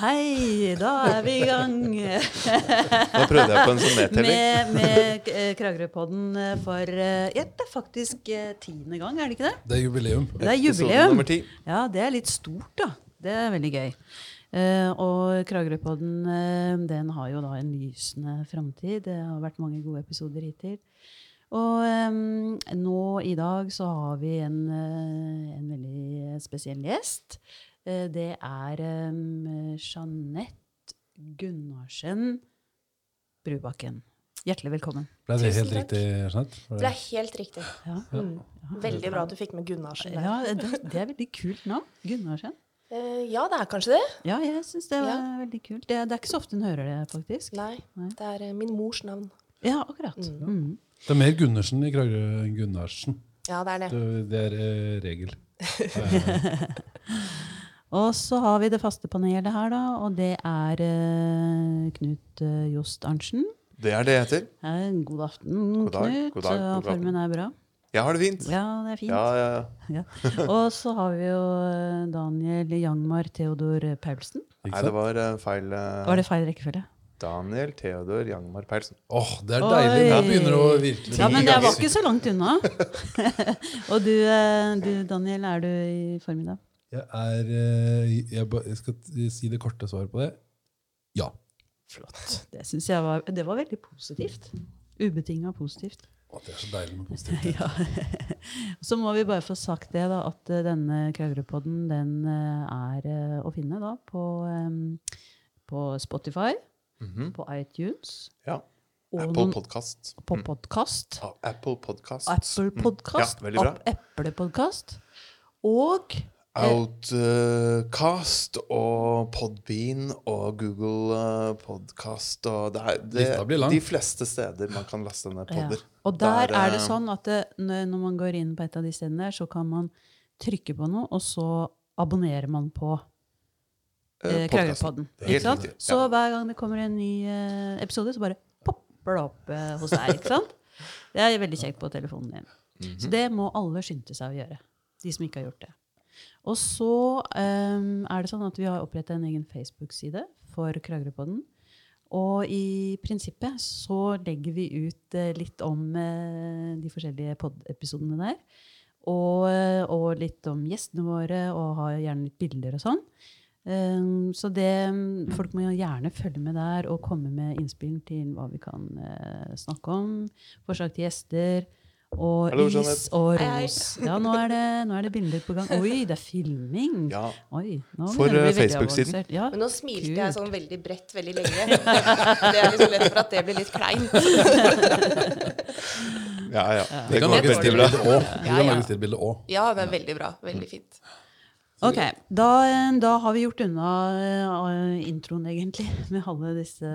hei! Da er vi i gang Da prøvde jeg på en sånn nedtelling. med, med eh, Kragerøpodden eh, for eh, ja, Det er faktisk tiende gang, er det ikke det? Det er jubileum. Det er jubileum. Ja, det er litt stort, da. Det er veldig gøy. Eh, og Kragerøpodden den har jo da en lysende framtid. Det har vært mange gode episoder hittil. Og um, nå i dag så har vi en, en veldig spesiell gjest. Eh, det er eh, Jeanette Gunnarsen Brubakken. Hjertelig velkommen. Ble det helt riktig, Jeanette? Det er helt riktig. Ja, Mm. Veldig bra at du fikk med Gunnarsen der. ja det, det er veldig kult navn. Gunnarsen. Eh, ja, det er kanskje det. Ja, jeg syns det var Ja. veldig kult. Det, det er ikke så ofte hun hører det, faktisk. Nei, Nei. det er min mors navn. Ja, akkurat. Mm. Det er mer Gundersen i Kragerø enn Gunnarsen. Ja, det er det. Det, det er eh, regel. Og så har vi det faste panelet her, da, og det er uh, Knut uh, Jost Arntzen. Det er det jeg heter. Eh, god aften, God dag, Knut. god dag, god Formen er bra. Jeg har det fint. Ja, det er fint. Ja, ja, ja. Ja. Og så har vi jo Daniel Jangmar Theodor Paulsen. Nei, det var feil Var det feil rekkefølge? Daniel Theodor Jangmar Paulsen. Åh, det er Oi. deilig! Nå begynner det å virkelig Ja, men jeg var ikke så langt unna. og du, du, Daniel, er du i form i dag? Jeg er eh, jeg, jeg skal si det korte svaret på det. Ja. Flott. Det syns jeg var, det var veldig positivt. Ubetinga positivt. Å, det er så deilig med positivt. Ja. Så må vi bare få sagt det, da, at eh, denne Kragerø-podden den eh, er å finne da på, på Spotify, Mhm. på iTunes Ja. og Apple Podcast. på podcast. Mm. Apple Podcast. Apple Podcast. Ja, veldig bra. Eplepodkast. Og Outcast og Podbean og Google eh, Podcast og det er det, de fleste steder man kan laste ned Ja. Og der Der, er det eh, sånn at det, når man går inn på et av de stedene der, så kan man trykke på noe, og så abonnerer man på eh, eh. Kragerøpodden. Er riktig, Så hver gang det kommer en ny eh, episode, så bare popper det opp eh, hos deg. ikke sant? Det er veldig kjekt på telefonen din. Mhm. Så det må alle skynde seg å gjøre. De som ikke har gjort det. Og så um, er det sånn at vi har oppretta en egen Facebook-side for Kragerøpodden. Og i prinsippet så legger vi ut uh, litt om uh, de forskjellige pod-episodene der. Og, uh, og litt om gjestene våre, og har gjerne litt bilder og sånn. Um, så det, folk må jo gjerne følge med der og komme med innspill til hva vi kan snakke om. Forslag til gjester. Og Hello, is og ros. Ja, nå er, det, nå er det bilder på gang. Oi, det er filming! Ja. Oi, nå For, det eh, Facebook-siden. Ja. Men nå smilte Kult. jeg sånn veldig bredt veldig lenge. Det er liksom lett for at det blir litt kleint. Ja, ja. Vi Det kan går lage veldig bra. stillbilde òg. Ja, kan ja. Ja, det er veldig bra. Veldig fint. Ok, da, da har vi gjort unna eh, introen, egentlig, med alle disse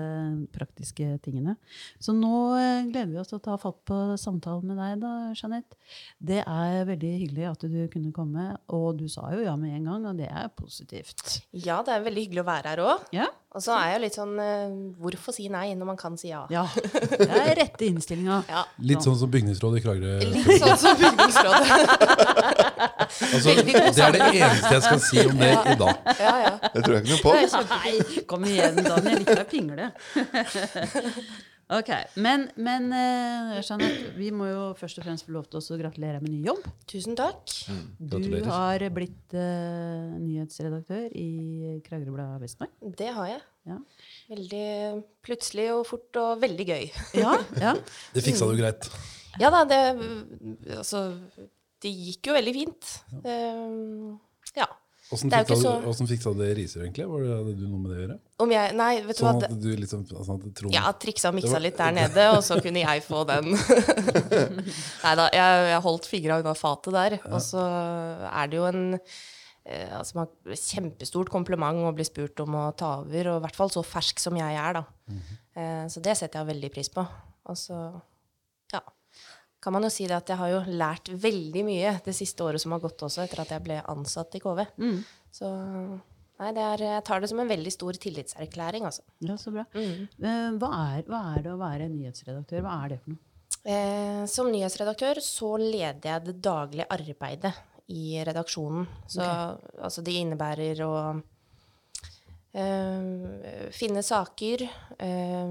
praktiske tingene. Så nå eh, gleder vi oss til å ta fatt på samtalen med deg, da, Jeanette. Det er veldig hyggelig at du kunne komme, og du sa jo ja med en gang, og det er positivt. Ja, det er veldig hyggelig å være her òg. Ja, Og så er jeg litt sånn eh, Hvorfor si nei når man kan si ja? ja. det er rette innstillinga. Ja. Litt sånn som bygningsrådet i Kragerø. Litt sånn som bygningsrådet. Altså, det er det eneste jeg skal si om det i dag. Ja, ja. Det tror jeg ikke noe på. Nei, kom igjen, Daniel. Ikke vær pingle. Ok, Men, men eh, Jeanette, vi må jo først og fremst få lov til å gratulere med ny jobb. Tusen takk. Du har blitt uh, nyhetsredaktør i Kragerø Blad Vestmark. Det har jeg. Ja. Veldig plutselig og fort og veldig gøy. Ja, ja. Det fiksa du greit. Ja da, det Altså, det gikk jo veldig fint. Um, ja. Åssen jo fiksa, så- hvordan fiksa du det riser, egentlig? Var det, hadde du noe med det å gjøre? Om jeg Nei, vet du hva. Sånn at du liksom sånn at Trond Ja, triksa og miksa var- litt der nede, og så kunne jeg få den. Nei da, jeg, jeg holdt fingra unna fatet der. Og så er det jo en eh, altså man, kjempestort kompliment å bli spurt om å ta over, og i hvert fall så fersk som jeg er, da. eh, så det setter jeg veldig pris på. Og så, ja kan man jo si det at jeg har jo lært veldig mye det siste året som har gått også, etter at jeg ble ansatt i KV. Mm. Så nei, det er, jeg tar det som en veldig stor tillitserklæring, altså. ja så bra. Mm. Eh, hva, er, hva er det å være nyhetsredaktør? Hva er det for noe? Eh, som nyhetsredaktør så leder jeg det daglige arbeidet i redaksjonen. Så altså, det innebærer å Eh, finne saker eh,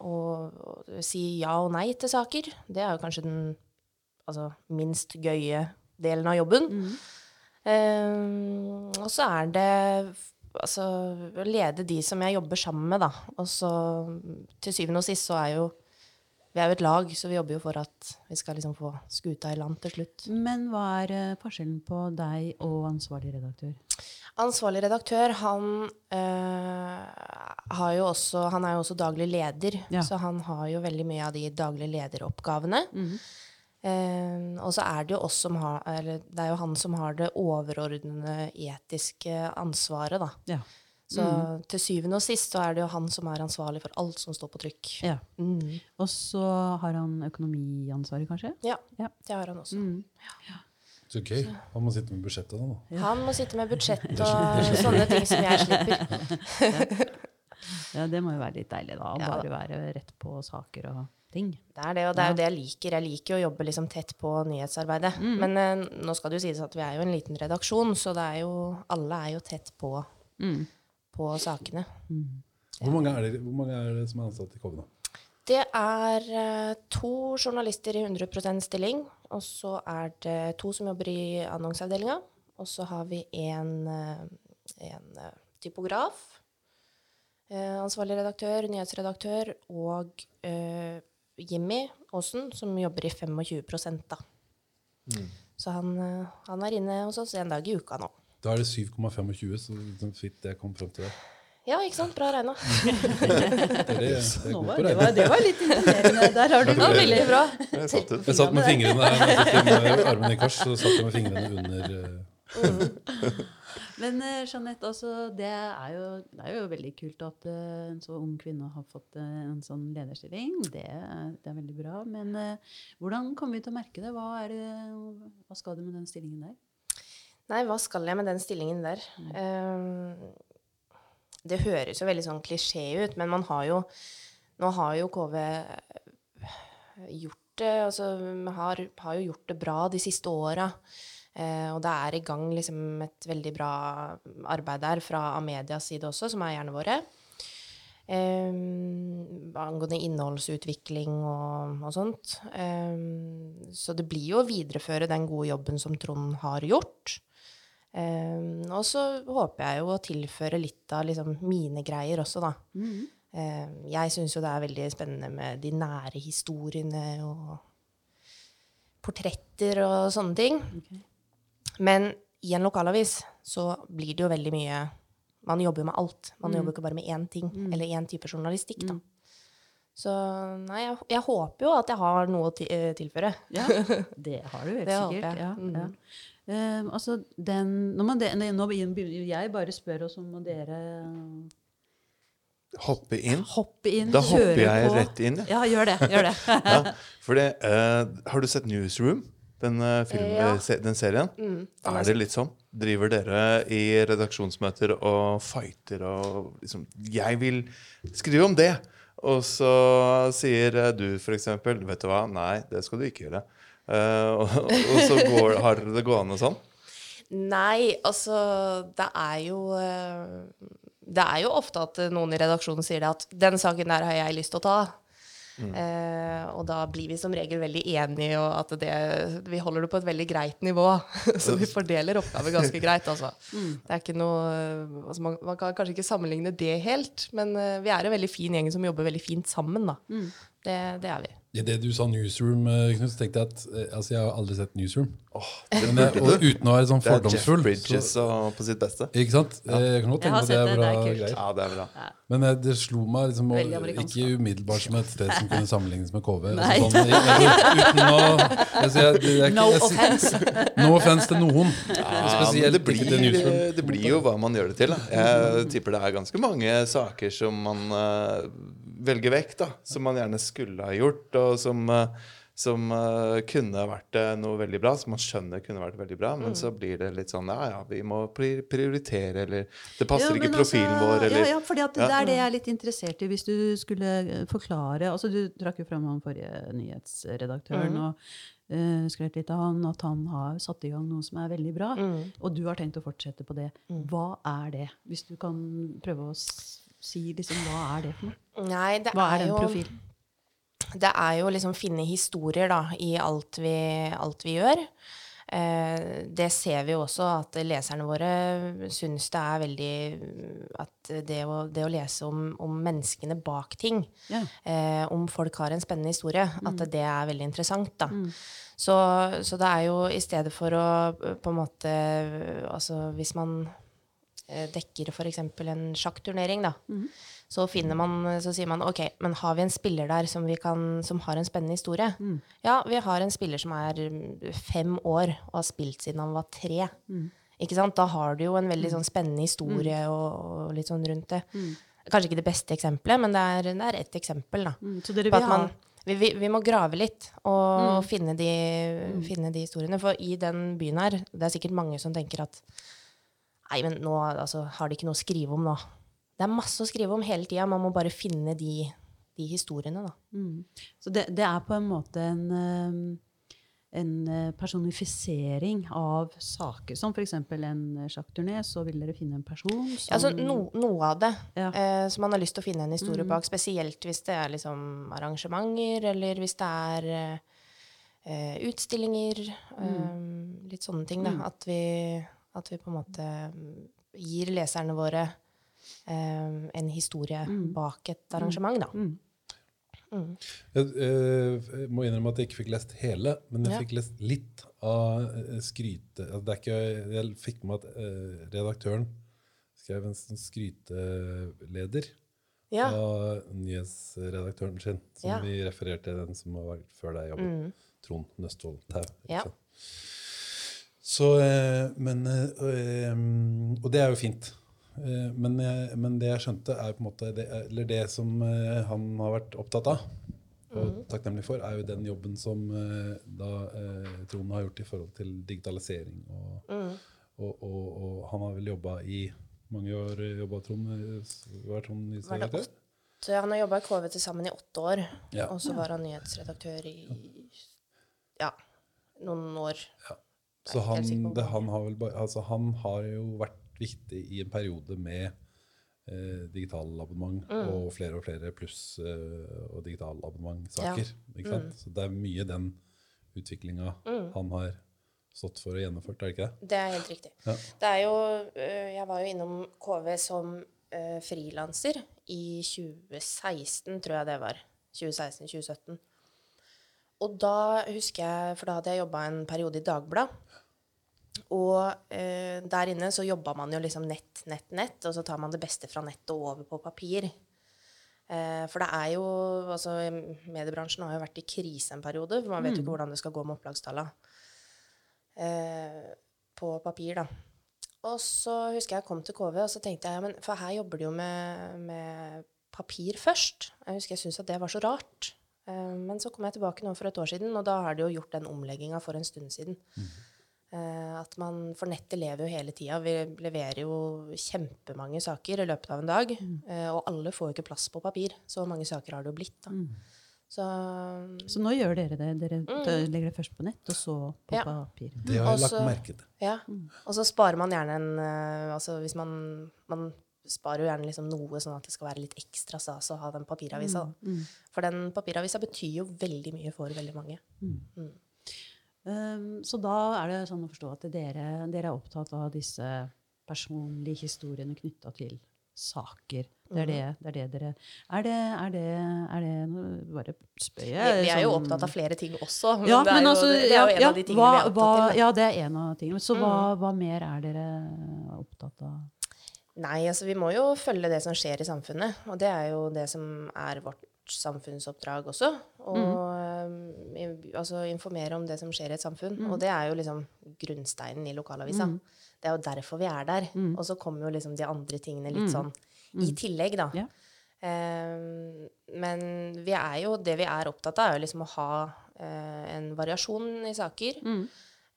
og, og si ja og nei til saker. Det er jo kanskje den altså, minst gøye delen av jobben. Eh, og så er det altså, å lede de som jeg jobber sammen med, da. Og så til syvende og sist så er jo vi er jo et lag, så vi jobber jo for at vi skal liksom få skuta i land til slutt. Men hva er eh, forskjellen på deg og ansvarlig redaktør? Ansvarlig redaktør, han øh, har jo også Han er jo også daglig leder, Ja. så han har jo veldig mye av de daglige lederoppgavene. Eh, og så er det jo oss som har Eller det er jo han som har det overordnede etiske ansvaret, da. Ja. Så til syvende og sist så er det jo han som er ansvarlig for alt som står på trykk. ja. Mm. Og så har han økonomiansvaret, kanskje? Ja, Ja. det har han også. Mm. Så gøy. Han må sitte med budsjettet da. Han må sitte med budsjett og sånne ting som jeg slipper. Ja, det må jo være litt deilig, da. Å bare være rett på saker og ting. Det er det, og det er jo det jeg liker. Jeg liker jo å jobbe liksom tett på nyhetsarbeidet. Men eh, nå skal det jo sies at vi er jo en liten redaksjon, så det er jo, alle er jo tett på, Mm. På sakene. Hvor mange er det, hvor mange er det som er ansatt i KV nå? Det er eh, to journalister i 100% stilling, og så er det to som jobber i annonseavdelinga, og så har vi en, eh, en eh, typograf, eh, ansvarlig redaktør, nyhetsredaktør, og uh, Jimmy Aasen, som jobber i 25 da. Så han, han er inne hos oss en dag i uka nå. Da er det 7,25, så vidt jeg kom frem til det. Ja, ikke sant? Bra regna. Det var, det, var, litt imponerende. Der har du det. veldig bra. Jeg satt. Jeg satt med fingrene her, eh, armen i kors, så satt jeg med fingrene under eh, Men eh, Jeanette, altså, det, er jo, det er jo veldig kult at eh, en så ung kvinne har fått en sånn lederstilling. Det, er- det er veldig bra. Men hvordan kommer vi til å merke det? Hva, er det? hva skal du med den stillingen der? Nei, hva skal jeg med den stillingen der? Eh, det høres jo veldig sånn klisjé ut, men man har jo Nå har jo KV gjort det Altså har, har jo gjort det bra de siste åra. Uh, og det er i gang liksom et veldig bra arbeid der fra Amedias side også, som er eierne våre. Um, angående innholdsutvikling og, og sånt. Um, så det blir jo å videreføre den gode jobben som Trond har gjort. Eh, og så håper jeg jo å tilføre litt av liksom, mine greier også, da. Eh, jeg syns jo det er veldig spennende med de nære historiene og portretter og sånne ting. Men i en lokalavis så blir det jo veldig mye Man jobber med alt. Man jobber ikke bare med én ting, eller én type journalistikk, da. Så nei, jeg, jeg håper jo at jeg har noe å eh, tilføre. Ja, det har du helt sikkert. Ja, Mhm. ja. Eh, altså, den, når man de, nå begynner jeg bare spørre, og om må dere Hoppe inn. hoppe inn, Da hopper jeg på. rett inn. Ja, gjør det. Gjør det. Ja, det uh, har du sett Newsroom? Den, eh, film, Ja. eh, se, den serien? er det litt sånn? Driver dere i redaksjonsmøter og fighter og liksom Jeg vil skrive om det! Og så sier du f.eks.: Vet du hva, nei, det skal du ikke gjøre. Eh, og, og så går, har dere det gående sånn? Nei, altså Det er jo eh, Det er jo ofte at noen i redaksjonen sier det at 'den saken der har jeg lyst til å ta'. Eh, og da blir vi som regel veldig enige, og at det, vi holder det på et veldig greit nivå. Så vi fordeler oppgaver ganske greit, altså. Det er ikke noe altså man, man kan kanskje ikke sammenligne det helt, men vi er en veldig fin gjeng som jobber veldig fint sammen, da. Det, det er vi. I det du sa Newsroom, eh, Knut, tenkte jeg at eh, altså, jeg har aldri sett Newsroom. Eh, og uten å være sånn fordomsfull. Det er Jeff. Bridges Så, og på sitt beste. ikke sant? Ja. Jeg kan godt tenke at det er bra det er greier. Ja, det er bra. Men eh, det slo meg liksom, og, ikke umiddelbart som et sted som kunne sammenlignes med KV. Altså, sånn, jeg, uten å jeg, jeg, No offense. No offense til noen. Ja, Spesielt det blir, det blir jo hva man gjør det til. Da. Jeg tipper det er ganske mange saker som man uh, velger vekk, da. Som man gjerne skulle ha gjort, og som, eh, som uh, kunne vært eh, noe veldig bra, som man skjønner kunne vært veldig bra, men Mm. så blir det litt sånn ja, ja, vi må prioritere, eller det passer Ja, ikke profilen altså, vår, eller Ja, ja for Ja. det er det jeg er litt interessert i. Hvis du skulle eh, forklare altså Du trakk jo fram han forrige nyhetsredaktøren Mm. og uh, skrøt litt av han, at han har satt i gang noe som er veldig bra. Mm. Og du har tenkt å fortsette på det. Mm. Hva er det? Hvis du kan prøve å si liksom, hva er det for noe? Nei, det Hva er er den jo profilen? Det er jo liksom finne historier da, i alt vi, alt vi gjør. Eh, det ser vi jo også at leserne våre syns det er veldig At det å, det å lese om, om menneskene bak ting, Ja. eh, om folk har en spennende historie, at Mm. det er veldig interessant, da. Så, så det er jo i stedet for å på en måte Altså hvis man eh, dekker f.eks. en sjakkturnering, da, Mhm. Så finner man Så sier man OK, men har vi en spiller der som, vi kan, som har en spennende historie? Mm. Ja, vi har en spiller som er mm, fem år og har spilt siden han var tre. Mm. Ikke sant? Da har du jo en veldig sånn spennende historie og, og litt sånn rundt det. Kanskje ikke det beste eksempelet, men det er, det er et eksempel, da. Mm, Så dere vil at ha man, vi, vi, vi må grave litt og Mm. finne, de, finne de historiene. For i den byen her, det er sikkert mange som tenker at Nei, men nå altså, har de ikke noe å skrive om nå. Det er masse å skrive om hele tida. Man må bare finne de, de historiene, da. Mm. Så det, det er på en måte en, eh, en eh, personifisering av saker. Som f.eks. en sjakkturné, så vil dere finne en person som Altså, no, noe av det Ja. eh, som man har lyst til å finne en historie bak. Spesielt hvis det er liksom arrangementer, eller hvis det er eh, utstillinger. utstillinger. eh, litt sånne ting, da. At, vi, at vi på en måte mm, gir leserne våre en historie bak et arrangement, da. Mm. Jeg eh, må innrømme at jeg ikke fikk lest hele, men jeg Ja. fikk lest litt av eh, skryte... altså, Det er ikke, jeg fikk med at eh, redaktøren skrev en sånn skryteleder Ja. av nyhetsredaktøren sin, som Ja. vi refererte til, den som har vært før deg jobbet. Mm. Trond Nøstvold Tau. Ja. Så, eh, men, og det er jo fint. Eh, Men, jeg- men det jeg skjønte, er på en måte det, eller det som eh, han har vært opptatt av og takknemlig for, er jo den jobben som eh, da eh, Trond har gjort i forhold til digitalisering. Og, Mm. og, og, og han har vel jobba i mange år, jobba Trond Var Trond i nyhetsredaktør? Så han har jobba i KV til sammen i åtte år. Ja. Og så var han nyhetsredaktør i ja, noen år. Så helt sikker han, det, han, har vel, altså han har jo vært viktig i en periode med eh, digitalabonnement Mm. og flere og flere pluss eh, og digitalabonnementsaker. Ja. Mm. Så det er mye den utviklinga han har stått for og gjennomført, er det ikke det? Det er helt riktig. Ja. Det er jo øh, Jeg var jo innom KV som uh, frilanser i 2016, tror jeg det var. 2016-2017. Og da husker jeg, for da hadde jeg jobba en periode i Dagbladet. Og eh, der inne så jobba man jo liksom nett, nett, nett, og så tar man det beste fra nett og over på papir. Eh, for det er jo Altså, mediebransjen har jo vært i krise en periode, for man vet jo ikke hvordan det skal gå med opplagstallene eh, på papir, da. Og så husker jeg jeg kom til KV, og så tenkte jeg ja, men For her jobber de jo med, med papir først. Jeg husker jeg syntes at det var så rart. Eh, men så kom jeg tilbake nå for et år siden, og da har de jo gjort den omlegginga for en stund siden. Eh, at man, For nettet lever jo hele tida. Vi leverer jo kjempemange saker i løpet av en dag. Mm. og alle får jo ikke plass på papir. Så mange saker har det jo blitt. da. Så Så nå gjør dere det. Dere mm. legger det først på nett, og så på Mm. Ja. papir. Det har jeg lagt merke til. Ja. Og så sparer man gjerne en eh, Altså hvis man Man sparer jo gjerne liksom noe sånn at det skal være litt ekstra stas å ha den papiravisa. Da. For den papiravisa betyr jo veldig mye for veldig mange. Um, så da er det sånn å forstå at dere, dere er opptatt av disse personlige historiene knytta til saker. Det er det, det er det dere Er det, er det, er det noe- Bare spør Vi, jeg. vi er jo sånn- opptatt av flere ting også. Men ja, det, er men jo, altså, det er jo en ja, av de tingene hva, vi er hva, opptatt av. Ja, det er en av tingene. Så hva, Mm. hva mer er dere opptatt av? Nei, altså vi må jo følge det som skjer i samfunnet. Og det er jo det som er vårt samfunnsoppdrag også. Og Mm. Eh, altså informere om det som skjer i et samfunn. Og det er jo liksom grunnsteinen i lokalavisa. Mm. Det er jo derfor vi er der. Og så kommer jo liksom de andre tingene litt sånn i tillegg, da. Mm. Ja. Eh, men vi er jo, det vi er opptatt av, er jo liksom å ha eh, en variasjon i saker. Mm.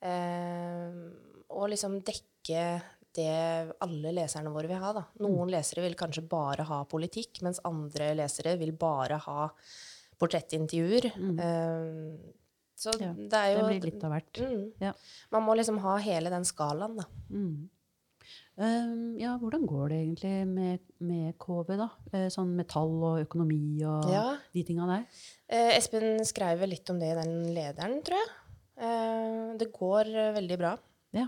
Eh, og liksom dekke det alle leserne våre vil ha. Da. Noen lesere vil kanskje bare ha politikk, mens andre lesere vil bare ha portrettintervjuer. Mm. så Ja, det er Det blir litt av hvert. Mm. Ja. Man må liksom ha hele den skalaen, da. Mm. Um, ja, hvordan går det egentlig med, med KV, da? Eh, sånn metall og økonomi og Ja. de tinga der? Eh, Espen skrev litt om det i den lederen, tror jeg. Eh, det går eh, veldig bra. Ja.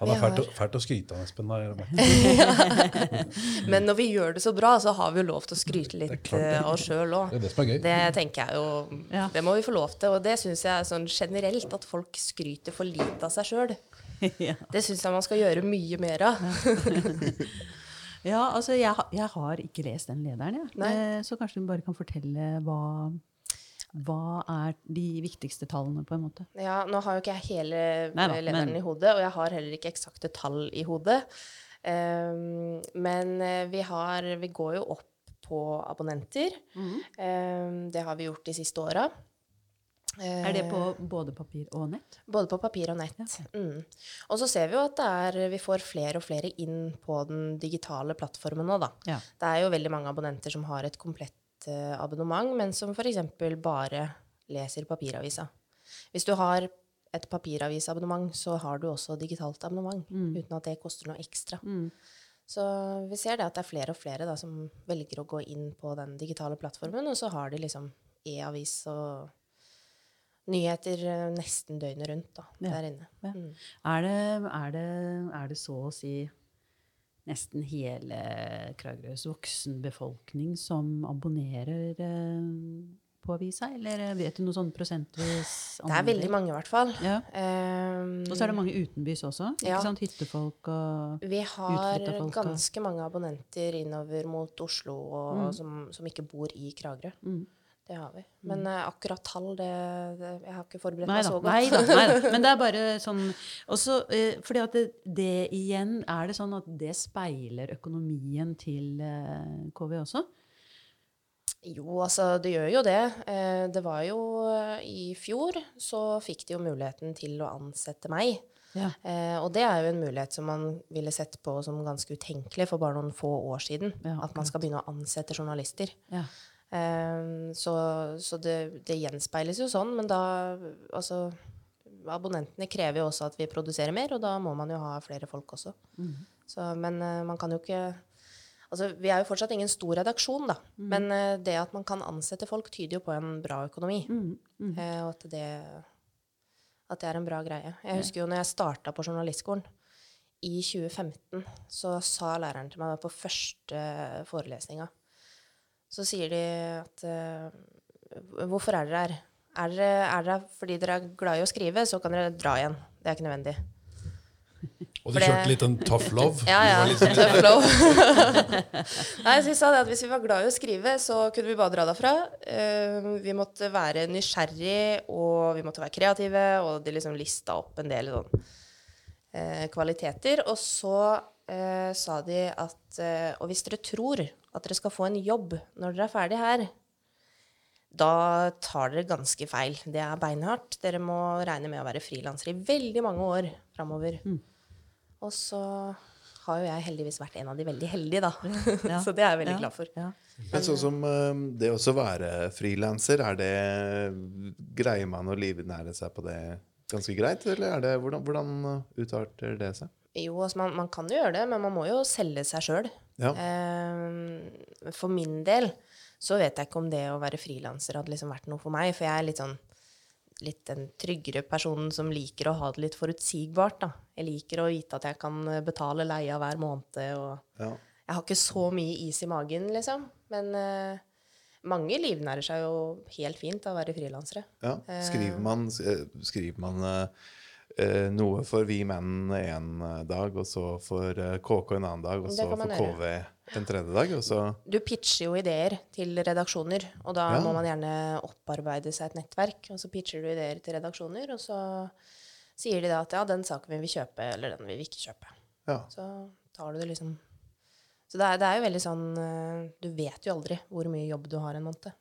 Han er fælt, har- å- fælt å skryte av, Espen. merket. Men når vi gjør det så bra, så har vi jo lov til å skryte litt det. eh, av oss sjøl òg. Det er det. Det tenker jeg jo Ja. Det må vi få lov til. Og det syns jeg er sånn generelt, at folk skryter for lite av seg sjøl. ja. Det syns jeg man skal gjøre mye mer av. ja, altså jeg, jeg har ikke lest den lederen, jeg. Nei. Eh, så kanskje du bare kan fortelle hva, hva er de viktigste tallene, på en måte. Ja, nå har jo ikke jeg hele Neida, lederen men- i hodet, og jeg har heller ikke eksakte tall i hodet. Um, men eh, vi, har, vi går jo opp på abonnenter. Ehm, det har vi gjort de siste åra. Er det på både papir og nett? Både på papir og nett. Mm. Og så ser vi jo at det er, vi får flere og flere inn på den digitale plattformen nå, da. Ja. Det er jo veldig mange abonnenter som har et komplett eh, abonnement, men som f.eks. bare leser papiravisa. Hvis du har et papiravisabonnement, så har du også digitalt abonnement, uten at det koster noe ekstra. Mm. Så vi ser det at det er flere og flere da, som velger å gå inn på den digitale plattformen, og så har de liksom e-avis og nyheter eh, nesten døgnet rundt da, Ja. der inne. Ja. Mm. Er det, er, det, er det så å si nesten hele Kragerøs voksenbefolkning som abonnerer eh, på avisa, eller vet du noe sånn prosentvis? Det er veldig mange i hvert fall. Ja. Um, Og så er det mange utenbys også. ikke Ja. sant? Hyttefolk og Vi har ganske mange abonnenter innover mot Oslo og, som, som ikke bor i Kragerø. Mm. Det har vi. Men eh, akkurat tall, det, det Jeg har ikke forberedt meg så godt. nei da, nei da. Men det er bare sånn også, uh, fordi at det, det igjen Er det sånn at det speiler økonomien til uh, KV også? Jo, altså, det gjør jo det. Eh, det var jo eh, I fjor så fikk de jo muligheten til å ansette meg. Ja. Eh, og det er jo en mulighet som man ville sett på som ganske utenkelig for bare noen få år siden. Ja, at man skal begynne å ansette journalister. Ja. Eh, så så det, det gjenspeiles jo sånn, men da Altså Abonnentene krever jo også at vi produserer mer, og da må man jo ha flere folk også. Så, men eh, man kan jo ikke Altså, vi er jo fortsatt ingen stor redaksjon, da. Men eh, det at man kan ansette folk, tyder jo på en bra økonomi. Eh, og at det, at det er en bra greie. Jeg husker jo når jeg starta på journalistskolen i 2015, så sa læreren til meg på første forelesninga Så sier de at eh, Hvorfor er dere her? Er dere, er dere fordi dere er glad i å skrive, så kan dere dra igjen. Det er ikke nødvendig. Og du det- kjørte litt en tough love. Ja, ja. Liksom- Tough love. Nei, så vi sa det at Hvis vi var glad i å skrive, så kunne vi bare dra derfra. Uh, vi måtte være nysgjerrig, og vi måtte være kreative, og de liksom lista opp en del sånn, uh, kvaliteter. Og så uh, sa de at Og hvis dere tror at dere skal få en jobb når dere er ferdig her, da tar dere ganske feil. Det er beinhardt. Dere må regne med å være frilansere i veldig mange år framover. Og så har jo jeg heldigvis vært en av de veldig heldige, da. Ja. så det er jeg veldig Ja. glad for. Ja. Men sånn som eh, det også være frilanser, er det Greier man å livnære seg på det ganske greit, eller er det Hvordan, hvordan utarter det seg? Jo, altså man, man kan jo gjøre det, men man må jo selge seg sjøl. Ja. for min del så vet jeg ikke om det å være frilanser hadde liksom vært noe for meg, for jeg er litt sånn litt den tryggere personen som liker å ha det litt forutsigbart. da. Jeg liker å vite at jeg kan betale leia hver måned. og Ja. Jeg har ikke så mye is i magen, liksom. Men eh, mange livnærer seg jo helt fint av å være frilansere. Ja. Skriver man, eh, skriver man eh, eh, noe for Vi Menn en eh, dag, og så for eh, KK en annen dag, og så for KV en tredje dag, og så Du pitcher jo ideer til redaksjoner, og da Ja. må man gjerne opparbeide seg et nettverk. Og så pitcher du ideer til redaksjoner, og så sier de da at ja, den saken vil vi kjøpe, eller den vil vi ikke kjøpe. Ja. Så tar du det liksom Så det er, det er jo veldig sånn eh, Du vet jo aldri hvor mye jobb du har en måned.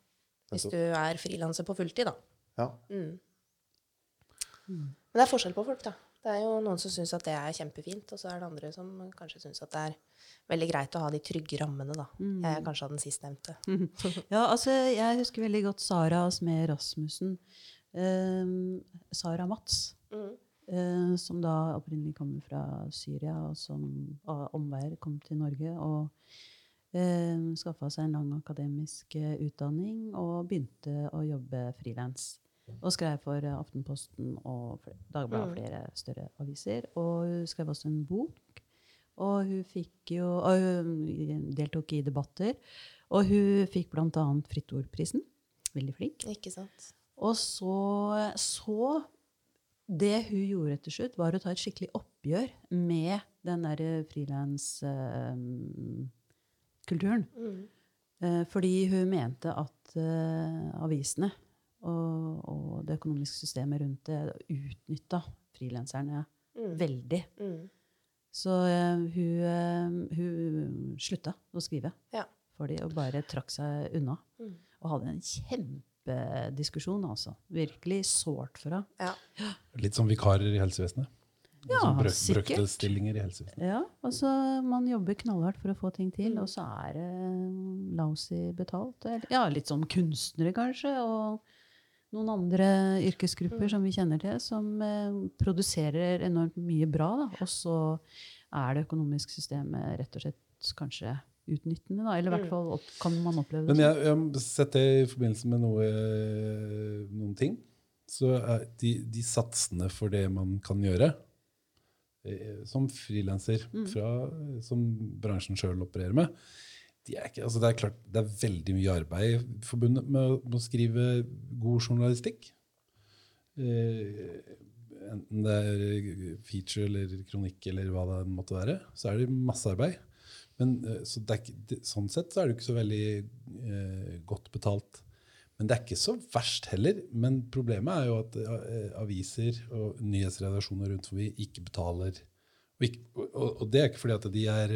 Hvis du er frilanser på fulltid, da. Ja. Men det er forskjell på folk, da. Det er jo noen som syns at det er kjempefint, og så er det andre som kanskje syns at det er veldig greit å ha de trygge rammene, da. Jeg er kanskje av den sistnevnte. Ja, altså, jeg husker veldig godt Sara Smed Rasmussen. Eh, Sara Mats. eh, som da opprinnelig kommer fra Syria, og som av omveier kom til Norge. Og uh, skaffa seg en lang akademisk eh, utdanning og begynte å jobbe frilans. Og skrev for eh, Aftenposten og Dagbladet og flere større aviser. Og hun skrev også en bok. Og hun jo og hun deltok i debatter. Og hun fikk bl.a. Fritt Ord-prisen. Veldig flink. Ikke sant? Og så, så Det hun gjorde til slutt, var å ta et skikkelig oppgjør med den derre frilanskulturen. Eh, fordi hun mente at uh, avisene og, og det økonomiske systemet rundt det utnytta frilanserne veldig. Mm. Så uh, hun, eh, hun slutta å skrive Ja. for de, og bare trakk seg unna. Mm. Og hadde en kjempediskusjon, altså. Virkelig sårt for henne. Ja. Litt som vikarer i helsevesenet. Ja, brøk, sikkert. stillinger i helsevesenet. Ja, altså Man jobber knallhardt for å få ting til, og så er det lousy betalt. Eller, ja, litt som kunstnere, kanskje, og noen andre yrkesgrupper som vi kjenner til, som eh, produserer enormt mye bra, da. og så er det økonomiske systemet rett og slett kanskje utnyttende, da. Eller i hvert fall opp, kan man oppleve det Men jeg, jeg har sett det i forbindelse med noe, noen ting. Så er de, de satsene for det man kan gjøre eh, som frilanser, mm. som bransjen sjøl opererer med, de er ikke, altså det er klart det er veldig mye arbeid forbundet med, med å skrive god journalistikk. Eh, enten det er feature eller kronikk eller hva det måtte være, så er det masse arbeid. Men, eh, så det ikke, sånn sett så er det ikke så veldig eh, godt betalt. Men det er ikke så verst heller. Men problemet er jo at eh, aviser og nyhetsredaksjoner rundt forbi ikke betaler. Og, ikke, og, og det er ikke fordi at de er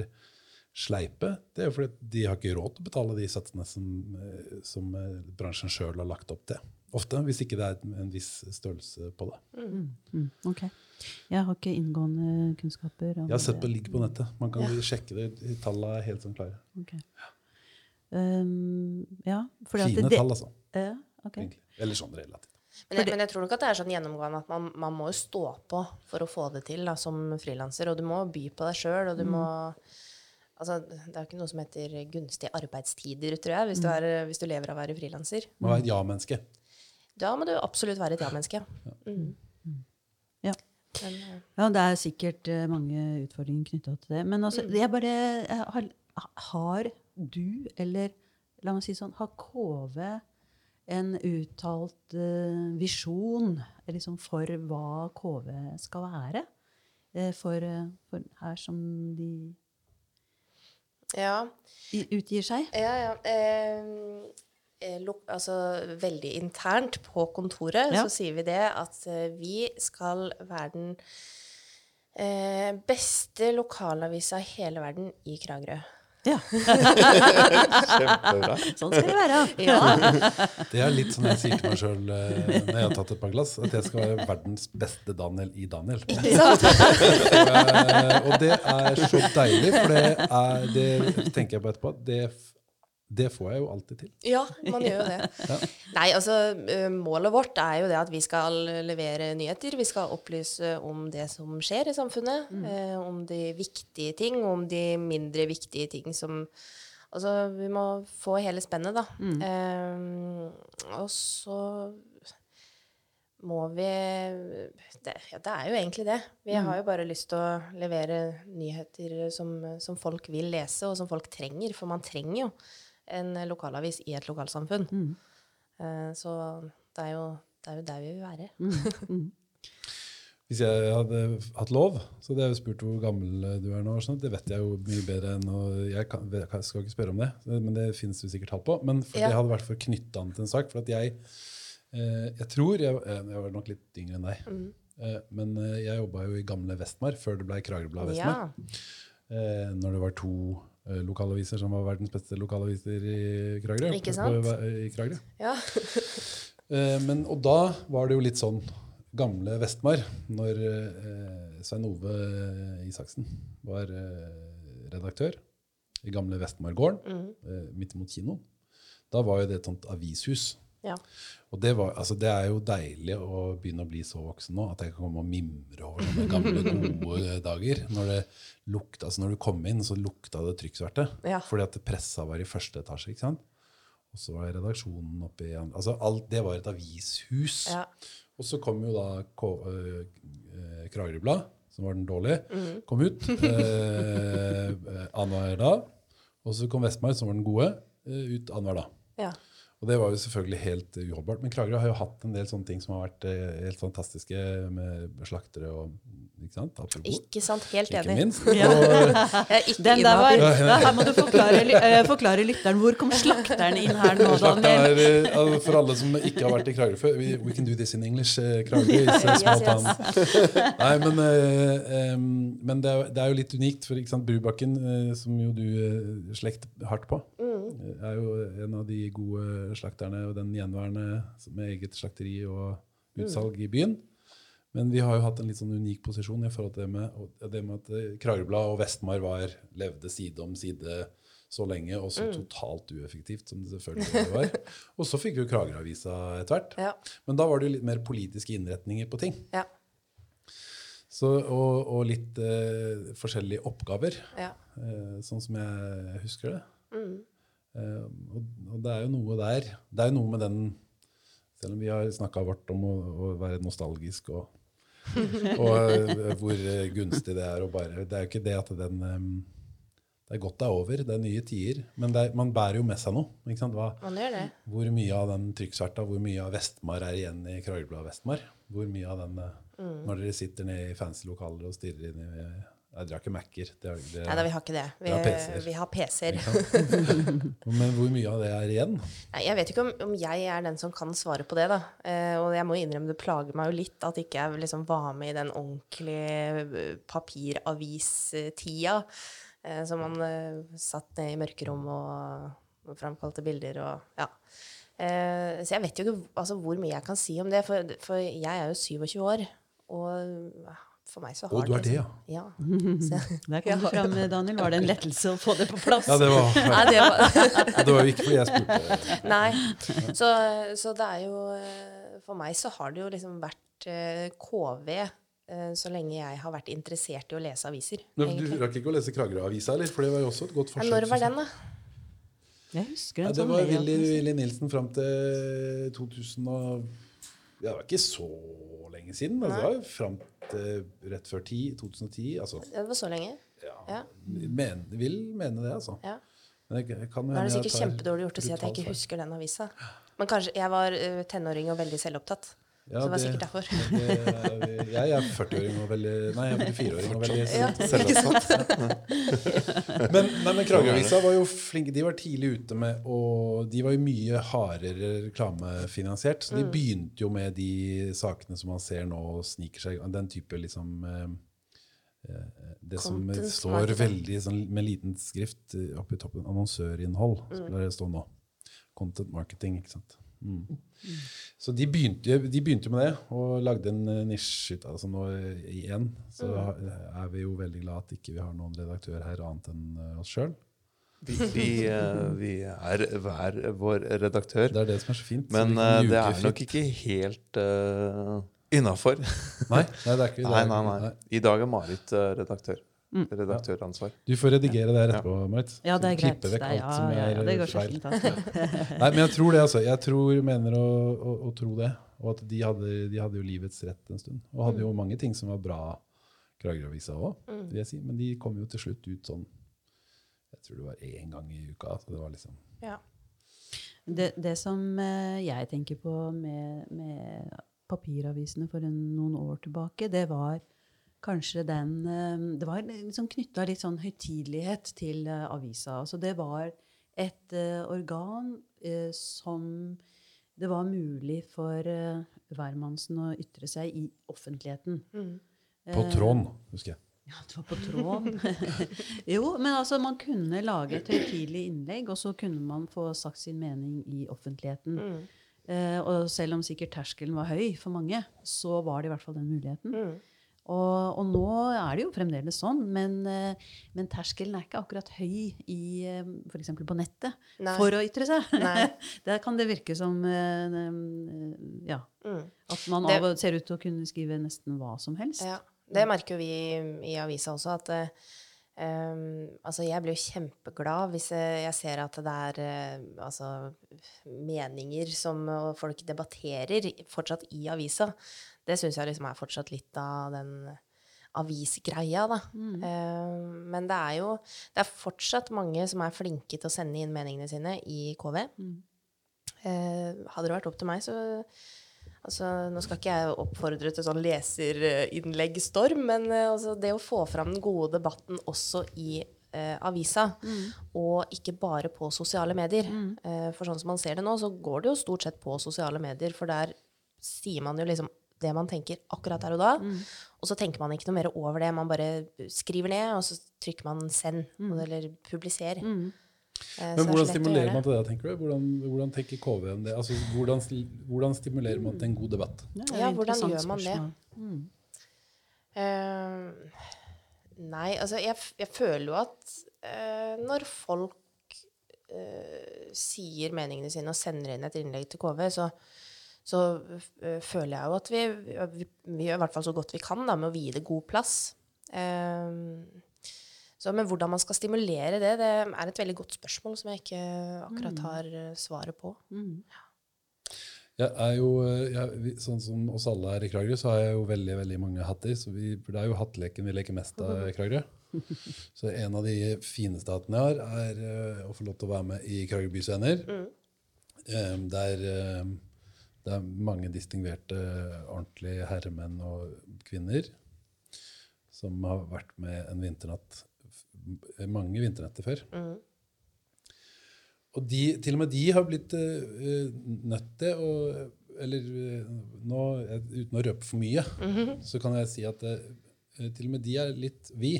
sleipe, det er jo fordi de har ikke råd til å betale de satsene som, eh, som eh, bransjen sjøl har lagt opp til. Ofte, hvis ikke det er en- viss størrelse på det. Mm, ok. Jeg har ikke inngående kunnskaper. om Jeg har sett på ligg på nettet. Man kan sjekke det. Tallene er helt sånn klare. Ok. Um, ja, fordi at Fine det, tall, altså. Ja, okay. Eller sånn relativt. Men jeg, men jeg tror nok at det er sånn gjennomgående at man, man må jo stå på for å få det til da, som frilanser. Og du må by på deg sjøl, og du må Altså, det er ikke noe som heter gunstige arbeidstider, tror jeg, hvis, du, er, hvis du lever av å være frilanser. Må være et ja-menneske. Da må du absolutt være et ja-menneske. Mm. Ja. Men, eh, Ja, det er sikkert eh, mange utfordringer knytta til det. Men altså, jeg bare eh, har, har du, eller la meg si sånn, har KV en uttalt uh, visjon liksom, for hva KV skal være? For, for her som de ja. utgir seg? Ja, ja. Eh, eh, altså, veldig internt på kontoret Ja. så sier vi det at eh, vi skal være den eh, beste lokalavisa i hele verden i Kragerø. Ja, Kjempebra. sånn skal det være. Ja. Det er litt sånn jeg sier til meg sjøl når jeg har tatt et par glass, at jeg skal være verdens beste Daniel i Daniel. Eh, og det er så deilig, for det, er, det tenker jeg på etterpå. Det, det får jeg jo alltid til. Ja, man gjør jo det. Nei, altså eh, Målet vårt er jo det at vi skal levere nyheter. Vi skal opplyse om det som skjer i samfunnet. Eh, om de viktige ting, om de mindre viktige ting som Altså, vi må få hele spennet, da. Eh, og så må vi det, ja, det er jo egentlig det. Vi har jo bare lyst til å levere nyheter som, som folk vil lese, og som folk trenger. For man trenger jo en lokalavis i et lokalsamfunn. Mm. så det er, jo, det er jo der vi vil være. Hvis jeg hadde hatt lov, så hadde jeg jo spurt hvor gammel du er nå. Det vet jeg jo mye bedre enn å, Jeg kan, jeg skal ikke spørre om det, men det finnes det sikkert tall på. Men for Ja. jeg hadde vært for knytta an til en sak. For at jeg, eh, jeg tror jeg, jeg var nok litt yngre enn deg. Eh, men eh, jeg jobba jo i gamle Vestmar før det ble Kragerøblad Vestmar. Ja. Eh, når det var to eh, lokalaviser som var verdens beste lokalaviser i Kragerø. Ikke sant? I Kragerø. ja. Eh, men, og da var det jo litt sånn gamle Vestmar, når eh, Svein Ove Isaksen var eh, redaktør i gamle Vestmargården, eh, midt imot kinoen. Da var jo det et sånt avishus. Ja. Og det, var, altså det er jo deilig å begynne å bli så voksen nå at jeg kan komme og mimre over sånne gamle, gode dager. Når, det lukta, altså når du kom inn, så lukta det trykksverte. Ja. Fordi at pressa var i første etasje. ikke sant? Og så var redaksjonen oppe i andre altså alt, Det var et avishus. Ja. Og så kom jo da K øh, øh, Kragerø-blad, som var den dårlige, kom ut eh, eh, annenhver dag. Og så kom Vestmark, som var den gode, eh, ut annenhver dag. Ja. Og det var jo selvfølgelig helt uh, uholdbart. Men Kragerø har jo hatt en del sånne ting som har vært eh, helt fantastiske, med slaktere og ikke sant? Apropos. Ikke sant? Helt Ikke enig. minst. Ja. Ikke Den der var, Da ja, her må du forklare, eh, forklare lytteren. Hvor kom slakteren inn her nå, Daniel? er, eh, for alle som ikke har vært i Kragerø før we, we can do this in English. eh, Kragerø Yes, yes. Nei, men, em, men det, er, det er jo litt unikt, for ikke sant, Brubakken, som jo du uh, slekt hardt på, Mm. er jo en av de gode slakterne, og den gjenværende med eget slakteri og utsalg i byen. Men vi har jo hatt en litt sånn unik posisjon i forhold til det med, det med at Kragerblad og Vestmar var, levde side om side så lenge, og så totalt ueffektivt som det selvfølgelig var. Og så fikk jo Kragerø-avisa etter hvert. Ja. Men da var det jo litt mer politiske innretninger på ting. Ja. Så, og, og litt eh, forskjellige oppgaver, Ja. eh, sånn som jeg husker det. Mm. Eh, og, det er jo noe der. Det er jo noe med den Selv om vi har snakka vårt om å, å være nostalgisk og, og eh, hvor gunstig det er å bare Det er jo ikke det at den Det er godt det er over, det er nye tider. Men det er, man bærer jo med seg noe. Ikke sant? Hva, Man gjør det. hvor mye av den trykksverta, hvor mye av Vestmar er igjen i Kragerøbladet Vestmar? Hvor mye av den eh, Mm. Når dere sitter nede i fancy lokaler og stirrer inn i Jeg dere har ikke Mac-er. Er- Nei da, vi har ikke det. Vi, Vi har PC-er. PC-er. Men hvor mye av det er igjen? Nei, Jeg vet ikke om, om jeg er den som kan svare på det. da. Eh, og jeg må innrømme det plager meg jo litt at ikke jeg liksom var med i den ordentlige papiravistida. papiravis-tida. Eh, som man eh, satt ned i mørkerom og, og framkalte bilder og ja. Eh, så jeg vet jo ikke altså, hvor mye jeg kan si om det, for, for jeg er jo 27 år. Og for meg så har Å, du er det, ja. ja. Så, Der kom det fram, Daniel. Var det en lettelse å få det på plass? Ja, det var, nei, det var det var jo ikke fordi jeg spurte. Nei. Så, så det er jo eh, For meg så har det jo liksom vært eh, KV eh, så lenge jeg har vært interessert i å lese aviser. Men du rakk ikke å lese Kragerø-avisa, eller? For det var jo også et godt Ja, forsøk. når var den, da? Jeg husker Ja, det var Willy, liksom. Willy Nilsen fram til 2000 og ja, Det var ikke så lenge siden. Altså, det var jo fram til rett før 10, 2010. Altså, Det var så lenge? ja, Ja. men, vil mene det, altså. ja. Men jeg, jeg kan Da er det sikkert kjempedårlig gjort å si at jeg ikke husker den avisa. Men kanskje jeg var uh, tenåring og veldig selvopptatt. Ja, så det var sikkert derfor. det- Jeg er 40-åring og veldig Nei, jeg er 44-åring og veldig Ja, Selvopptatt. Men, nei, men Kragerø-avisa var jo flinke. De var tidlig ute med og De var jo mye hardere reklamefinansiert. Så de Mm. begynte jo med de sakene som man ser nå og sniker seg Den type liksom eh, eh, Det som Content står veldig sånn, med liten skrift eh, oppe i toppen. Annonsørinnhold, Mm. det stå nå. Content marketing, ikke sant. Mm. Så de begynte, de begynte med det, og lagde en eh, nisje ut av det. Så nå eh, igjen så Mm. er vi jo veldig glad at ikke vi har noen redaktør her annet enn eh, oss sjøl. Vi, vi, vi er hver vår redaktør. Det er det som er så fint. Men så det er nok ikke helt uh, innafor. Nei, nei, det er ikke det Nei, nei, nei. I dag er Marit eh, redaktør. Redaktøransvar. Du får redigere det etterpå, ja. Marit. Ja, det er greit. Klippe vekk alt som ja, ja, er ja, det går feil. altså. Nei, men jeg tror det, altså. Jeg tror, mener å, å, å tro det. Og at de hadde, de hadde jo livets rett en stund. Og hadde jo mange ting som var bra Kragerø-avisa òg, vil jeg si. Men de kom jo til slutt ut sånn Jeg tror det var én gang i uka. Så det var liksom Ja. Det, det som eh, jeg tenker på med, med papiravisene for en, noen år tilbake, det var kanskje den eh, Det var liksom knytta litt sånn høytidelighet til eh, avisa. Altså det var et eh, organ som det var mulig for hvermannsen å ytre seg i offentligheten. På tråden, husker jeg. Ja, det var på tråden. jo, men altså, man kunne lage et høytidelig innlegg, og så kunne man få sagt sin mening i offentligheten. Eh, og selv om sikkert terskelen var høy for mange, så var det i hvert fall den muligheten. Mm. Og, og nå er det jo fremdeles sånn, men, eh, men terskelen er ikke akkurat høy i eh, f.eks. på nettet Nei. for å ytre seg. Der kan det virke som eh, ja, Mm. at man Det- av og ser ut til å kunne skrive nesten hva som helst. Ja, det merker jo vi i, avisa også, at um, altså jeg blir jo kjempeglad hvis jeg, jeg ser at det er uh, altså, meninger som folk debatterer fortsatt i avisa. Det syns jeg liksom er fortsatt litt av den avisgreia, da. Eh, men det er jo det er fortsatt mange som er flinke til å sende inn meningene sine i KV. Eh, hadde det vært opp til meg, så Altså, nå skal ikke jeg oppfordre til sånn leserinnleggstorm, men uh, altså, det å få fram den gode debatten også i avisa, og ikke bare på sosiale medier. Eh, for sånn som man ser det nå, så går det jo stort sett på sosiale medier, for der sier man jo liksom det man tenker akkurat der og da. Og så tenker man ikke noe mer over det. Man bare skriver ned, og så trykker man 'send' eller 'publiser'. Eh, Men hvordan stimulerer man til det, tenker du? Hvordan, hvordan tenker KV om det? Altså, hvordan, hvordan stimulerer man til en god debatt? Ja, hvordan gjør man det? Eh, nei, altså jeg, jeg føler jo at uh, når folk uh, sier meningene sine og sender inn et innlegg til KV, så, så eh, føler jeg jo at vi, vi, vi gjør i hvert fall så godt vi kan da, med å vie det god plass. Eh, så, men hvordan man skal stimulere det, det er et veldig godt spørsmål som jeg ikke akkurat har eh, svaret på. Mm. Jeg er jo, jeg, sånn som oss alle her i Kragerø, så har jeg jo veldig veldig mange hatter. så vi, Det er jo hattleken vi leker mest av i Kragerø. Så en av de fineste hattene jeg har, er å få lov til å være med i Kragerø Bys Venner. Eh, der eh, det er mange distingverte, ordentlige herremenn og kvinner som har vært med en vinternatt mange vinternetter før. Og de, til og med de har blitt eh, nødt til å Eller uh, nå, uten å røpe for mye, så kan jeg si at uh, til og med de er litt vi,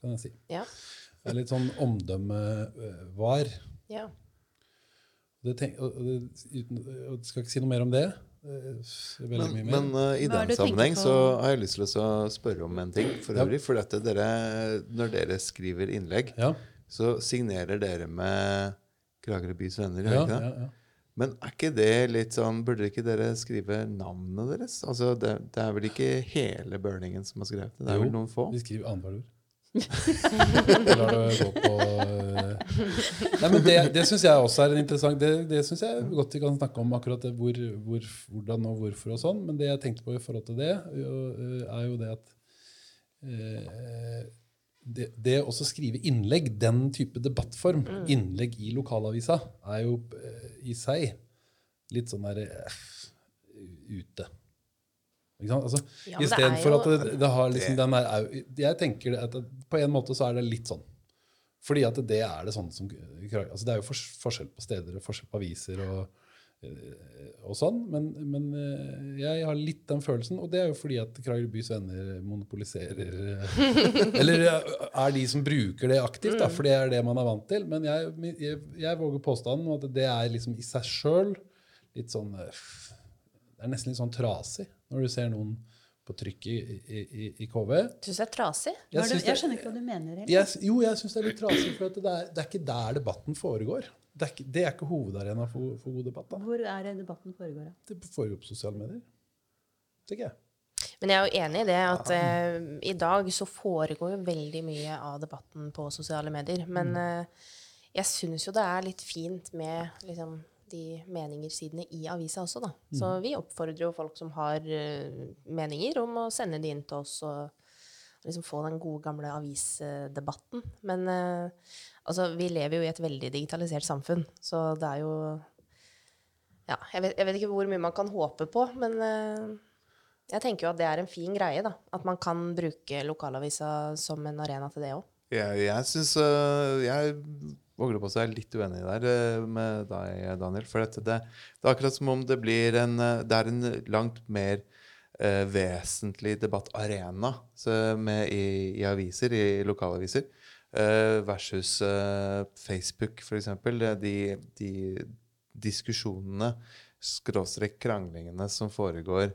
kan jeg si. Ja. Er litt sånn omdømmevar. ja. Det tenk, og, og, uten, og jeg skal ikke si noe mer om det. eh, Men, men uh, i den sammenheng så har jeg lyst til å spørre om en ting for Ja. øvrig. For dette dere, når dere skriver innlegg, ja, så signerer dere med Kragerø bys venner. ja, ikke det? ja, ja. Men er ikke det litt sånn Burde ikke dere skrive navnet deres? Altså, det, det er vel ikke hele burningen som har skrevet det? Det er Jo. vel noen få? Vi skriver annethvert ord. Lar det gå på eh, Nei, men Det, det syns jeg også er en interessant Det, det synes jeg godt vi kan snakke om, akkurat det, hvor, hvor, hvordan og hvorfor og sånn. Men det jeg tenkte på i forhold til det, er jo det at eh, det, det å skrive innlegg, den type debattform, innlegg i lokalavisa, er jo eh, i seg litt sånn der eh, ute. Ikke? Altså, Ja, Istedenfor jo- at det, det har liksom den der Jeg tenker at det, på en måte så er det litt sånn. Fordi at det er det sånn som altså Det er jo forskjell på steder og forskjell på aviser og, eh, og sånn, men, men eh, jeg har litt den følelsen, og det er jo fordi at Kragerø bys venner monopoliserer eh, Eller er de som bruker det aktivt, da, for det er det man er vant til. Men jeg, jeg, jeg våger påstanden om at det er liksom i seg sjøl litt sånn Det er nesten litt sånn trasig når du ser noen på trykk i, i, i, i KV. Syns jeg er trasig. Jeg, det- Jeg skjønner ikke hva du mener. Jeg, jo, jeg syns det er litt trasig, for at det, er, det er ikke der debatten foregår. Det er ikke, det er ikke hovedarena for, for god debatt. da. Hvor er det debatten foregår? da? Det foregår på sosiale medier. Tenker jeg. Men jeg er jo enig i det at eh, i dag så foregår jo veldig mye av debatten på sosiale medier. Men eh, jeg syns jo det er litt fint med liksom, de meningersidene i avisa også, da. Så vi oppfordrer jo folk som har uh, meninger, om å sende de inn til oss og liksom få den gode, gamle avisdebatten. Men uh, altså, vi lever jo i et veldig digitalisert samfunn, så det er jo Ja, jeg vet, jeg vet ikke hvor mye man kan håpe på, men uh, jeg tenker jo at det er en fin greie, da. At man kan bruke lokalavisa som en arena til det òg. Jeg, jeg syns Jeg våger på å er litt uenig der øh, med deg, Daniel. For det, det er akkurat som om det blir en øh, Det er en langt mer øh, vesentlig debattarena med i, i aviser, i lokalaviser, øh, versus øh, Facebook, eksempel. De, de diskusjonene skråstrek kranglingene som foregår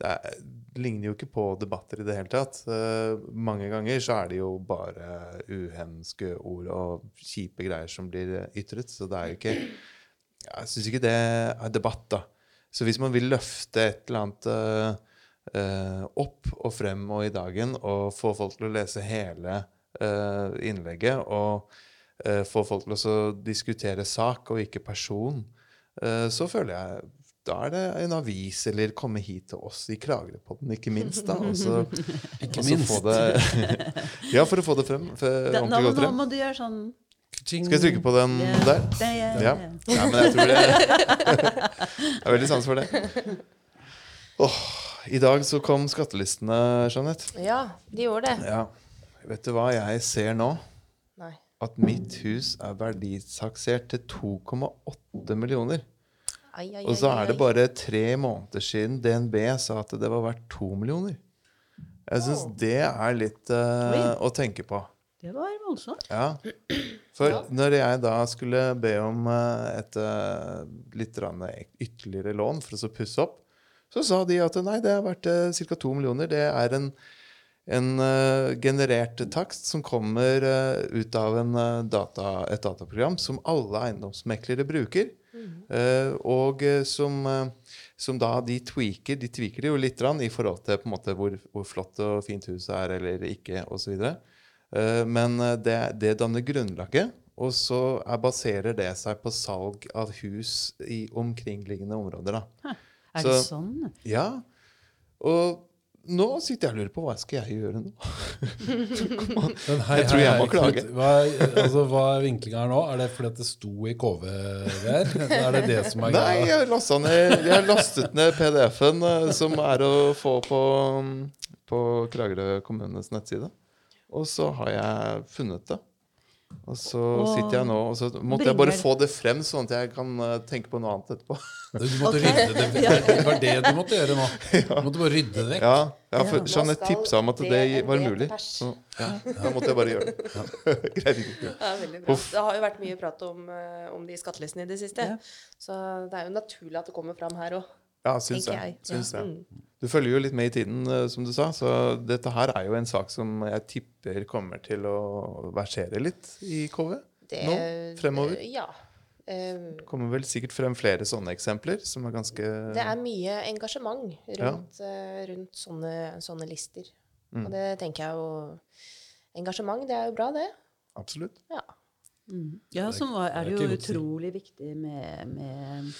det, er, ligner jo ikke på debatter i det hele tatt. Uh, mange ganger så er det jo bare uhemske ord og kjipe greier som blir ytret. Så det er jo ikke Jeg syns ikke det er debatt, da. Så hvis man vil løfte et eller annet uh, opp og frem og i dagen og få folk til å lese hele innlegget og få folk til å diskutere sak og ikke person, så føler jeg da er det en avis, eller komme hit til oss i Kragerøpodden, ikke minst. da. Også, ikke minst. ja, for å få det frem. Da, nå, nå må du gjøre sånn Skal jeg trykke på den yeah. der? Yeah. Ja. ja. men jeg tror det Jeg har veldig sans for det. Oh, I dag så kom skattelistene, Jeanette. Ja, de gjorde det. Ja. Vet du hva jeg ser nå? Nei. At mitt hus er verditaksert til 2,8 millioner. Ai, ai, og så er det bare tre måneder siden DNB sa at det var verdt to millioner. Jeg syns oh. det er litt uh, å tenke på. Det var voldsomt. Ja. For ja. når jeg da skulle be om uh, et uh, litt ytterligere lån for å pusse opp, så sa de at nei, det er verdt ca. to millioner. Det er en, en generert takst som kommer ut av data, et dataprogram som alle eiendomsmeklere bruker. Uh, og eh, som, uh, som, da de tweaker De tweaker det jo litt rann, i forhold til måte hvor, hvor flott og fint huset er eller ikke osv. Uh, men det, det, danner grunnlaget. Og så er, baserer det seg på salg av hus i omkringliggende områder. da. Er det så, sånn? Ja. Og nå sitter jeg og lurer på hva skal jeg gjøre nå. hei, jeg tror jeg må klage. Hva, altså, hva er vinklinga her nå? Er det fordi at det sto i KV der? Er det det som er greia? Nei, jeg har, ned, jeg lastet ned PDF-en eh, som er å få på, på Kragerø kommunes nettside. Og så har jeg funnet det. Og så sitter jeg nå og så måtte jeg bare få det frem, sånn at jeg kan uh, tenke på noe annet etterpå. Du måtte okay. rydde det Det var det du måtte gjøre nå. Du måtte bare rydde det vekk. Ja, ja for Jeanette tipsa om at det var mulig. Så ja, da måtte jeg bare gjøre det. Det er veldig bra. Det har jo vært mye prat om, uh, om de skattelistene i det siste. Så det er jo naturlig at det kommer fram her òg. Ja, syns jeg. jeg. Syns jeg. Mm. Du følger jo litt med i tiden, eh, som du sa. Så dette her er jo en sak som jeg tipper kommer til å versere litt i KV det, nå fremover. Ja. Uh, det kommer vel sikkert frem flere sånne eksempler som er ganske Det er mye engasjement rundt, ja. uh, rundt sånne, sånne, lister. Mm. Og det tenker jeg jo Engasjement, det er jo bra, det. Absolutt. Ja. Mm. Ja, så er det jo utrolig viktig med, med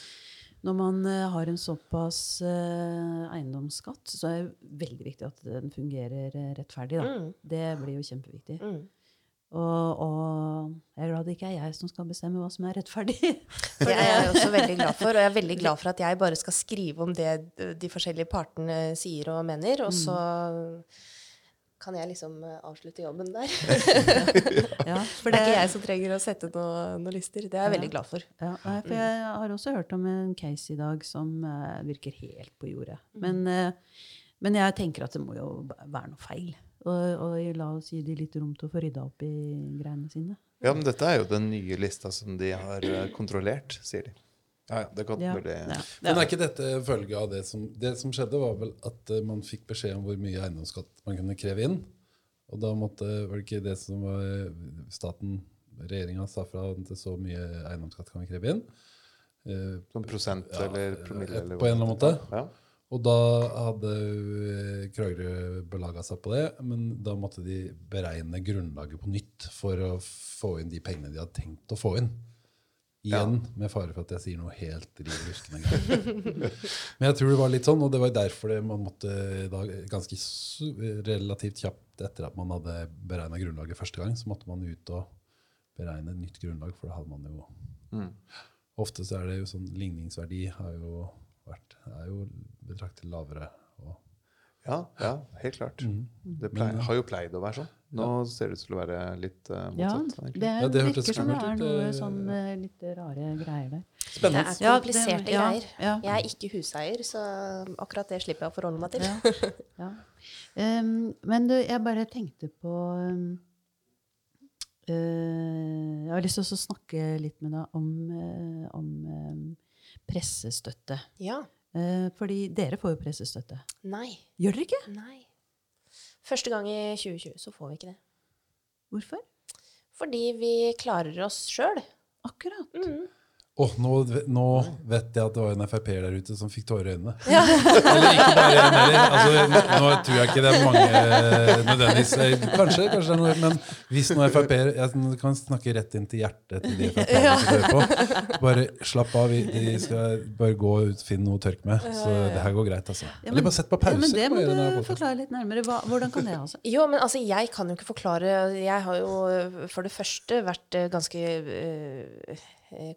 når man uh, har en såpass uh, eiendomsskatt, så er det veldig viktig at den fungerer uh, rettferdig. Mm. Det blir jo kjempeviktig. Mm. Og, og, jeg er glad det ikke er jeg som skal bestemme hva som er rettferdig. det er jeg også veldig glad for. Og jeg er veldig glad for at jeg bare skal skrive om det de forskjellige partene sier og mener. Og så kan jeg liksom eh, avslutte jobben der. ja, for det, er ikke jeg som trenger å sette noen noe lister. Det er jeg ja, veldig glad for. Ja, for Jeg har også hørt om en case i dag som uh, virker helt på jordet. Mm. Men, uh, men, jeg tenker at det må jo være noe feil. Og, og la oss gi de litt rom til å få rydda opp i greiene sine. Ja, men dette er jo den nye lista som de har kontrollert, sier de. Ja, ja, det kan ja. mulig. Ja. Men er ikke dette følge av det som Det som skjedde, var vel at uh, man fikk beskjed om hvor mye eiendomsskatt man kunne kreve inn. Og da måtte, var det ikke det som var staten, regjeringa, sa fra at så mye eiendomsskatt kan vi kreve inn. Uh, som prosent eller promille? Eller på en eller annen måte. Ja. Og da hadde eh, Kragerø belaga seg på det, men da måtte de beregne grunnlaget på nytt for å få inn de pengene de hadde tenkt å få inn. Igjen, ja. med fare for at jeg sier noe helt riv ruskende. Men jeg tror det var litt sånn, og det var derfor det man måtte da, ganske relativt kjapt etter at man hadde beregna grunnlaget første gang, så måtte man ut og beregne et nytt grunnlag, for det hadde man jo mm. Ofte så er det jo sånn ligningsverdi har jo vært, er jo betraktet lavere. Ja, ja, helt klart. Mm. Det plei, har jo pleid å være sånn. Nå ja. ser det ut til å være litt uh, motsatt. Ja, det, ja, det virker som det er noe sånn uh, litt rare greier der. Spennende. Det er kompliserte ja, greier. Ja, jeg er ikke huseier, så akkurat det slipper jeg å forholde meg til. um, men du, jeg bare tenkte på um, uh, Jeg har lyst til å snakke litt med deg om, om um, pressestøtte. Ja. Eh, fordi dere får jo pressestøtte. Nei. Gjør dere ikke? Nei. Første gang i 2020 så får vi ikke det. Hvorfor? Fordi vi klarer oss sjøl. Akkurat. Mm. Åh, nå, nå vet jeg at det var en Frp-er der ute som fikk tårer i øynene. Eller ikke bare heller. Altså, nå tror jeg ikke det er mange eh, nødvendigvis eh, Kanskje, kanskje det er noe, men hvis noen Frp-er Jeg kan snakke rett inn til hjertet til de Frp-erne som hører på. Bare slapp av. vi- De skal bare gå ut, finne noe å tørke med. Så det her går greit, altså. Ja, men- Eller bare sett på Ja, pause. men det må du forklare litt nærmere. Hva, hvordan kan det altså? Jo, men altså, jeg kan jo ikke forklare Jeg har jo for det første vært eh, ganske eh,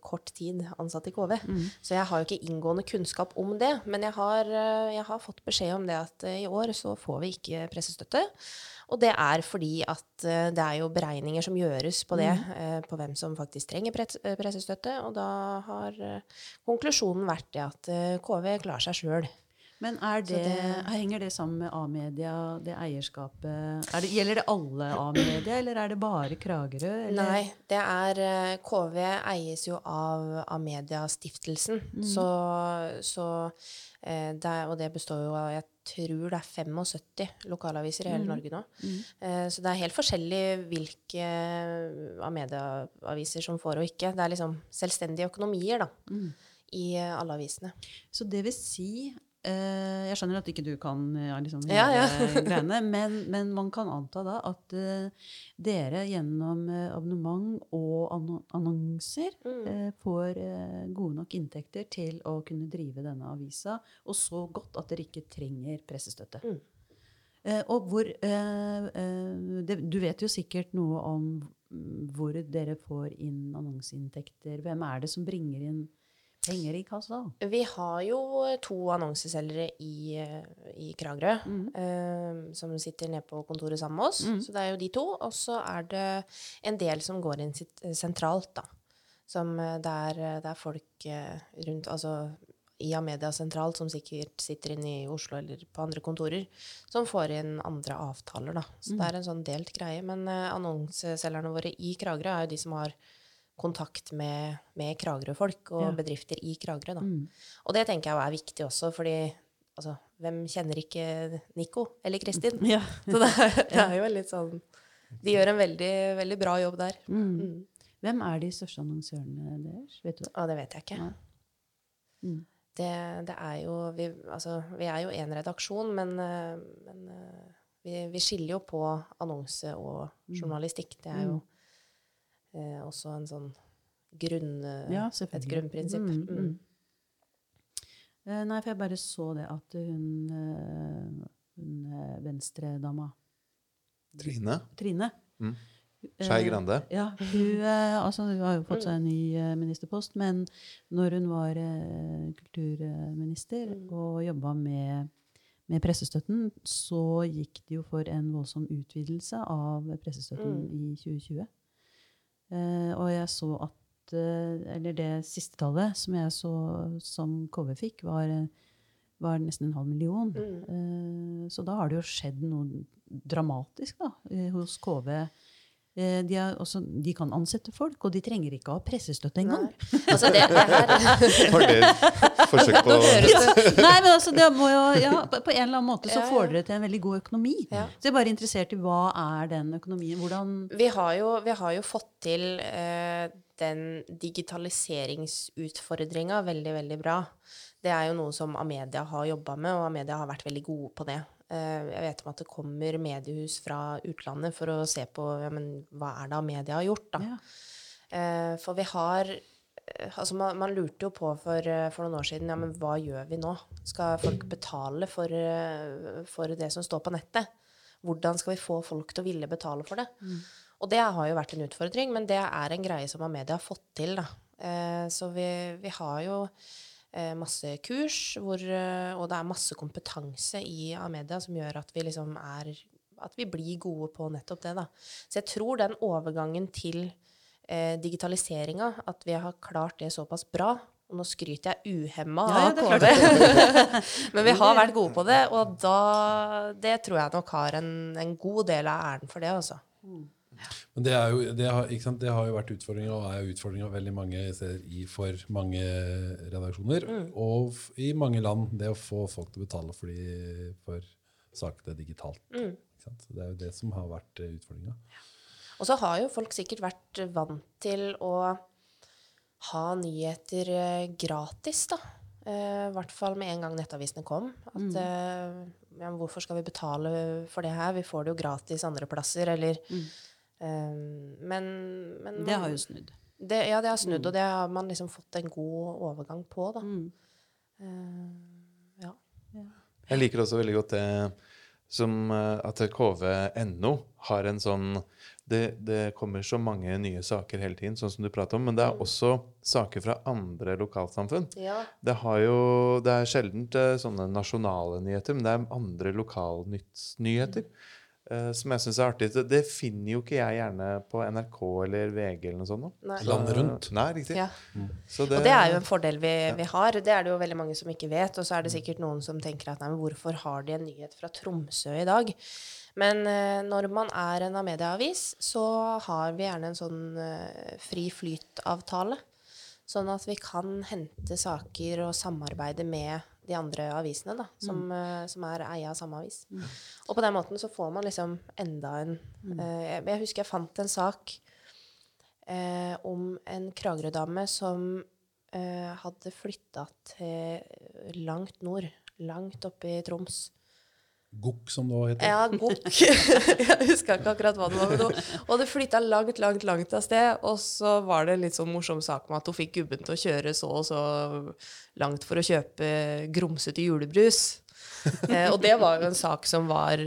kort tid ansatt i KV. Så jeg har jo ikke inngående kunnskap om det. Men jeg har, eh, jeg har fått beskjed om det at eh, i år så får vi ikke pressestøtte. Og det er fordi at eh, det er jo beregninger som gjøres på det, mm. på hvem som faktisk trenger eh, pressestøtte. Og da har eh, konklusjonen vært det at eh, KV klarer seg sjøl. Men det, det- henger det sammen med A-media, det eierskapet er det, Gjelder det alle A-media, eller er det bare Kragerø? Eller? Nei, det er eh, KV eies jo av A-media-stiftelsen. Så, så eh, det Og det består jo av jeg tror det er 75 lokalaviser i hele Norge nå. Mm. så det er helt forskjellig hvilke A-media-aviser som får og ikke. Det er liksom selvstendige økonomier da, i eh, alle avisene. Så det vil si eh, Jeg skjønner at ikke du kan ja, liksom, Ja, ja. greiene, men, men man kan anta da at uh, dere gjennom uh, abonnement og anno annonser Mm. eh, får eh, gode nok inntekter til å kunne drive denne avisa, og så godt at dere ikke trenger pressestøtte. Mm. Eh, og hvor eh, eh, det, Du vet jo sikkert noe om hvor dere får inn annonseinntekter. Hvem er det som bringer inn penger i kassa? Vi har jo to annonseselgere i, eh, i Kragerø eh, som sitter nede på kontoret sammen med oss. Så det er jo de to. Og så er det en del som går inn sitt, eh, sentralt, da. Som der, eh, det er folk rundt Altså i Amedia sentralt, som sikkert sitter inne i Oslo eller på andre kontorer, som får inn andre avtaler, da. Så det er en sånn delt greie. Men eh, annonseselgerne våre i Kragerø er jo de som har kontakt med, med Kragerø-folk og Ja. bedrifter i Kragerø. Mm. Og det tenker jeg er viktig også, fordi altså, hvem kjenner ikke Nico eller Kristin? Ja. Så det er, det er jo litt sånn De gjør en veldig, veldig bra jobb der. Mm. Mm. Hvem er de største annonsørene deres? Vet du det? Og det vet jeg ikke. Ja. Mm. Det, det er jo vi, altså, vi er jo én redaksjon, men, eh, men eh, vi, vi skiller jo på annonse og Mm. journalistikk. Det er jo eh, også en sånn grunn, eh, Ja, et grunnprinsipp. Mm, Mm. mm. Eh, Nei, for jeg bare så det at hun, eh, hun venstredama Trine. Trine Mm. Skei Grande. Ja, hun, eh, altså, hun har jo fått seg en ny ministerpost, men når hun var kulturminister og jobba med, med pressestøtten, så gikk det jo for en voldsom utvidelse av pressestøtten i 2020. Eh, og jeg så at eh, Eller det siste tallet som jeg så som KV fikk, var, var nesten en halv million. Eh, så da har det jo skjedd noe dramatisk da, hos KV. Eh, De, er også, de kan ansette folk, og de trenger ikke å ha pressestøtte engang. Altså, det, det her Var det forsøk på Nei, men altså, det må jo, ja, på, en eller annen måte så Ja, ja. får dere til en veldig god økonomi. Ja. Så jeg er bare interessert i hva er den økonomien? Hvordan Vi har jo, vi har jo fått til eh, den digitaliseringsutfordringa veldig, veldig bra. Det er jo noe som Amedia har jobba med, og Amedia har vært veldig gode på det. Eh, jeg vet om at det kommer mediehus fra utlandet for å se på ja, men, hva er det media har gjort. Da. Ja. Eh, for vi har eh, Altså, man, man lurte jo på for, for noen år siden ja, men hva gjør vi nå? Skal folk betale for, for det som står på nettet? Hvordan skal vi få folk til å ville betale for det? Og det har jo vært en utfordring, men det er en greie som Amedia har fått til. Da. Så vi, vi har jo masse kurs, hvor, eh, og det er masse kompetanse i Amedia som gjør at vi liksom er At vi blir gode på nettopp det. Da. Så jeg tror den overgangen til eh, digitaliseringa, at vi har klart det såpass bra og nå skryter jeg uhemma Ja, av det KV. Men vi har vært gode på det, og da Det tror jeg nok har en, en god del av æren for det, altså. Men det, er jo, det, har, ikke sant? det har jo vært utfordringa, og er jo utfordringa veldig mange steder i for mange redaksjoner. Og i mange land, det å få folk til å betale for, de, for sakene digitalt. Ikke sant? Så Det er jo det som har vært utfordringa. Ja. Og så har jo folk sikkert vært vant til å ha nyheter eh, gratis, da. Eh, I hvert fall med en gang nettavisene kom. At eh, ja, men hvorfor skal vi betale for det her? Vi får det jo gratis andre plasser, eller eh, Men, men Det har jo snudd. det, Ja, det har snudd, og det har man liksom fått en god overgang på, da. Mm. Uh, ja. Jeg liker også veldig godt det som eh, at kv.no har en sånn det, det kommer så mange nye saker hele tiden, sånn som du prater om, men det er også saker fra andre lokalsamfunn. ja. Det, har jo, det er sjelden eh, sånne nasjonale nyheter, men det er andre lokalnyheter. eh, som jeg syns er artig. Det, det finner jo ikke jeg gjerne på NRK eller VG eller noe sånt. Nei. Landet rundt. Nei, riktig. Ja. Så Og det er jo en fordel vi, vi har. Det er det jo veldig mange som ikke vet. Og så er det sikkert noen som tenker at nei, men hvorfor har de en nyhet fra Tromsø i dag? Men eh, når man er en Amedia-avis, så har vi gjerne en sånn eh, fri flyt-avtale. Sånn at vi kan hente saker og samarbeide med de andre avisene, da, som, eh, som er eia av samme avis. Og på den måten så får man liksom enda en uh, jeg, jeg husker jeg fant en sak uh, om en Kragerø-dame som hadde flytta til langt nord. Langt oppe i Troms. Gokk, som det òg heter. Ja, Gokk. jeg huska ikke akkurat hva det var. Men det, hun hadde flytta langt, langt, langt av sted. Og så var det en litt sånn morsom sak med at hun fikk gubben til å kjøre så og så langt for å kjøpe grumsete julebrus. eh, og det var jo en sak som var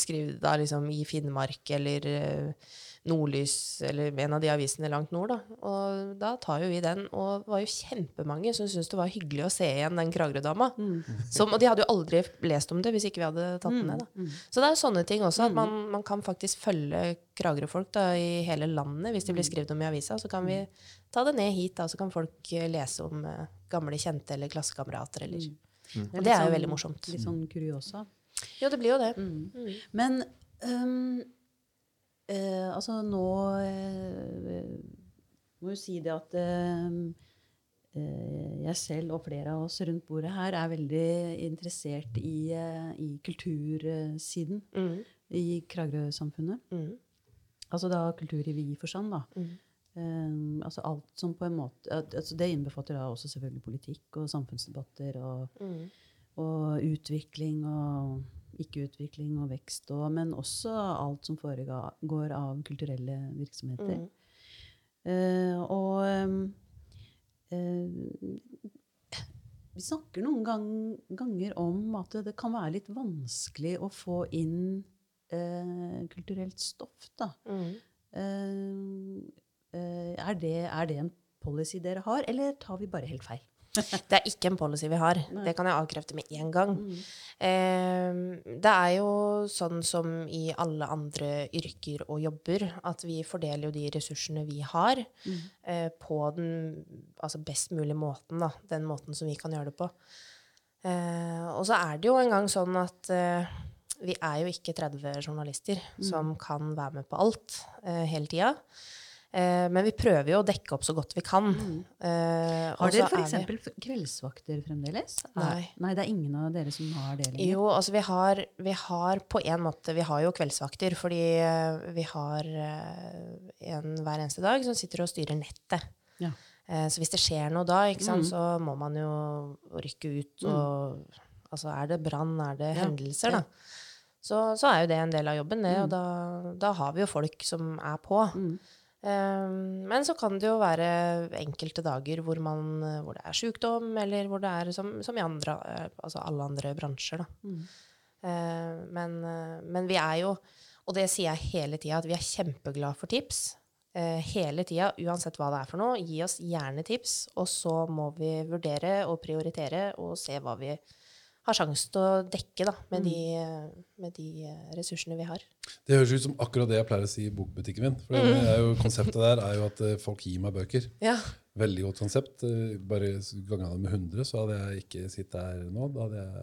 skrevet liksom i Finnmark eller eh, Nordlys eller en av de avisene langt nord. da. Og da tar jo vi den. Og det var jo kjempemange som syntes det var hyggelig å se igjen den Kragerø-dama. Mm. Og de hadde jo aldri lest om det hvis ikke vi hadde tatt den ned. da. Så det er jo sånne ting også, at man, man kan faktisk følge Kragerø-folk i hele landet. Hvis de blir skrevet om i avisa, så kan vi ta det ned hit, da, så kan folk eh, lese om uh, gamle kjente eller klassekamerater. Eller. Og det er jo veldig morsomt. Litt sånn kuriosa. Jo, det blir jo det. Men øhm, eh, altså nå eh, må jo si det at eh, jeg selv og flere av oss rundt bordet her er veldig interessert i, eh, i kultursiden Mm. i Kragerø-samfunnet. Mm. Altså da kultur i vid forstand, da. Mm. Um, altså alt som på en måte altså Det innbefatter da også selvfølgelig politikk og samfunnsdebatter og, Mm. og utvikling og ikke-utvikling og vekst, og, men også alt som foregår av kulturelle virksomheter. Mm. Uh, og uh, vi snakker noen gang, ganger om at det, det kan være litt vanskelig å få inn eh, kulturelt stoff. Da. Mm. Eh, eh, er, det, er det en policy dere har, eller tar vi bare helt feil? Det er ikke en policy vi har. Det kan jeg avkrefte med en gang. Eh, det er jo sånn som i alle andre yrker og jobber, at vi fordeler jo de ressursene vi har, eh, på den altså best mulige måten. Da. Den måten som vi kan gjøre det på. Eh, og så er det jo en gang sånn at eh, vi er jo ikke 30 journalister som kan være med på alt eh, hele tida. Eh, men vi prøver jo å dekke opp så godt vi kan. Eh, og Har dere er vi- f.eks. kveldsvakter fremdeles? Nei. Nei, det er ingen av dere som har det lenger? Jo, altså vi har, vi har på en måte Vi har jo kveldsvakter, fordi eh, vi har eh, en hver eneste dag som sitter og styrer nettet. Ja. Eh, Så hvis det skjer noe da, sant, så må man jo rykke ut og Altså er det brann, er det Ja. hendelser, da. Så, så er jo det en del av jobben, det. Og da, da har vi jo folk som er på. Eh, men så kan det jo være enkelte dager hvor, man, hvor det er sykdom, eller hvor det er som, som i andre, eh, altså alle andre bransjer. Da. Mm. men, eh, men vi er jo, og det sier jeg hele tida, at vi er kjempeglad for tips. Eh, hele tida, uansett hva det er for noe. Gi oss gjerne tips, og så må vi vurdere og prioritere og se hva vi har sjanse til å dekke da, med, de, med de eh, ressursene vi har. Det høres ut som akkurat det jeg pleier å si i bokbutikken min. For det er jo, Konseptet der er jo at eh, folk gir meg bøker. Ja. Veldig godt konsept. Eh, Bare ganga det med 100, så hadde jeg ikke sittet her nå. Da hadde jeg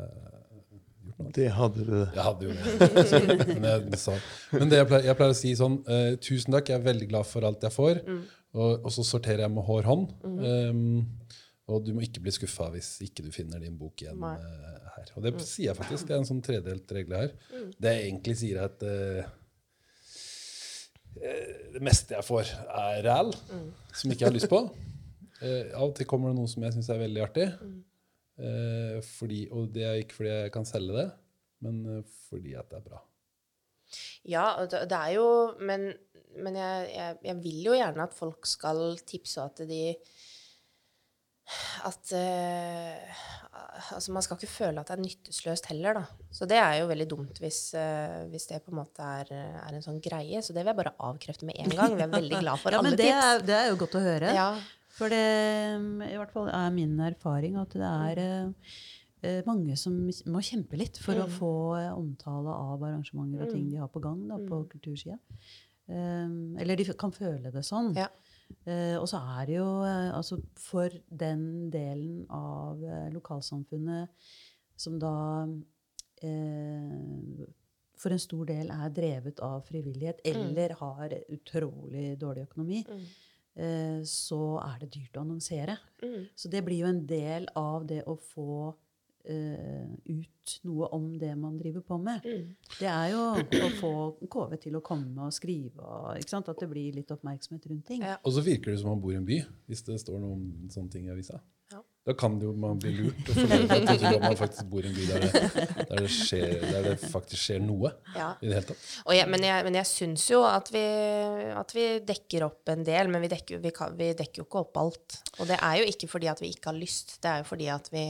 gjort noe. Det hadde du. Jeg hadde jo det. Så, men jeg, sa. Men det jeg, pleier, jeg pleier å si sånn Tusen takk, jeg er veldig glad for alt jeg får. Og, og så sorterer jeg med hår hånd. Um, og du må ikke bli skuffa hvis ikke du finner din bok igjen Nei. eh, her. Og det sier jeg faktisk. Det er en sånn tredelt regel her. Det jeg egentlig sier, er at eh, det meste jeg får, er ræl som ikke jeg har lyst på. Uh, av og til kommer det noe som jeg syns er veldig artig. Uh, fordi, og det er ikke fordi jeg kan selge det, men fordi at det er bra. Ja, det det er jo Men, men jeg, jeg, jeg vil jo gjerne at folk skal tipse, og at de At uh, Altså, man skal ikke føle at det er nytteløst heller, da. Så det er jo veldig dumt hvis, uh, hvis det på en måte er, er en sånn greie. Så det vil jeg bare avkrefte med en gang. Vi er veldig glad for ja, alle men det tips. er, det er jo godt å høre. Ja. For det i hvert fall er min erfaring at det er eh, mange som må kjempe litt for å få omtale av arrangementer og ting de har på gang da, på kultursida. Um, eller de kan føle det sånn. Ja. Eh, og så er det jo uh, altså For den delen av uh, lokalsamfunnet som da for en stor del er drevet av frivillighet eller har utrolig dårlig økonomi, eh, så er det dyrt å annonsere. Mm. Så det blir jo en del av det å få eh, ut noe om det man driver på med. Mm. Det er jo å få KV til å komme og skrive, og, ikke sant? at det blir litt oppmerksomhet rundt ting. Ja. Og så virker det som man bor i en by, hvis det står noe om sånne ting i avisa. Ja. Da kan det jo man bli lurt og fornøyd at, man faktisk bor i en by der det, der det, skjer, der det faktisk skjer noe Ja. i det hele tatt. Og jeg, men jeg, men jeg syns jo at vi, at vi dekker opp en del, men vi dekker, vi, kan, vi dekker jo ikke opp alt. Og det er jo ikke fordi at vi ikke har lyst, det er jo fordi at vi,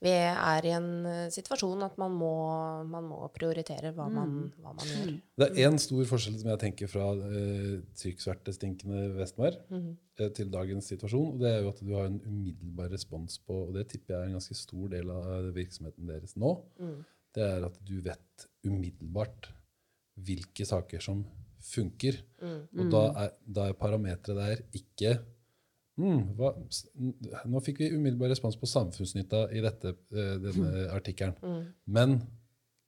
vi er i en eh, situasjon at man må, man må prioritere hva man, hva man gjør. Det er én stor forskjell som jeg tenker fra eh, trykksvertestinkende Vestmar eh, til dagens situasjon. og Det er jo at du har en umiddelbar respons på, og det tipper jeg er en ganske stor del av virksomheten deres nå, det er at du vet umiddelbart hvilke saker som funker. Og da er, da er parameteret der ikke mm, hva, Nå fikk vi umiddelbar respons på samfunnsnytta i dette, eh, denne artikkelen. Men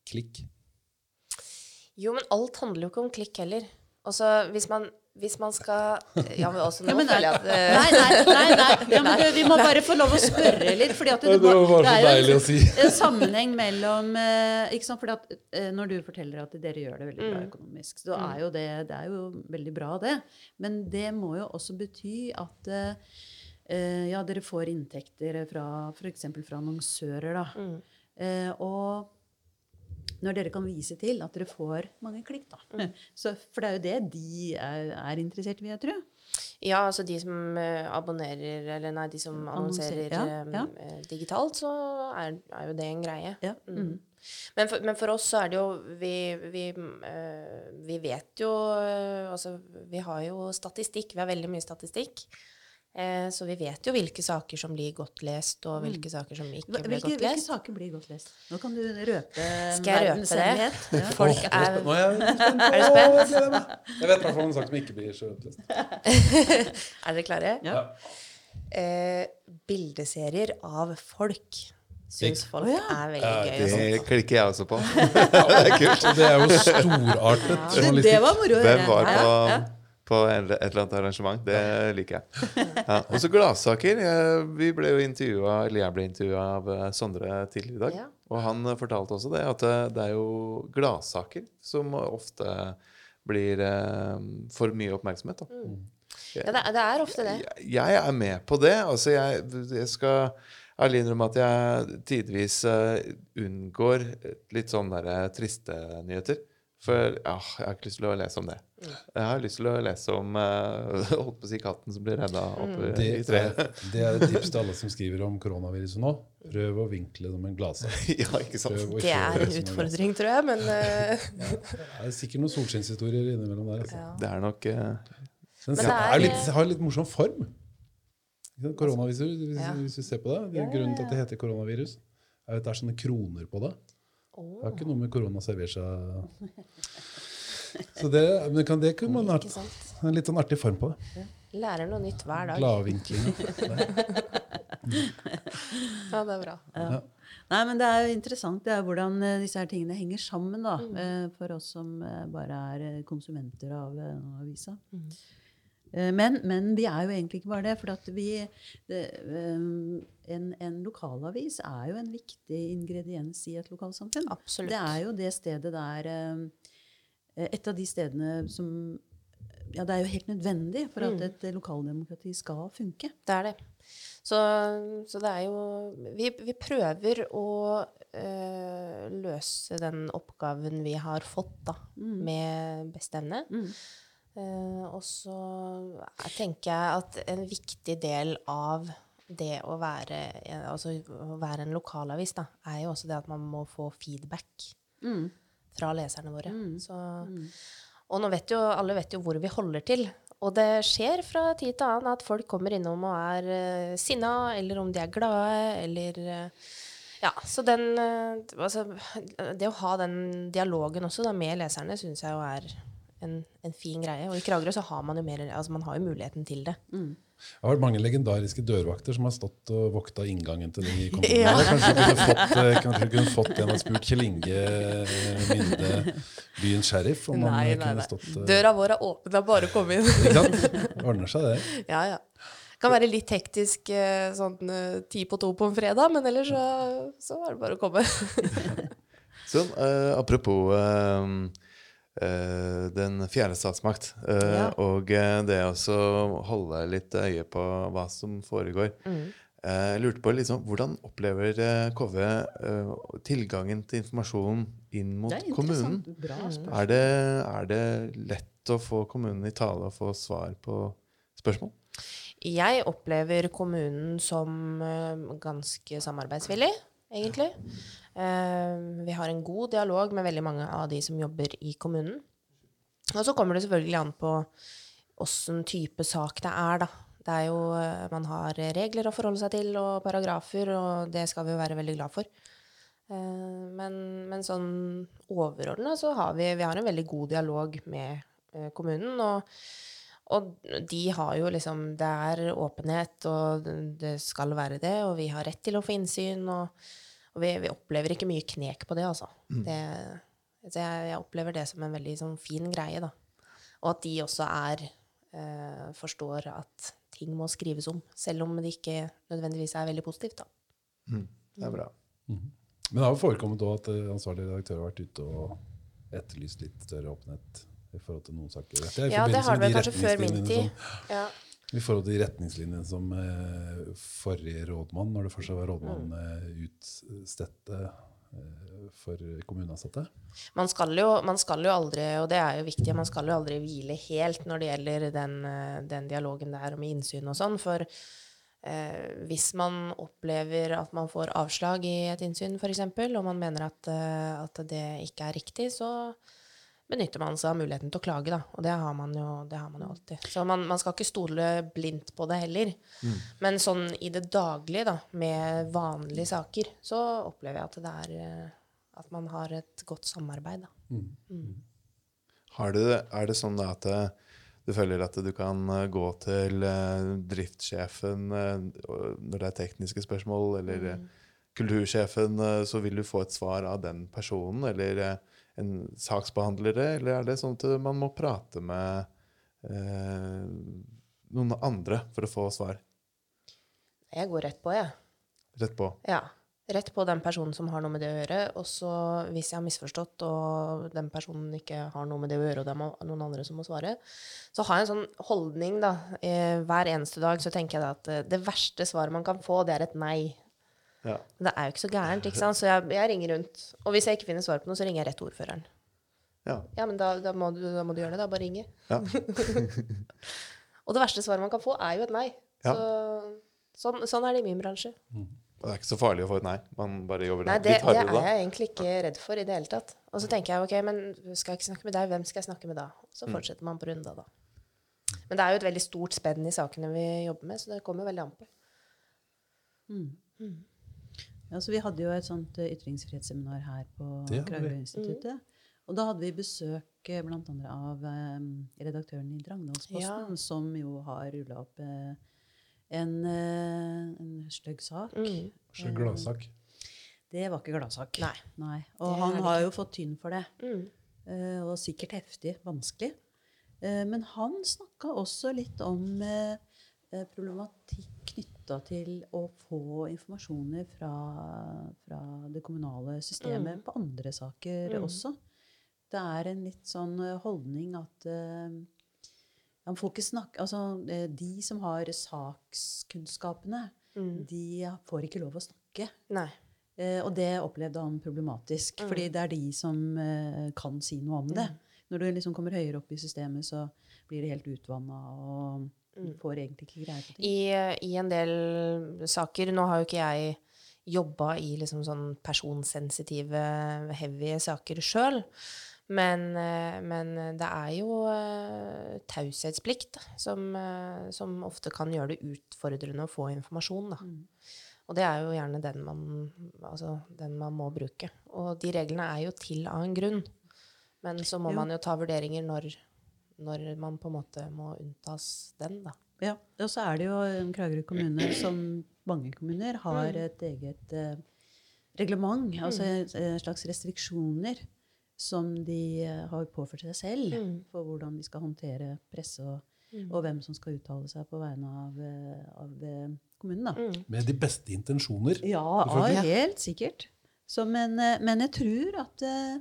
klikk. Jo, men alt handler jo ikke om klikk heller. Altså, hvis man, hvis man skal Ja, men også nå Ja, men føler jeg at Nei, nei, nei, nei. Ja, men du, vi må bare få lov å spørre litt. Fordi at det, Det var bare så det er deilig en, å si. en sammenheng mellom eh, ikke sant? Fordi at eh, Når du forteller at dere gjør det veldig bra økonomisk, så er jo det, det er jo veldig bra, det. Men det må jo også bety at eh, ja, dere får inntekter fra f.eks. fra annonsører. da. Eh, og når dere kan vise til at dere får mange klikk, da. Så, for det er jo det de er, er interessert i, vil jeg tro. Ja, altså de som eh, abonnerer, eller nei, de som annonserer Annonserer, ja, eh, eh, digitalt, så er, er jo det en greie. Ja. Mm. Men for, men for oss så er det jo Vi, vi, vi vet jo Altså, vi har jo statistikk. Vi har veldig mye statistikk. Eh, så vi vet jo hvilke saker som blir godt lest, og hvilke saker som ikke blir Hvilke, godt hvilke saker blir godt lest? Nå kan du røpe Skal jeg røpe det? Ja. Folk er Nå er jeg spent. Er du spent? jeg vet i hvert fall en sak som ikke blir så lest. Er dere klare? Ja. Eh, bildeserier av folk syns folk oh, ja. er veldig gøy. sånt. Det klikker jeg også på. det er kult. Det er jo storartet Det, det var moro å Hvem høre. var på, ja. På et eller annet arrangement? Det liker jeg. Ja. Og så gladsaker. Vi ble jo intervjuet, eller jeg ble intervjua av eh, Sondre tidligere i dag. Ja. Og han eh, fortalte også det, at det, det er jo gladsaker som ofte blir eh, for mye oppmerksomhet. Da. Ja, det, er- det er ofte det. Jeg, jeg er med på det. Altså, jeg, jeg skal ærlig innrømme at jeg tidvis eh, unngår litt sånne der, eh, triste nyheter. For ja, jeg har ikke lyst til å lese om det. Jeg har lyst til å lese om uh, holdt på å si katten som blir redda opp i- Det i er, treet. det er et tips til alle som skriver om koronaviruset nå. Prøv å vinkle det som en gladsak. ja, ikke sant? Det er en utfordring, tror jeg, men eh, Det er sikkert noen solskinnshistorier innimellom der. Altså. ja. Det er nok uh... Den Men er, det er- litt, har litt morsom form. Koronaviruset, hvis, Ja. hvis du ser på det. det er grunnen til at det heter koronavirus, er at det er sånne kroner på det. Det har ikke noe med korona servert seg Så det, men kan, det kunne man ha en litt sånn artig form på det. Lærer noe nytt hver dag. Gladvinkling. Ja, det er bra. Ja. Nei, men det er jo interessant det er hvordan eh, disse her tingene henger sammen, da. Mm. eh, For oss som eh, bare er konsumenter av avisa. Mm. Eh, Men, men vi er jo egentlig ikke bare det. For at vi, det, en, en lokalavis er jo en viktig ingrediens i et lokalsamfunn. Absolutt. Det er jo det stedet der Et av de stedene som Ja, det er jo helt nødvendig for at Mm. et lokaldemokrati skal funke. Det er det. Så, så det er jo Vi, vi prøver å øh, løse den oppgaven vi har fått, da, med beste evne. Mm. Uh, og så tenker jeg at en viktig del av det å være, altså, å være en lokalavis, da, er jo også det at man må få feedback Mm. Fra leserne våre. Mm. Så, og nå vet jo, alle vet jo hvor vi holder til. Og det skjer fra tid til annen at folk kommer innom og er uh, sinna, eller om de er glade, eller uh, Ja, så den uh, Altså, det å ha den dialogen også da, med leserne syns jeg jo er en, en fin greie. Og i Kragerø så har man jo mer Altså, man har jo muligheten til det. Mm. Det har vært mange legendariske dørvakter som har stått og vokta inngangen til de kontorene. Ja. Kanskje du kunne fått, eh, kanskje kunne fått en og spurt Kjell Inge eh, Minde, byens sheriff, om han eh, kunne stått nei. Døra vår er åpen, det er bare å komme inn. Ikke sant? Ordner seg det. ja, ja. Kan være litt hektisk eh, sånn eh, ti på to på en fredag, men ellers så, så er det bare å komme. Sånn, uh, apropos eh, eh, den fjerde statsmakt, eh, Ja. og eh, det å holde litt øye på hva som foregår. Mm. Eh, Jeg lurte på liksom, Hvordan opplever eh, KV eh, tilgangen til informasjon inn mot Det er kommunen? Bra. Er det, er det lett å få kommunen i tale og få svar på spørsmål? Jeg opplever kommunen som eh, ganske samarbeidsvillig, egentlig. Eh, vi har en god dialog med veldig mange av de som jobber i kommunen. Og så kommer det selvfølgelig an på åssen type sak det er, da. Det er jo, eh, man har regler å forholde seg til, og paragrafer, og det skal vi jo være veldig glad for. Eh, Men, men sånn overordna så har vi, vi har en veldig god dialog med kommunen. og og de har jo liksom Det er åpenhet, og det skal være det, og vi har rett til å få innsyn. Og, og vi, vi opplever ikke mye knek på det, altså. Det, så jeg, jeg opplever det som en veldig sånn fin greie, da. Og at de også er eh, Forstår at ting må skrives om, selv om det ikke nødvendigvis er veldig positivt, da. Det er bra. Men det har jo forekommet òg at eh, ansvarlig redaktør har vært ute og etterlyst litt større åpenhet i forhold til noen saker. Er Ja, det har det vel kanskje før min tid. Ja. I forhold til de retningslinjene som eh, forrige rådmann, når det fortsatt var rådmann, Mm. eh, utstedte eh, for kommuneansatte. Man skal, jo, man skal jo aldri, og det er jo viktig, man skal jo aldri hvile helt når det gjelder den, eh, den dialogen der med innsyn og sånn. For eh, hvis man opplever at man får avslag i et innsyn, f.eks., og man mener at, eh, at det ikke er riktig, så benytter man seg av muligheten til å klage, da. Og det har man jo, det har man jo alltid. Så man, man skal ikke stole blindt på det heller. Men sånn i det daglige, da, med vanlige saker, så opplever jeg at det er eh, at man har et godt samarbeid, da. Har du, er det sånn da at eh, du føler at du kan eh, gå til driftssjefen når det er tekniske spørsmål, eller eh, kultursjefen, så vil du få et svar av den personen, eller en saksbehandlere, eller er det sånn at man må prate med eh, noen andre for å få svar Jeg går rett på, jeg. rett på? Ja. Rett på den personen som har noe med det å gjøre. Og så, hvis jeg har misforstått, og den personen ikke har noe med det å gjøre, og det er noen andre som må svare, så har jeg en sånn holdning, da. Eh, hver eneste dag så tenker jeg at eh, det verste svaret man kan få, det er et nei. Ja. Men det er jo ikke så gærent, ikke sant? Så jeg, jeg ringer rundt. Og hvis jeg ikke finner svar på noe, så ringer jeg rett til ordføreren. Ja. Ja, men da, da, må du, da må du gjøre det. Da bare ringe. Ja. Og det verste svaret man kan få, er jo et nei. Ja. Så, sånn, sånn er det i min bransje. Mm. det er ikke så farlig å få et nei. Man bare jobber Nei, litt da det hardere er da. jeg egentlig ikke redd for i det hele tatt. Og så tenker jeg ok, men skal jeg ikke snakke med deg, hvem skal jeg snakke med da? Så Mm. fortsetter man på runda da. Men det er jo et veldig stort spenn i sakene vi jobber med, så det kommer veldig an på. Ja, så vi hadde jo et sånt eh, ytringsfrihetsseminar her på Kragerø-instituttet. Og da hadde vi besøk bl.a. blant andre av eh, redaktøren i Drangedalsposten, Ja. som jo har rulla opp eh, en, eh, en stygg sak. Mm. Så gladsak. Det var ikke gladsak. Nei. Nei. Og Det han har jo fått tynn for det. Mm. eh, og sikkert heftig, vanskelig. Eh, men han snakka også litt om eh, eh, problematikk knytta til å få informasjoner fra, fra det kommunale systemet Mm. på andre saker Mm. også. Det er en litt sånn eh, holdning at eh, man får ikke snakke Altså, eh, de som har sakskunnskapene, Mm. de får ikke lov å snakke. Nei. Eh, og det opplevde han problematisk, Mm. fordi det er de som eh, kan si noe om det. Når du liksom kommer høyere opp i systemet, så blir det helt utvanna og Mm. får egentlig ikke greie på ting. I, I en del saker Nå har jo ikke jeg jobba i liksom sånn personsensitive, heavy saker sjøl. Men, eh, men det er jo eh, taushetsplikt som, eh, som ofte kan gjøre det utfordrende å få informasjon. Da. Mm. Og det er jo gjerne den man, altså, den man må bruke. Og de reglene er jo til av en grunn. Men så må Jo. man jo ta vurderinger når, når man på en måte må unntas den, da. Ja, og så er det jo en Kragerø kommune, som mange kommuner, har Mm. et eget eh, reglement, altså en slags restriksjoner, som de eh, har påført seg selv Mm. for hvordan de skal håndtere presse, og, Mm. og hvem som skal uttale seg på vegne av, eh, av kommunen. da. Mm. Med de beste intensjoner. Ja, ja helt sikkert. Så, men, men jeg tror at eh,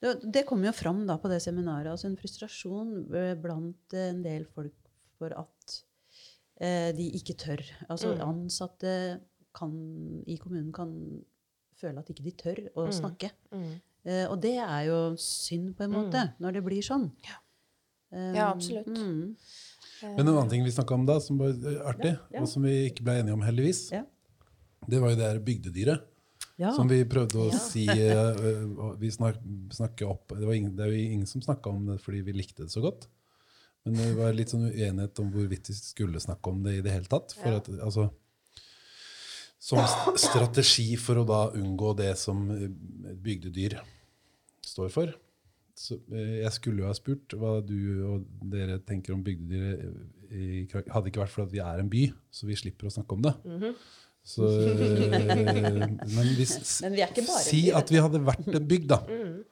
det, kom kommer jo fram da på det seminaret. altså En frustrasjon eh, blant en del folk for at eh, de ikke tør. Altså Mm. ansatte kan, i kommunen kan føle at ikke de tør å Mm. snakke. Mm. Eh, og det er jo synd på en måte, når det blir sånn. Eh, Ja, absolutt. Mm, Men en annen ting vi snakka om da, som var artig, Ja, ja. og som vi ikke ble enige om, heldigvis, Ja. det var jo det her bygdedyret. Ja. Som vi prøvde å Ja. si eh, eh, Vi snak, opp det, var ingen, det er jo ingen som snakka om det fordi vi likte det så godt. Men det var litt sånn uenighet om hvorvidt vi skulle snakke om det i det hele tatt. For at, altså, som strategi for å da unngå det som eh, bygdedyr står for. Så, jeg skulle jo ha spurt hva du og dere tenker om bygdedyr. Hadde ikke vært for at vi er en by, så vi slipper å snakke om det. Mhm. Så, eh, men hvis, Men Si at vi hadde vært en bygd, da. Mm.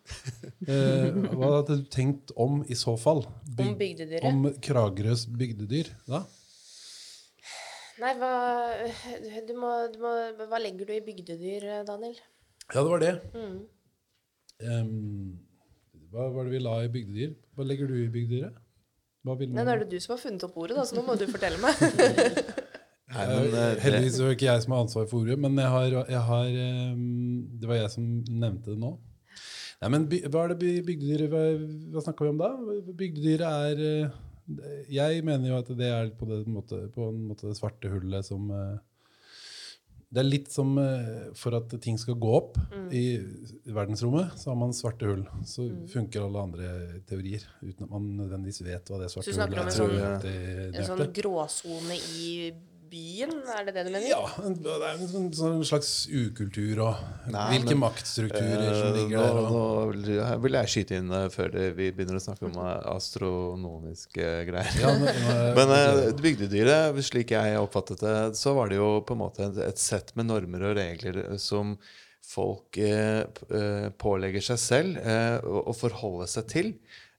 Eh, hva hadde du tenkt om i så fall? Byg- Om bygdedyret? Om Kragerøs bygdedyr da? Nei, hva, du må, du må, hva legger du i bygdedyr, Daniel? Ja, det var det. Mm. Um, hva var det vi la i bygdedyr? Hva legger du i bygdedyret? Hva vil Nei, Nå er det du som har funnet opp ordet, da, så nå må du fortelle meg. Nei, men, Eh, eh, Heldigvis er det ikke jeg som har ansvar for ordet, men jeg har, jeg har Det var jeg som nevnte det nå. Nei, men by, Hva er det by- bygdedyret Hva, hva snakka vi om da? Bygdedyret er eh, Jeg mener jo at det er på, det, måte, på en måte det svarte hullet som eh, Det er litt som eh, for at ting skal gå opp Mm. i verdensrommet, så har man svarte hull. Så funker alle andre teorier uten at man nødvendigvis vet hva det svarte Så du snakker hullet om er. en sånn- Det- det En sånn gråsone i byen, er det det du mener? Ja, det er en sånn, sånn slags ukultur og Nei, hvilke men- maktstrukturer som Eh, ligger nå, der. Og, nå vil- vil jeg skyte inn eh, før vi begynner å snakke om eh, astronomiske greier. ja, nå- Men eh, bygdedyret, slik jeg oppfattet det, så var det jo på en måte et, et sett med normer og regler som folk eh, pålegger seg selv eh, å, forholde seg til.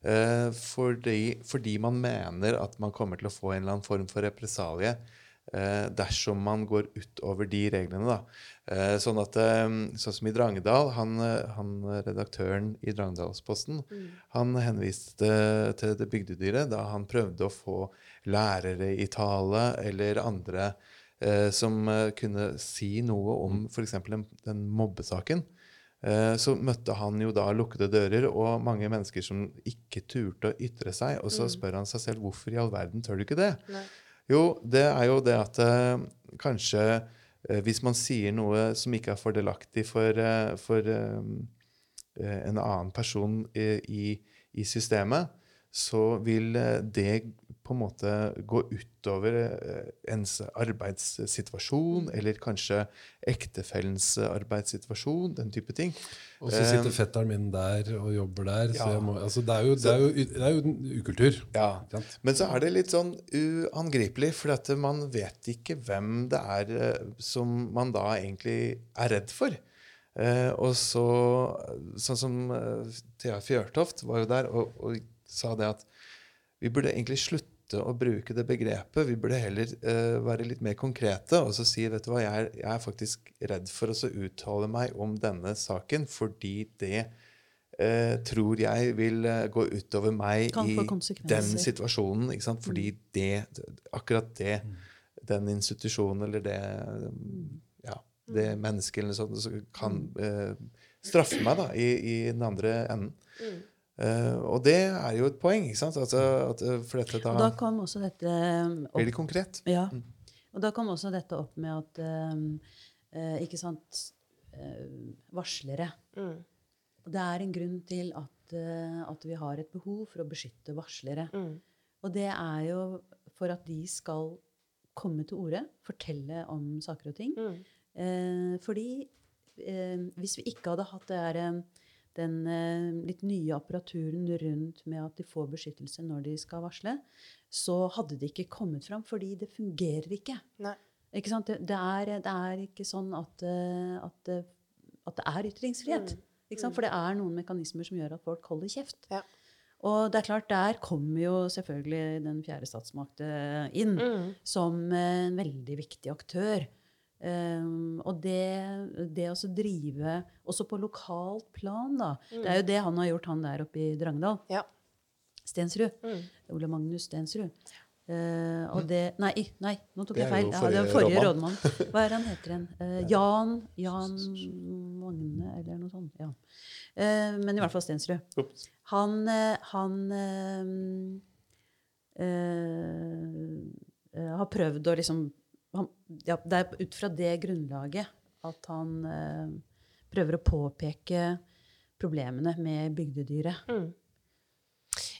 Eh, fordi, fordi man mener at man kommer til å få en eller annen form for represalie dersom man går utover de reglene. da. Eh, sånn at, eh, sånn som i Drangedal, han, eh, han eh, redaktøren i Drangedalsposten, han henviste til det bygdedyret da han prøvde å få lærere i tale eller andre eh, som eh, kunne si noe om f.eks. Den, den mobbesaken. Eh, så møtte han jo da lukkede dører og mange mennesker som ikke turte å ytre seg. Og så spør han seg selv hvorfor i all verden tør du ikke det? Nei. Jo, det er jo det at eh, kanskje eh, hvis man sier noe som ikke er fordelaktig for, eh, for en annen person i, i, systemet, så vil det på en måte gå utover eh, ens arbeidssituasjon, eller kanskje ektefellens arbeidssituasjon, den type ting. og så sitter fetteren min der og jobber der. Så Ja. jeg må, altså, det, er jo, det, er jo, det er jo ukultur. Ja. Men så er det litt sånn uangripelig, for at man vet ikke hvem det er eh, som man da egentlig er redd for. Eh, og så, sånn som eh, Thea Fjørtoft var jo der og, og sa det at vi burde egentlig slutte å bruke det begrepet. Vi burde heller uh, være litt mer konkrete og så si vet du hva, jeg er, jeg er faktisk redd for å uttale meg om denne saken fordi det uh, tror jeg vil eh, gå utover meg Kan i den situasjonen. Ikke sant? Fordi det, akkurat det, den institusjonen eller det ja, det mennesket eller noe sånt så kan uh, straffe meg da, i, i den andre enden. Eh, og det er jo et poeng, ikke sant? Altså, at, eh, for dette da, Og da kom også dette opp blir det konkret. Ja. Og da kom også dette opp med at uh, uh, Ikke sant eh, Varslere. Mm. Det er en grunn til at, eh, at vi har et behov for å beskytte varslere. Mm. Og det er jo for at de skal komme til orde, fortelle om saker og ting. Mm. Eh, fordi eh, hvis vi ikke hadde hatt det her, eh, den eh, litt nye apparaturen rundt med at de får beskyttelse når de skal varsle, så hadde det ikke kommet fram, fordi det fungerer ikke. Ikke sant? Det, det, er, det er ikke sånn at, eh, at, det- at det er ytringsfrihet. Ikke sant? For det er noen mekanismer som gjør at folk holder kjeft. Ja. Og det er klart, der kommer jo selvfølgelig den fjerde statsmakt eh, inn Mm. som eh, en veldig viktig aktør. Um, og det, det å så drive også på lokalt plan, da. Det er jo det han har gjort, han der oppe i Drangedal. Ja. Stensrud. Mm. Ole Magnus Stensrud. Uh, og det Nei, nei nå tok Det jeg feil. Ja, det var forrige forrige rådmann. Hva er han heter igjen? Uh, Jan Jan Magne, eller noe sånt. Ja. Uh, men i hvert fall Stensrud. Han, han har prøvd å liksom han, ja, Det er ut fra det grunnlaget at han eh, prøver å påpeke problemene med bygdedyret. Mm.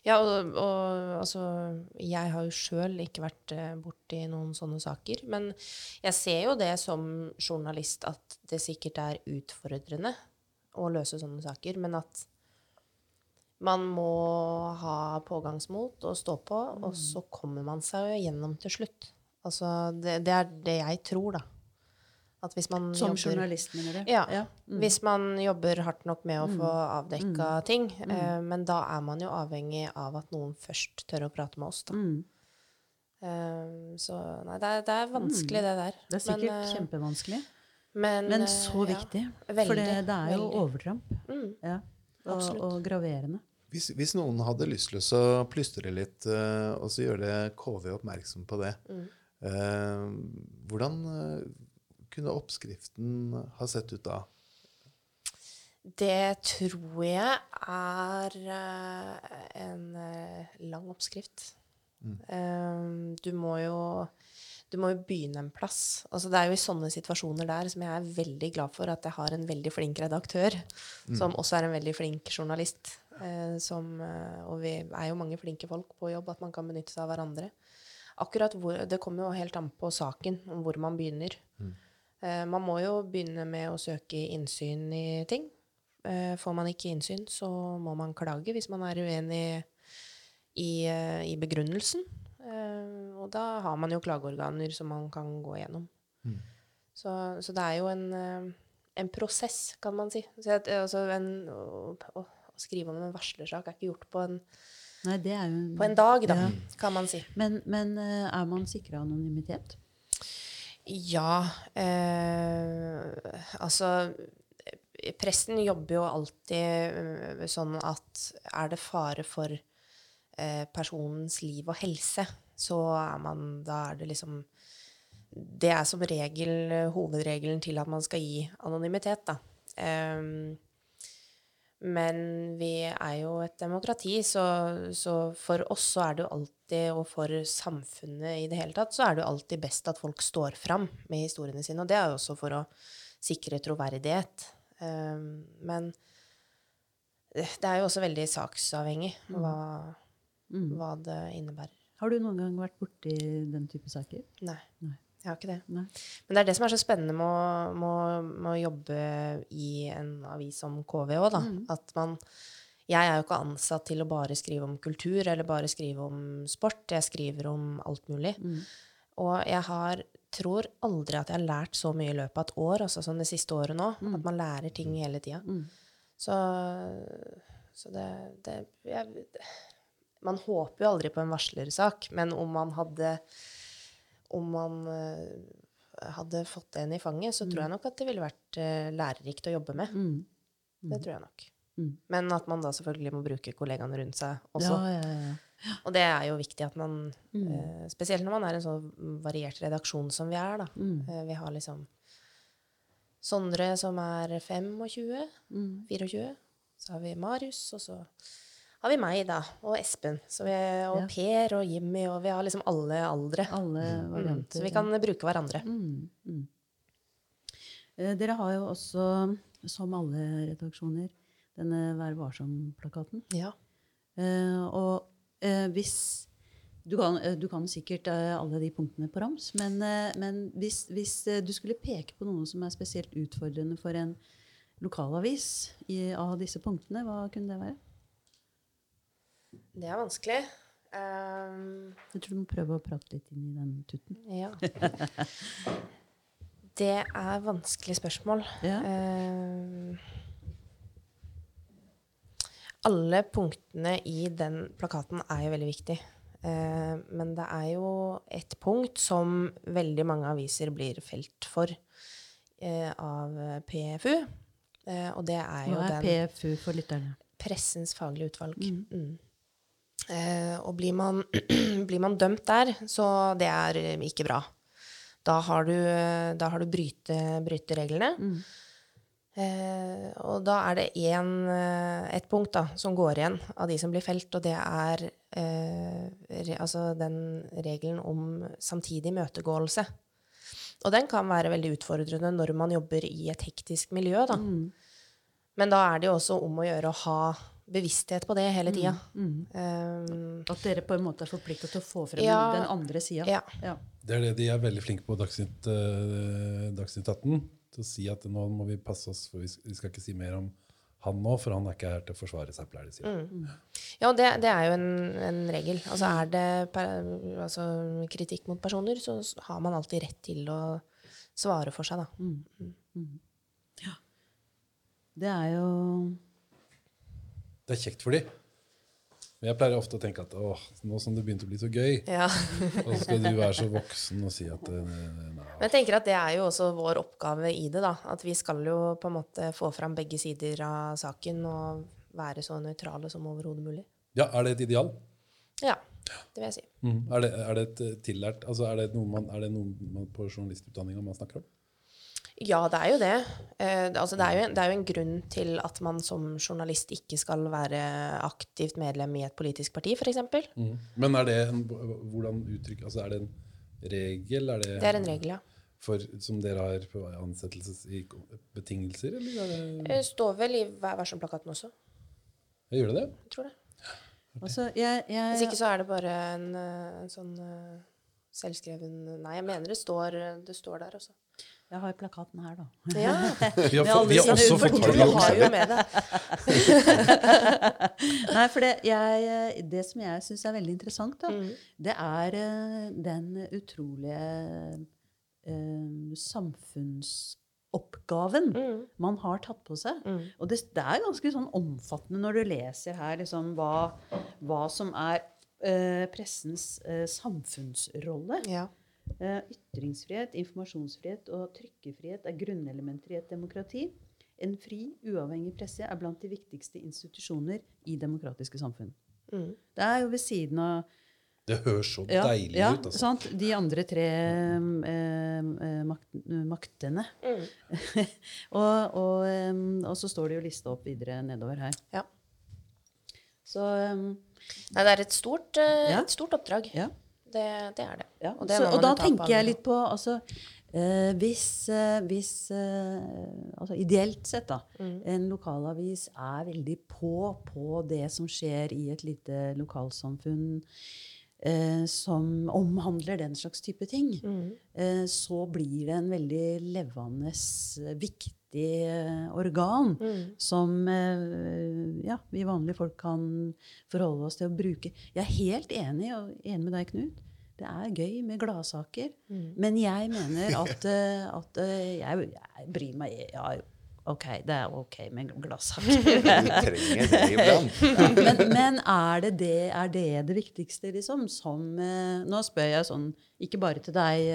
Ja, og, og altså Jeg har jo sjøl ikke vært eh, borti noen sånne saker. Men jeg ser jo det som journalist at det sikkert er utfordrende å løse sånne saker, men at man må ha pågangsmot og stå på, og så kommer man seg jo gjennom til slutt. Altså, det, det er det jeg tror, da. At hvis man Som jobber journalist, mener du? Ja. Mm. Hvis man jobber hardt nok med å få avdekka ting. Eh, men da er man jo avhengig av at noen først tør å prate med oss. Da. Mm. Eh, så nei, det er, det er vanskelig, det der. Det er sikkert men, eh, kjempevanskelig, men, men eh, så ja. viktig. Veldig, For det, det er jo veldig. overtramp. Mm, Ja. Og, og graverende. Hvis, hvis noen hadde lyst til å plystre litt, uh, og så gjøre KV oppmerksom på det, Mm. Eh, hvordan eh, kunne oppskriften ha sett ut da? Det tror jeg er eh, en lang oppskrift. Mm. du må jo du må jo begynne en plass. Altså, det er jo i sånne situasjoner der som jeg er veldig glad for at jeg har en veldig flink redaktør, som også er en veldig flink journalist. Som, og vi er jo mange flinke folk på jobb, at man kan benytte seg av hverandre. Akkurat hvor, Det kommer jo helt an på saken, om hvor man begynner. Eh, man må jo begynne med å søke innsyn i ting. Eh, får man ikke innsyn, så må man klage hvis man er uenig i, eh, i begrunnelsen. Eh, og da har man jo klageorganer som man kan gå gjennom. Så, så det er jo en, en prosess, kan man si. Så altså en, å, å, å skrive om en varslersak er ikke gjort på en, Nei, det er jo på en dag, da, Ja. kan man si. Men, men eh, er man sikra anonymitet? Ja, eh, altså eh, Presten jobber jo alltid eh, sånn at er det fare for eh, personens liv og helse, så er man Da er det liksom Det er som regel eh, hovedregelen til at man skal gi anonymitet, da. Em, men vi er jo et demokrati, så, så for oss så er det jo alltid, og for samfunnet i det hele tatt, så er det jo alltid best at folk står fram med historiene sine. Og det er jo også for å sikre troverdighet. Um, men det er jo også veldig saksavhengig hva, Mm. hva det innebærer. Har du noen gang vært borti den type saker? Nei, Nei. Jeg har ikke det. Nei. Men det er det som er så spennende med å, med med å jobbe i en avis som KV òg, da. At man Jeg er jo ikke ansatt til å bare skrive om kultur eller bare skrive om sport. Jeg skriver om alt mulig. Og jeg har tror aldri at jeg har lært så mye i løpet av et år, altså som det siste året nå. At man lærer ting hele tida. Så, så det, det jeg, Man håper jo aldri på en varslersak, men om man hadde Om man eh, hadde fått en i fanget, så tror jeg nok at det ville vært eh, lærerikt å jobbe med. Mm. Det tror jeg nok. Mm. Men at man da selvfølgelig må bruke kollegaene rundt seg også. Ja, ja, ja. Og det er jo viktig at man Mm. eh, Spesielt når man er en så variert redaksjon som vi er, da. Mm. Vi har liksom Sondre som er 25, Mm. 24. Så har vi Marius, og så har vi meg, da. Og Espen. Så vi, og Ja. Per og Jimmy, og vi har liksom alle aldre. Alle Mm. varianter. Så vi kan bruke hverandre. Mm, mm. Eh, Dere har jo også, som alle redaksjoner, denne Vær varsom-plakaten. Ja. Eh, og eh, hvis du kan, eh, du kan sikkert eh, alle de punktene på rams, men, men hvis, hvis du skulle peke på noe som er spesielt utfordrende for en lokalavis i, av disse punktene, hva kunne det være? Det er vanskelig. Um, Jeg tror du må prøve å prate litt inn i den tutten. ja. Det er vanskelig spørsmål. Ja. Um, alle punktene i den plakaten er jo veldig viktig. Uh, men det er jo et punkt som veldig mange aviser blir felt for uh, av PFU. Uh, og det er jo Hva er den PFU for lytterne? Pressens faglige utvalg. Mm. Eh, og blir man, blir man dømt der, så det er eh, ikke bra. Da har du, eh, da har du bryte, bryte reglene. Mm. Eh, og da er det en, eh, et punkt da, som går igjen av de som blir felt, og det er eh, re, altså den regelen om samtidig møtegåelse. Og den kan være veldig utfordrende når man jobber i et hektisk miljø. Da. Mm. Men da er det jo også om å gjøre å ha bevissthet på det hele tida. Mm. Um, At dere på en måte er forplikta til å få frem Ja. den andre sida? Ja. Ja. Det er det de er veldig flinke på Dagsnytt, uh, Dagsnytt 18. Til å si at nå må vi passe oss, for vi skal, ikke si mer om han nå, for han er ikke her til å forsvare seg, pleier de å si. ja, det, det er jo en, en regel. Altså er det per, altså, kritikk mot personer, så har man alltid rett til å svare for seg, da. Det er jo Det er kjekt for de. Men jeg pleier ofte å tenke at åh, nå som det begynte å bli så gøy, Ja. og så skal du være så voksen og si at eh, nei. Men jeg tenker at det er jo også vår oppgave i det, da. At vi skal jo på en måte få fram begge sider av saken og være så nøytrale som overhodet mulig. Ja, er det et ideal? Ja, det vil jeg si. Mm. Er, det, er det et eh, tillært Altså, er det man, er det noe man på journalistutdanninga man snakker om? Ja, det er jo det. Eh, altså, det, er jo en, det er jo en grunn til at man som journalist ikke skal være aktivt medlem i et politisk parti, f.eks. Mm. Men er det en hvordan uttrykk, altså er det en regel? Er det, Det er en regel, ja. For, som dere har på ansettelsesbetingelser, eller er det, Det står vel i Vær varsom-plakaten også. jeg gjør det det? Jeg tror det. Altså, jeg, jeg, Hvis ikke så er det bare en, eh, en sånn eh, selvskreven Nei, jeg mener det står, det står der også. Jeg har plakaten her, da. Ja, Vi har, vi har også fått tak i har jo med det. Nei, for det, jeg, det som jeg syns er veldig interessant, da, Mm. det er eh, den utrolige eh, samfunnsoppgaven Mm. man har tatt på seg. Mm. Og det, det er ganske sånn omfattende når du leser her liksom, hva, hva som er eh, pressens eh, samfunnsrolle. Ja. Eh, ytringsfrihet, informasjonsfrihet og trykkefrihet er grunnelementer i et demokrati. En fri, uavhengig presse er blant de viktigste institusjoner i demokratiske samfunn. Mm. Det er jo ved siden av Det høres så ja, deilig ja, ut. Altså. sant? de andre tre eh, makt, maktene. Mm. og, og, og så står det jo lista opp videre nedover her. Ja. Så um, Nei, det er et stort, eh, Ja. et stort oppdrag. ja. Det, det er det. Ja, Og det så, og da tenker jeg litt på altså, eh, Hvis, eh, hvis eh, altså Ideelt sett, da. Mm. En lokalavis er veldig på på det som skjer i et lite lokalsamfunn eh, som omhandler den slags type ting. Mm. Eh, så blir det en veldig levende, viktig eh, organ Mm. som eh, ja, vi vanlige folk kan forholde oss til å bruke. Jeg er helt enig, og enig med deg, Knut. det er gøy med gladsaker. Mm. Men jeg mener at, eh, at jeg, jeg bryr meg Ja, ok, det er ok med gladsaker. Du trenger det iblant. men men er, det det, er det det viktigste, liksom? Som Nå spør jeg sånn, ikke bare til deg,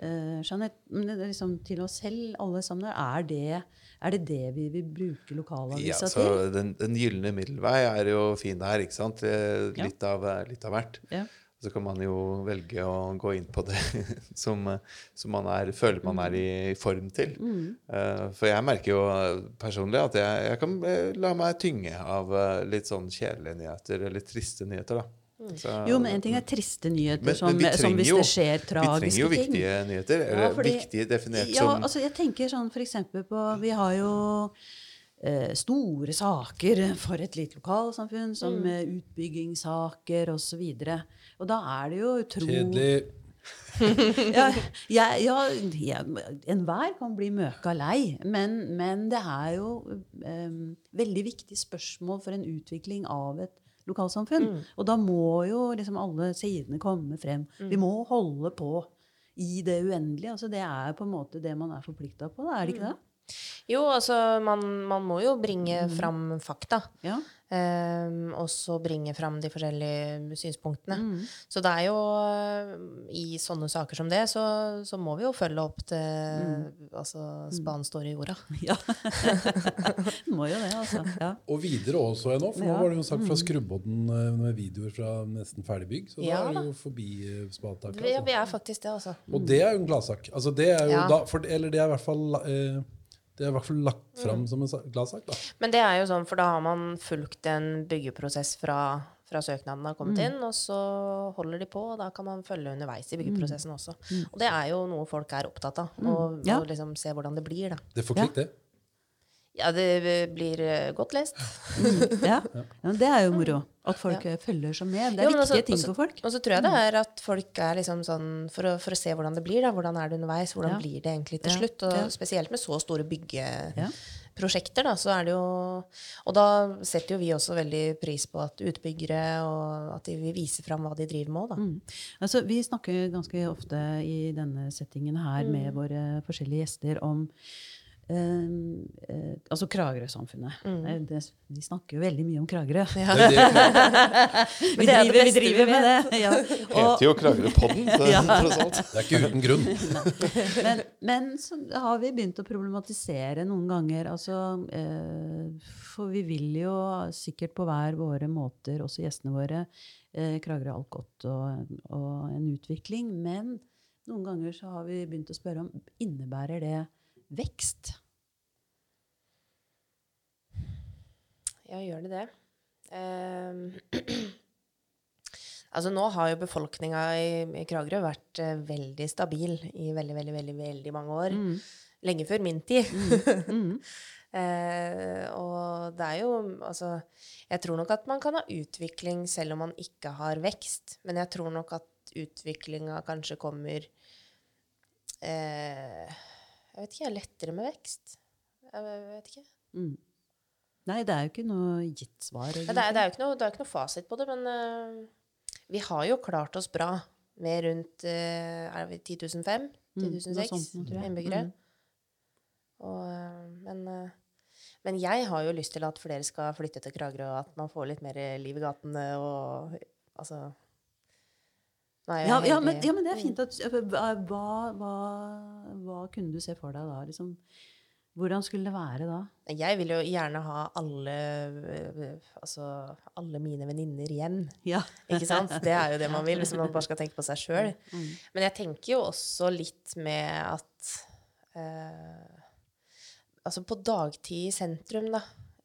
eh, eh, Jeanette, er liksom til oss selv, alle sammen. Er det er det, det vi vil bruke Ja, lokalavisa så til? den, den gylne middelvei er jo fin der, ikke sant? Litt, Ja. Av, eh, litt av hvert. Ja. Så kan man jo velge å gå inn på det som, eh, som man er, føler man er i form til. Mm. Eh, For jeg merker jo eh, personlig at jeg, jeg kan eh, la meg tynge av eh, litt sånn kjedelige nyheter, eller triste nyheter, da. Så- Jo, men en ting er triste nyheter, Men- som, men vi som hvis jo- det skjer tragiske ting. Vi trenger jo ting. viktige nyheter, eller Ja, fordi- viktige definert Ja, som altså jeg tenker sånn for eksempel på Vi har jo eh, store saker for et lite lokalsamfunn, som Mm. eh, utbyggingssaker osv. Og, og da er det jo utro... Kjedelig. ja, ja, ja, Enhver kan bli møka lei, men, men det er jo um, veldig viktig spørsmål for en utvikling av et lokalsamfunn. Og da må jo liksom alle sidene komme frem. Vi må holde på i det uendelige. Altså, det er på en måte det man er forplikta på, da, er det ikke det? Jo, altså, man, man må jo bringe Mm. fram fakta. Ja. Ehm, og så bringe fram de forskjellige synspunktene. Mm. Så det er jo eh, I sånne saker som det, så, så må vi jo følge opp til Mm. altså, spaden står i jorda. ja. må jo det, altså. Ja. Og videre også ennå, for Ja. nå var det jo sagt fra Skrubbodden eh, med videoer fra nesten ferdig bygg. Så Ja da er det jo forbi eh, spadetaket. Vi, Ja, vi er faktisk det, altså. Og det er jo en gladsak. Altså, det er jo Ja. da, for, eller det er i hvert fall eh, det er i hvert fall lagt Mm. som en glad gladsak. da. Men det er jo sånn, for da har man fulgt en byggeprosess fra, fra søknaden har kommet inn, og så holder de på, og da kan man følge underveis i byggeprosessen også. Og det er jo noe folk er opptatt av, å Ja. å liksom se hvordan det blir, da. Det får klikk, det. Ja, det blir eh, godt lest. Ja. ja, men Det er jo moro. At folk ja. følger så med. Det er Jo, viktige også, ting altså- for folk. Og så tror jeg det er at folk er liksom sånn For å, for å se hvordan det blir, da. Hvordan er det underveis? Hvordan Ja. blir det egentlig til Ja. slutt? Og Ja. spesielt med så store Ja. byggeprosjekter, da, så er det jo Og da setter jo vi også veldig pris på at utbyggere og at de vil vise fram hva de driver med òg, da. Mm. Altså, vi snakker ganske ofte i denne settingen her med Mm. våre forskjellige gjester om eh, eh, altså Kragerø-samfunnet. Mm. Vi snakker jo veldig mye om Kragerø. Det er det, Vi er driver, vi driver med det. Ja. Og, heter jo Kragerø-podden, så Ja. det er ikke uten grunn. men, men så har vi begynt å problematisere noen ganger. Altså, eh, for vi vil jo sikkert på hver våre måter, også gjestene våre, eh, Kragerø alt godt og, og en utvikling. Men noen ganger så har vi begynt å spørre om innebærer det vekst. Ja, gjør det det? Ehm, altså nå har jo befolkninga i, i Kragerø vært uh, veldig stabil i veldig, veldig, veldig, veldig mange år. Mm. Lenge før min tid. Mm. Eh, og det er jo Altså, jeg tror nok at man kan ha utvikling selv om man ikke har vekst. Men jeg tror nok at utviklinga kanskje kommer eh, Jeg vet ikke, er lettere med vekst. Jeg vet ikke. Mm. Nei, det er jo ikke noe gitt svar. Det, er, det, er jo ikke noe, noe fasit på det, men uh, vi har jo klart oss bra med rundt eh, er vi 10.005? Mm, 10.006 noe sånt nå, tror jeg. innbyggere. Mm. Og, uh, men, men jeg har jo lyst til at flere skal flytte til Kragerø, og at man får litt mer liv i gatene og altså Ja, ja, men, ja, men det er fint. At, hva, hva, hva, kunne du se for deg da? Liksom, hvordan skulle det være da? Jeg vil jo gjerne ha alle, eh, altså, alle mine venninner igjen. Ja. Ikke sant? Det er jo det man vil, hvis man bare skal tenke på seg sjøl. Mm. Men jeg tenker jo også litt med at eh, Altså på dagtid i sentrum, da.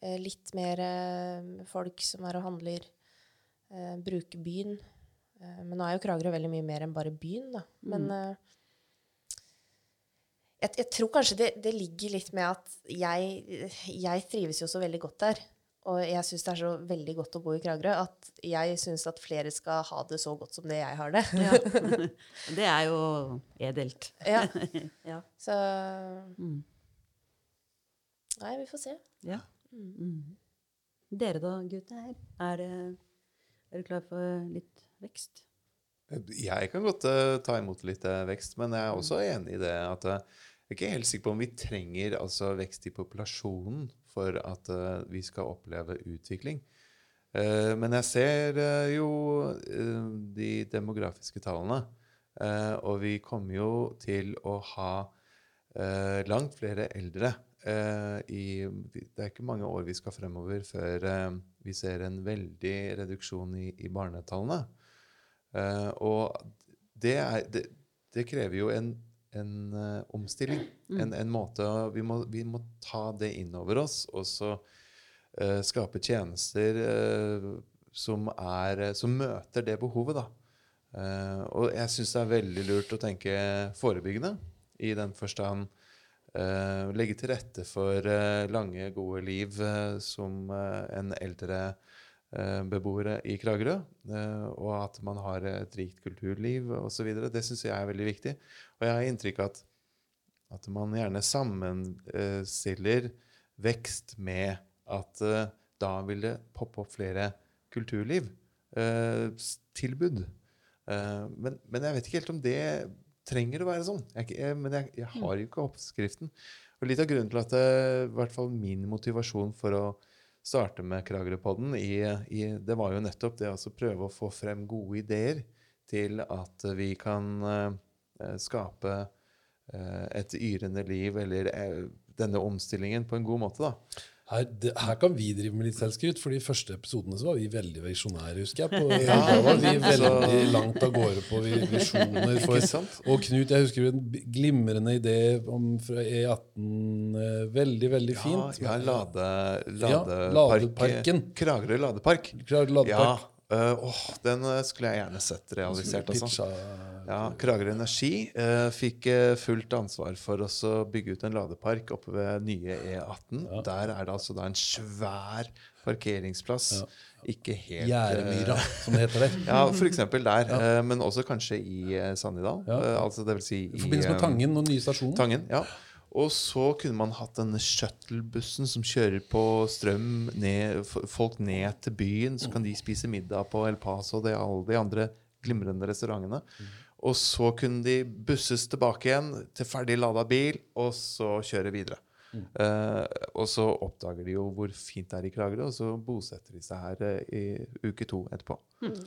Eh, litt mer eh, folk som er og handler. Eh, bruker byen. Eh, men nå er jo Kragerø veldig mye mer enn bare byen, da. Men eh, jeg, jeg tror kanskje det, det ligger litt med at jeg, jeg trives jo så veldig godt der. Og jeg syns det er så veldig godt å bo i Kragerø at jeg syns at flere skal ha det så godt som det jeg har det. Ja. Det er jo edelt. Ja. Ja. Så Mm. Nei, vi får se. ja. Mm. Dere da, gutter? Er, er dere klar for litt vekst? Jeg kan godt uh, ta imot litt uh, vekst, men jeg er også enig i det at uh, jeg er ikke helt sikker på om vi trenger altså, vekst i populasjonen for at vi skal oppleve utvikling. men jeg ser jo de demografiske tallene, og vi kommer jo til å ha langt flere eldre. I, det er ikke mange år vi skal fremover før vi ser en veldig reduksjon i, i barnetallene. Uh, og det, er, det, det, krever jo en, en uh, omstilling. Mm. En, en, måte vi må, vi må, ta det inn over oss og så uh, skape tjenester som, er, som, møter det behovet, da. og jeg syns det er veldig lurt å tenke forebyggende i den forstand. legge til rette for lange, gode liv som en eldre beboere i Kragerø, eh, og at man har et rikt kulturliv osv. Det syns jeg er veldig viktig. Og jeg har inntrykk av at, at man gjerne sammenstiller vekst med at eh, da vil det poppe opp flere kulturlivtilbud. Men, men, jeg vet ikke helt om det trenger å være sånn. Jeg, jeg, men jeg, jeg, har jo ikke oppskriften. Og litt av grunnen til at det, i hvert fall min motivasjon for å starte med Kragerøpodden, det var jo nettopp det å prøve å få frem gode ideer til at vi kan uh, skape uh, et yrende liv, eller uh, denne omstillingen, på en god måte. da. Her, det, her, kan vi drive med litt selvskryt, for de første episodene så var vi veldig visjonære. husker jeg. På, ja, da var vi veldig langt av gårde på visjoner. For, og Knut, jeg husker en glimrende idé om, fra E18. Eh, veldig, veldig fint. Ja, ja lade, ladepark, ja, Ladeparken. Kragerø ladepark. Kragerø ladepark. Ja, Uh, oh, den eh, skulle jeg gjerne sett realisert. Altså. Ja, Kragerø Energi uh, fikk uh, fullt ansvar for å bygge ut en ladepark oppe ved nye E18. Ja. Der er det altså da en svær parkeringsplass. Ja. Ikke helt Gjæremyra, som det heter der. ja, f.eks. der. men også kanskje i Sannidal. altså det vil si I forbindelse med Tangen og nye stasjonen. Tangen, ja. Og så kunne man hatt denne shuttlebussen som kjører på strøm ned, folk ned til byen. Så kan de spise middag på El Paso og alle de andre glimrende restaurantene. Og så kunne de busses tilbake igjen til ferdig lada bil, og så kjøre videre. Mm. Uh, og så oppdager de jo hvor fint det er i Kragerø, og så bosetter de seg her uh, i uke to etterpå. Mm.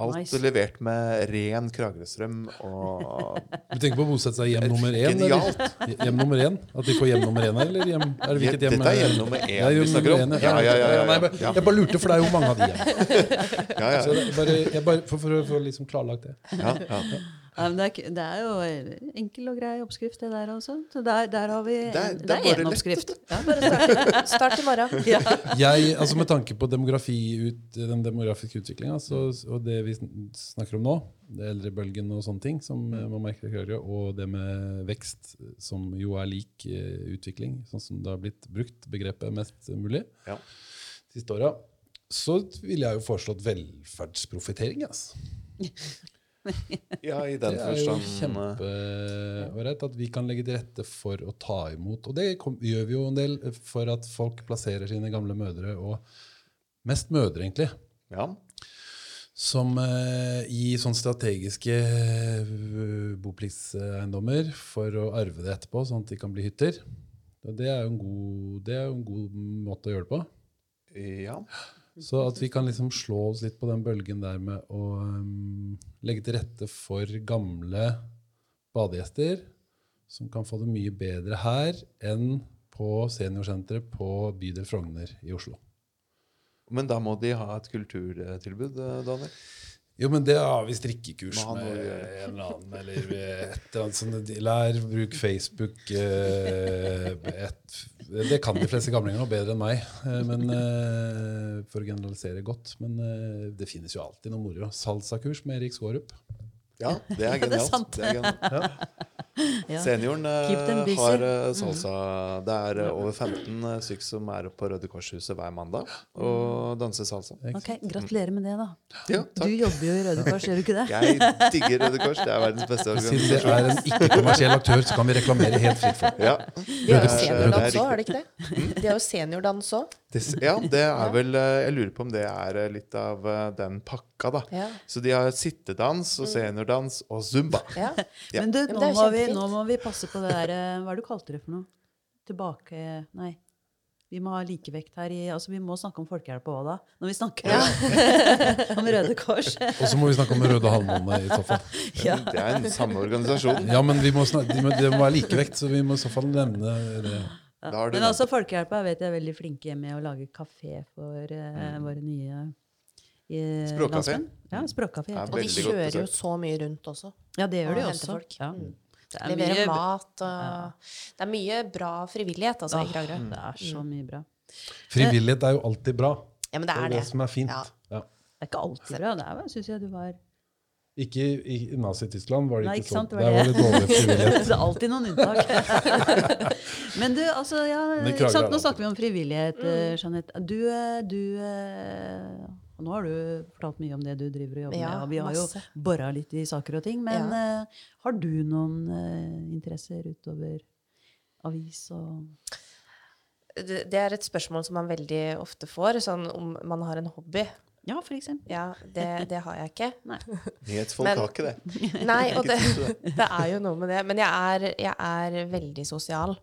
Alt nice. levert med ren Kragerø-strøm. Du tenker på å bosette seg hjem nummer én? Genialt. Eller? Hjem nummer én? At de får hjem nummer én her, eller hjem, er det hvilket hjem? Dette er hjem nummer én ja, vi snakker om. Ja, ja, ja, Nei, jeg, jeg, bare lurte, for det er jo mange av de igjen. Så jeg bare, jeg bare, for, for, for å liksom klarlagt det. Ja, ja. Ja, det, er, det, er, jo enkel og grei oppskrift, det der også. Så der, der har vi der, er, det er én oppskrift. Ja, bare start, start i morgen. Ja. Jeg, altså Med tanke på demografi ut, den demografiske utviklinga og det vi snakker om nå, det eldrebølgen og sånne ting som mm. man merker høyere, og det med vekst, som jo er lik uh, utvikling, sånn som det har blitt brukt begrepet mest mulig ja. siste åra, så ville jeg jo foreslått velferdsprofitering. Altså. ja, i den forstand. Det er jo kjempeålreit at vi kan legge til rette for å ta imot. Og det kom, gjør vi jo en del for at folk plasserer sine gamle mødre, og mest mødre, egentlig. Ja. Som eh, i sånne strategiske uh, bopliktseiendommer for å arve det etterpå, sånn at de kan bli hytter. Og det er jo en god, det er en god måte å gjøre det på. Ja. Så at vi kan liksom slå oss litt på den bølgen der med å um, legge til rette for gamle badegjester som kan få det mye bedre her enn på seniorsenteret på bydel Frogner i Oslo. Men da må de ha et kulturtilbud, eh, Daniel? Jo, men det har vi strikkekurs med en eller annen. Eller et eller annet sånt. Lær, bruk Facebook. Eh, et, det kan de fleste gamlinger nå bedre enn meg, eh, men, eh, for å generalisere godt. Men det finnes jo alltid noe moro. Salsakurs med Erik Skårup. Ja, det er genialt. Det er genialt. Ja. Ja. Senioren uh, har uh, salsa. Det er uh, over 15 stykker som er på Røde Kors-huset hver mandag og danser salsa. Ok, Gratulerer med det, da. Ja, du jobber jo i Røde Kors, gjør du ikke det? Jeg digger Røde Kors. Det er verdens beste organisasjon. Siden det er en ikke-kommersiell aktør, så kan vi reklamere helt fritt for ja. De har jo seniordans òg, har de ikke det? De har jo seniordans òg. Det, ja, det er vel eh, Jeg lurer på om det er eh, litt av eh, den pakka, da. Ja. Så de har sittedans og seniordans og zumba. Ja. Ja. Men du, nå, må vi, nå må vi passe på det der Hva er det du kalte det for noe? Tilbake Nei. Vi må ha likevekt her i Altså, vi må snakke om folkehjelp òg, da. Når vi snakker om Røde Kors. Og så må vi snakke om Røde Halvmåne i så fall. Ja. Det er en samme organisasjon. Ja, men vi må snakke, det må være likevekt, så vi må i så fall nevne det. Du Men også Folkehjelpa vet jeg er veldig flinke med å lage kafé for eh, våre nye Språkkafé. Ja, språkkafé. Ja. Og de kjører jo så mye rundt også. Ja, det gjør de også. Ja. Mm. Det er Leverer mye- mat og Det er mye bra frivillighet altså, i Kragerø. Det er så mye bra. Frivillighet er jo alltid bra. Ja, men det Det er er det det. som er fint. Ja. Ja. Det er ikke alltid bra. Det er, syns jeg du var Ikke i i Nazi-Tyskland var det Nei, ikke sånn. Der var det det. dårlig frivillighet. Det er alltid noen unntak. Men du, altså, ja, ikke sant? Nå snakker vi om frivillighet, eh, Jeanette. Du, eh, du eh, og Nå har du fortalt mye om det du driver og jobber Ja, med, og vi har masse. jo bora litt i saker og ting. Men eh, har du noen uh, interesser utover avis og Det det er et spørsmål som man veldig ofte får, sånn om man har en hobby. Ja, for eksempel. Ja, det, det har jeg ikke. Nyhetsfolk har ikke det. Nei, og det, det er jo noe med det. Men jeg er, jeg er veldig sosial.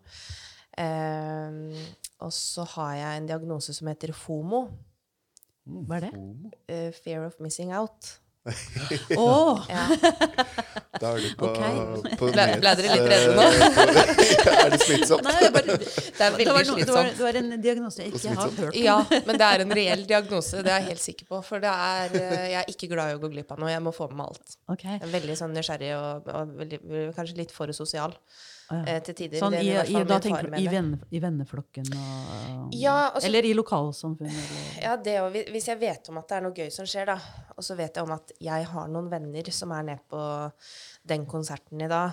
Ehm, og så har jeg en diagnose som heter FOMO. Hva er det? Uh, fear of missing out. Å! Ja. Da er du på, okay. på Ble- ble dere litt redde nå? er det smittsomt? Nei, jeg bare, Det er veldig det, var, slitsomt. det var en diagnose jeg ikke har hørt om. Ja, men det er en reell diagnose. Det er jeg helt sikker på. For det er, eh, jeg er ikke glad i å gå glipp av noe. Jeg må få med meg alt. Okay. Jeg er veldig sånn nysgjerrig og, og veldig, kanskje litt for sosial. Eh, til tider. Sånn i, i i, da tenker du i, venne, i venneflokken og Ja, altså- Eller i lokalsamfunn? Eller. Ja, det, og Hvis jeg vet om at det er noe gøy som skjer, da, og så vet jeg om at jeg har noen venner som er nede på den konserten i dag,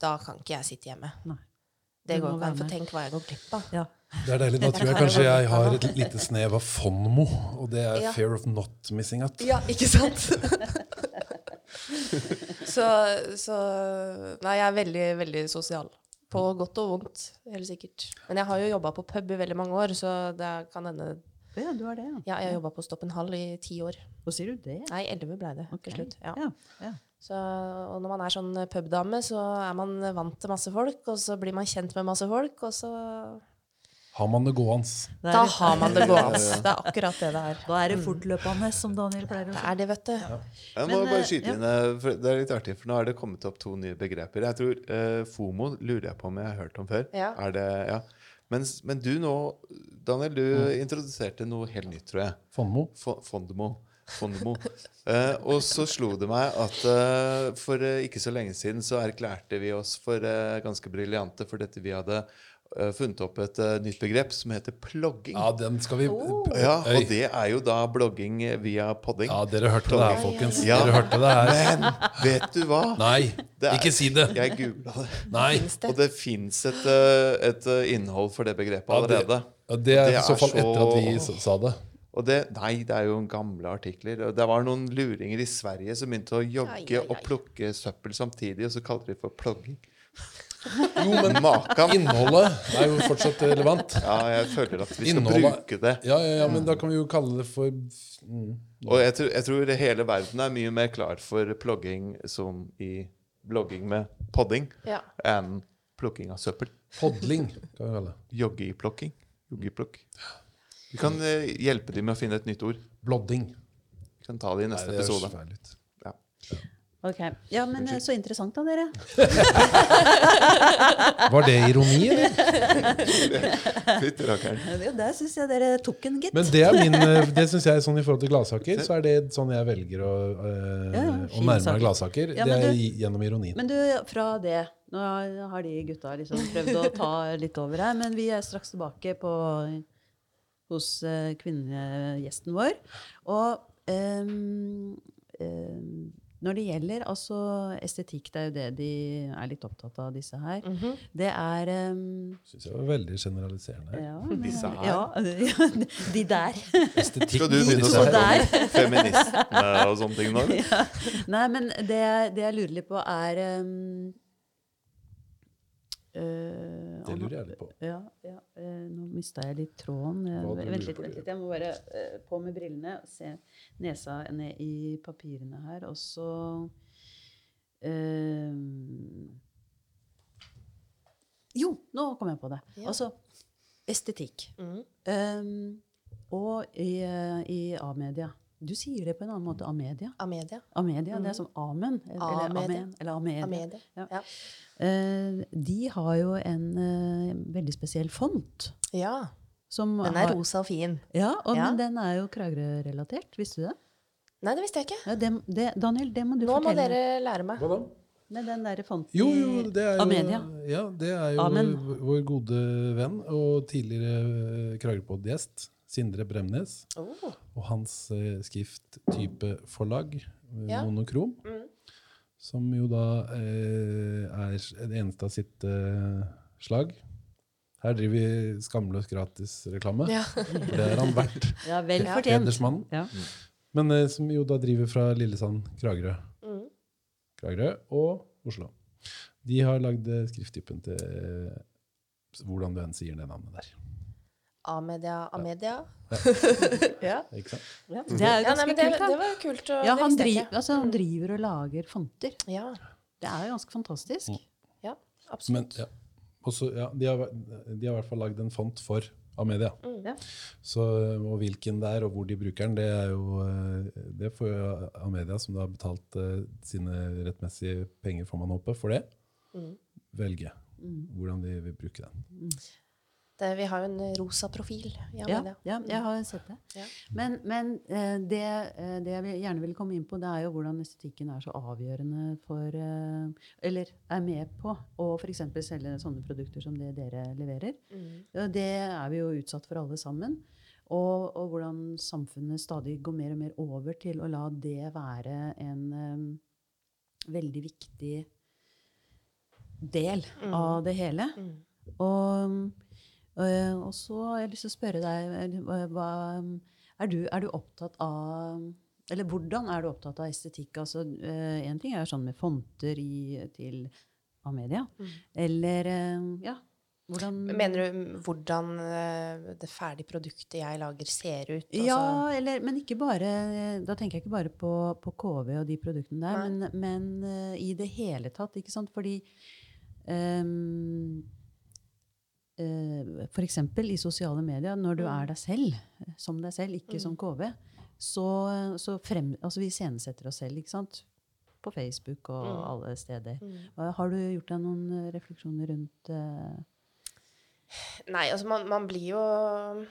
da kan ikke jeg sitte hjemme. Nei. Det går ikke an, for tenk hva jeg går glipp av. Ja. Det er deilig. Da tror jeg kanskje jeg har et lite snev av FONMO, og det er Ja. fear of not missing out. Ja, ikke sant? så, så Nei, jeg er veldig, veldig sosial. På godt og vondt, helt sikkert. Men jeg har jo jobba på pub i veldig mange år, så det kan hende ja, du har det, ja. Ja, jeg har jobba på Stopp en Hall i ti år. Hvor sier du det? Nei, elleve ble det okay. til slutt. Ja. Ja, ja. Så, og når man er sånn pubdame, så er man vant til masse folk, og så blir man kjent med masse folk, og så Har man det gående? Da har man det gående. Det er akkurat det det er. Da er det fortløpende, som Daniel pleier å si. Det er det, vet du. Jeg må Men, bare eh, skyte ja. inn, eh, for Det er litt artig, for nå er det kommet opp to nye begreper. Jeg tror uh, FOMO lurer jeg på om jeg har hørt om før. Ja. Er det, ja. Men, men du nå, Daniel, du Mm. introduserte noe helt nytt, tror jeg. Fondmo. Fo- Fondmo. Fondemo. Eh, og så slo det meg at uh, for uh, ikke så lenge siden så erklærte vi oss for eh, ganske briljante for dette vi hadde eh, funnet opp et uh, nytt begrep som heter plogging. Ja, den skal vi Ja, og det er jo da blogging via podding. Ja, dere hørte det her, folkens. Ja. Dere hørte det her. Men vet du hva? Nei, er- ikke si det. Jeg googla det. Nei. Og det fins et, eh, et eh, innhold for det begrepet Ja, det- allerede. Ja, det er i så fall etter at vi sa det. Og det, nei, det er jo gamle artikler. Det var noen luringer i Sverige som begynte å jogge Ai, ai, ai. og plukke søppel samtidig, og så kalte de det for plogging. Jo, men Makan! innholdet er jo fortsatt relevant. Ja, jeg føler at vi skal Innholdet- bruke det. Ja, ja, ja, men da kan vi jo kalle det for mm. Og jeg tror, jeg tror hele verden er mye mer klar for plogging som i blogging med podding Ja. enn plukking av søppel. podling. Kan vi kalle det. Joggeplukking. Joggeplukk. Vi kan eh, hjelpe dem med å finne et nytt ord. Blodding. Vi kan ta det i Nei, neste det høres episode. Ja. Ok. Ja, men eh, så interessant da, dere. Var det ironi, eller? Ja, Der syns jeg dere tok en, gitt. Men det er min eh, Det syns jeg sånn i forhold til gladsaker, så er det sånn jeg velger å, øh, Ja, å nærme saker. meg gladsaker. Ja, det er du- gjennom ironien. Men du, fra det Nå har de gutta liksom prøvd å ta litt over her, men vi er straks tilbake på, hos kvinnegjesten vår. Og øh, ehm, når det gjelder altså estetikk, det er jo det de er litt opptatt av, disse her. Mhm. Det er um, Syns jeg var veldig generaliserende. ja, Disse her. Ja, de der. Estetikk Skal du begynne å snakke om feminisme og sånne ting nå? ja. Nei, men det, det jeg lurer litt på, er um, øh, Det lurer jeg litt på. Ja, ja uh, nå mista jeg litt tråden. Jeg, vent litt, vent litt. Jeg må bare eh, på med brillene og se nesa ned i papirene her. Og så eh, Jo, nå kom jeg på det. Ja. Altså estetikk. Mm. Um, og i, eh, i A-media. Du sier det på en annen måte. Amedia. Amedia. Amedia. A-media, Det er som amen. Eller, amedia. Amen. Eller A-media. Amedia. Ja. Ja. Uh, de har jo en uh, veldig spesiell font. ja. Som Den er har, rosa og fin. Ja, og, Ja. men den er jo Kragerø-relatert. Visste du det? Nei, det visste jeg ikke. Ja, det, det? Daniel, det må du Nå må dere lære meg. Hva da? Med den derre fonten Jo, jo, det er jo, Amedia. ja, det er jo Amen. vår- vår gode venn og tidligere Kragerøpod-gjest, Sindre Bremnes, Oh. og hans eh, skrifttypeforlag, eh, Ja. Monokrom, Mm. som jo da eh, er det eneste av sitt eh, slag. Her driver vi skamløs gratisreklame. Ja. Det er han verdt. Ja, vel fortjent. Ja. Men eh, som jo da driver fra Lillesand, Kragerø. Mm. Kragerø og Oslo. De har lagd eh, skrifttypen til eh, hvordan du enn sier det navnet der. Amedia. Amedia. ja. Ikke sant? Ja, det er jo ja, ganske nei, men det, kult, da. det var kult. å ja, det han, visste jeg driver, ikke. altså, han driver og lager fonter. Ja, Det er jo ganske fantastisk. ja, Men, absolutt. ja. Også, ja, de, har, de har i hvert fall lagd en font for Amedia. Ja. Så, og hvilken det er, og hvor de bruker den, det er jo eh, Det får jo Amedia, som da har betalt eh, sine rettmessige penger, får man håpe, for det, Mm. velge Mm. hvordan de vil bruke den. Det, vi har jo en rosa profil i Ja, ja, jeg har sett det. Ja. Men, men eh, det, eh, det jeg gjerne vil komme inn på, det er jo hvordan estetikken er så avgjørende for eh, Eller er med på å f.eks. selge sånne produkter som det dere leverer. Mm. Det er vi jo utsatt for alle sammen. Og, og hvordan samfunnet stadig går mer og mer over til å la det være en um, veldig viktig del Mm. av det hele. Mm. Og, og, og så har jeg lyst til å spørre deg eh, hva, er, du, er du opptatt av Eller hvordan er du opptatt av estetikk? Altså, en ting er sånn med fonter i, til Amedia. Mm. Eller eh, Ja, hvordan Mener du hvordan eh, det ferdige produktet jeg lager, ser ut? Ja, Altså, eller, men ikke bare Da tenker jeg ikke bare på, på KV og de produktene der, men, men eh, i det hele tatt. ikke sant? Fordi um, eh, eksempel i sosiale medier, når du Mm. er deg selv, som deg selv, ikke Mm. som KV, så, så frem, altså vi iscenesetter oss selv, ikke sant? På Facebook og Mm. alle steder. mm. Har du gjort deg noen eh, refleksjoner rundt eh, Nei, altså man, man blir jo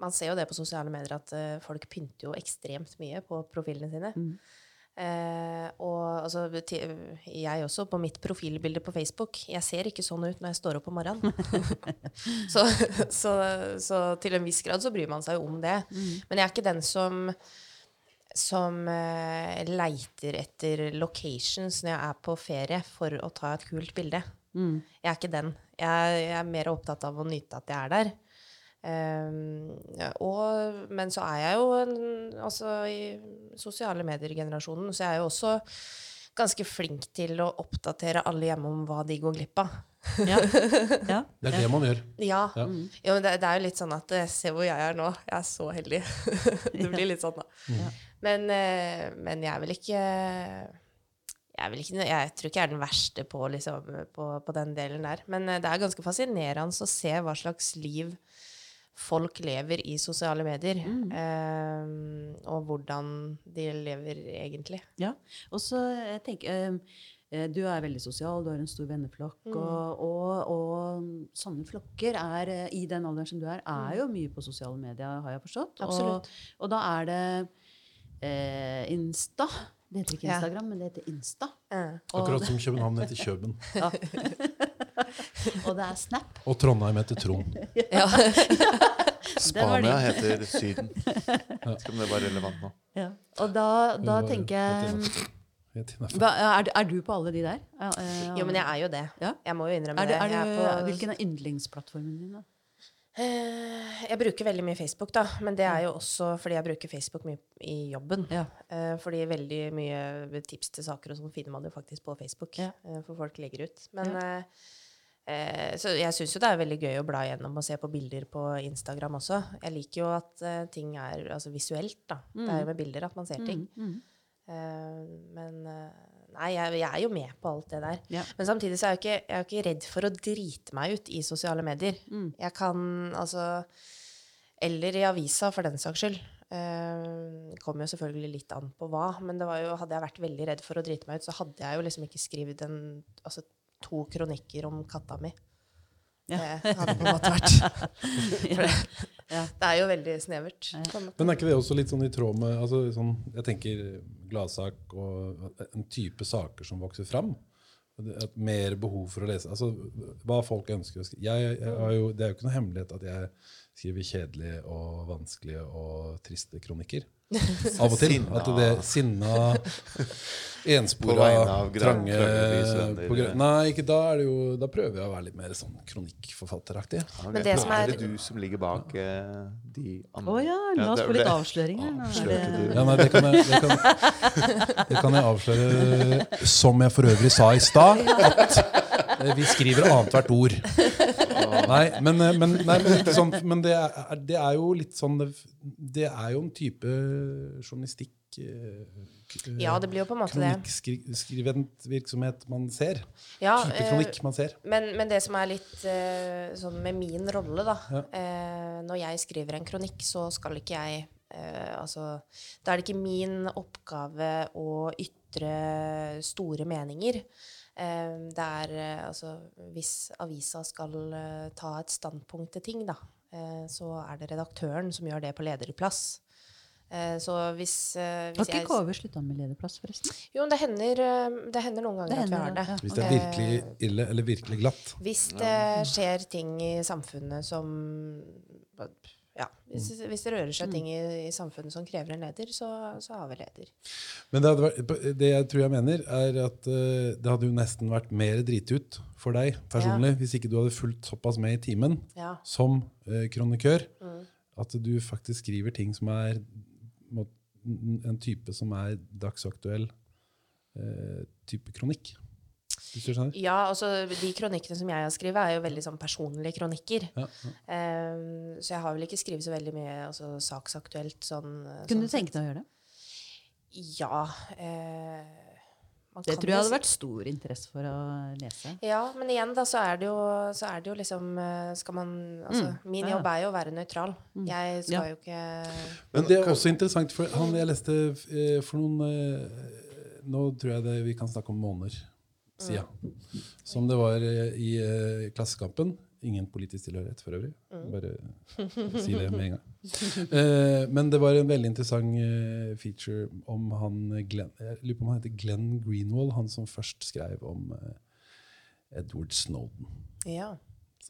Man ser jo det på sosiale medier at folk pynter jo ekstremt mye på profilene sine. Mm. Eh, og altså, jeg også, på mitt profilbilde på Facebook, jeg ser ikke sånn ut når jeg står opp om morgenen. så, så, så til en viss grad så bryr man seg jo om det. Mm. Men jeg er ikke den som som eh, leiter etter locations når jeg er på ferie for å ta et kult bilde. Mm. Jeg er ikke den. Jeg, jeg er mer opptatt av å nyte at jeg er der. Ehm, ja, og, men så er jeg jo en, altså, i sosiale medier-generasjonen, så jeg er jo også ganske flink til å oppdatere alle hjemme om hva de går glipp av. Ja. ja. Det er det man gjør. Ja. Ja. Mm. Jo, men det, det er jo litt sånn at eh, Se hvor jeg er nå. Jeg er så heldig. det blir litt sånn, da. Ja. Men, eh, men jeg er vel ikke jeg, er vel ikke, jeg tror ikke jeg er den verste på, liksom, på, på den delen der. Men eh, det er ganske fascinerende å se hva slags liv folk lever i sosiale medier. Eh, og hvordan de lever egentlig. Ja, og så jeg tenker eh, eh, Du er veldig sosial, du har en stor venneflokk. Mm. Og, og, og sånne flokker er, eh, i den alderen som du er, er jo mye på sosiale medier, har jeg forstått. Mm. Absolutt. Og, og da er det eh, Insta. Det heter ikke Ja. Instagram, men det heter Insta. Ja. Akkurat som København heter Kjøben. og det er Snap. Og Trondheim heter Trond. Ja. Den var Spania heter Syden. Skal det være relevant nå? Ja. Og da, da var tenker jeg er, du- er du på alle de der? Ja, eh, Jo, men jeg er jo det. Ja. Jeg må jo innrømme er du, det. Jeg, på, Hvilken er yndlingsplattformen din? da? Eh, jeg bruker veldig mye Facebook, da. Men det er jo også fordi jeg bruker Facebook mye i jobben. Ja. Eh, fordi veldig mye tips til saker og sånn finner man jo faktisk på Facebook. Ja. for folk legger ut. Men ja. Så jeg syns jo det er veldig gøy å bla gjennom og se på bilder på Instagram også. Jeg liker jo at eh, ting er altså visuelt, da. Det er jo med bilder at man ser ting. Mm, Eh, men eh, Nei, jeg, jeg er jo med på alt det der. Ja. Men samtidig så er jeg ikke, jeg er ikke redd for å drite meg ut i sosiale medier. Mm. Jeg kan altså Eller i avisa, for den saks skyld. Uh, kommer jo selvfølgelig litt an på hva, men det var jo, hadde jeg vært veldig redd for å drite meg ut, så hadde jeg jo liksom ikke skrevet en, altså, to kronikker om katta mi. Ja. Det hadde på en måte vært For det, det er jo veldig snevert. Men er ikke det også litt sånn i tråd med altså, sånn, Jeg tenker gladsak og en type saker som vokser fram. Et mer behov for å lese. Altså, hva folk ønsker å skrive. Jeg, jeg har det er jo ikke noe hemmelighet at jeg skriver kjedelige og vanskelige og triste kronikker. Av og til. Sinna. At det sinna, På enspora, trange på grunn- Nei, ikke da. Er det jo, da prøver jeg å være litt mer sånn kronikkforfatteraktig. Okay. Men det som er- er det du som ligger bak eh, de andre? Å ja, la oss er få litt avsløringer. Er Avslørte det- du? Ja, nei, det kan, jeg, det, kan, det kan jeg avsløre, som jeg for øvrig sa i stad, at eh, vi skriver annethvert ord. Nei, men, eh, men, nei, men, sånn, men det, er, det er jo litt sånn Det, er jo en type journalistikk eh, Ja, det blir jo på en måte det. Kronikkskrivent virksomhet man ser. Ja, Type eh, kronikk man ser. Men, men det som er litt sånn med min rolle, da Ja. Når jeg skriver en kronikk, så skal ikke jeg Altså Da er det ikke min oppgave å ytre store meninger. Eh, det er eh, altså Hvis avisa skal eh, ta et standpunkt til ting, da, eh, så er det redaktøren som gjør det på lederplass. Eh, så hvis, eh, Har hvis ikke KV slutta med lederplass, forresten? Jo, det hender, det hender noen ganger Det at vi har det. ja. Hvis det er virkelig ille eller virkelig glatt. Hvis det skjer ting i samfunnet som Ja, hvis, hvis det rører seg ting i, i samfunnet som krever en leder, så, så har vi leder. Men det, vært, det jeg tror jeg mener, er at uh, det hadde jo nesten vært mer dritut for deg personlig hvis ikke du hadde fulgt såpass med i timen Ja. som uh, kronikør. At du faktisk skriver ting som er må- en type som er dagsaktuell uh, type kronikk. Hvis du skjønner? Ja, altså De kronikkene som jeg har skrevet, er jo veldig sånn personlige kronikker. Ja, ja. Um, så jeg har vel ikke skrevet så veldig mye altså, saksaktuelt sånn. Kunne sånn du tenke deg å gjøre det? Ja. eh, man Det kan tror jeg hadde vært stor interesse for å lese. Ja, men igjen da, så er det jo, så er det jo liksom eh, Skal man Altså, min Ja, ja. jobb er jo å være nøytral. Jeg skal Ja. jo ikke Men det er også interessant, for han jeg leste eh, for noen eh, Nå tror jeg det, vi kan snakke om måneder siden. Som det var eh, i uh, Klassekampen. Ingen politisk tilhørighet for øvrig. Bare si det med en gang. Uh, men det var en veldig interessant uh, feature om han Glenn, Jeg lurer på om han heter Glenn Greenwald, han som først skrev om Edward Snowden Ja.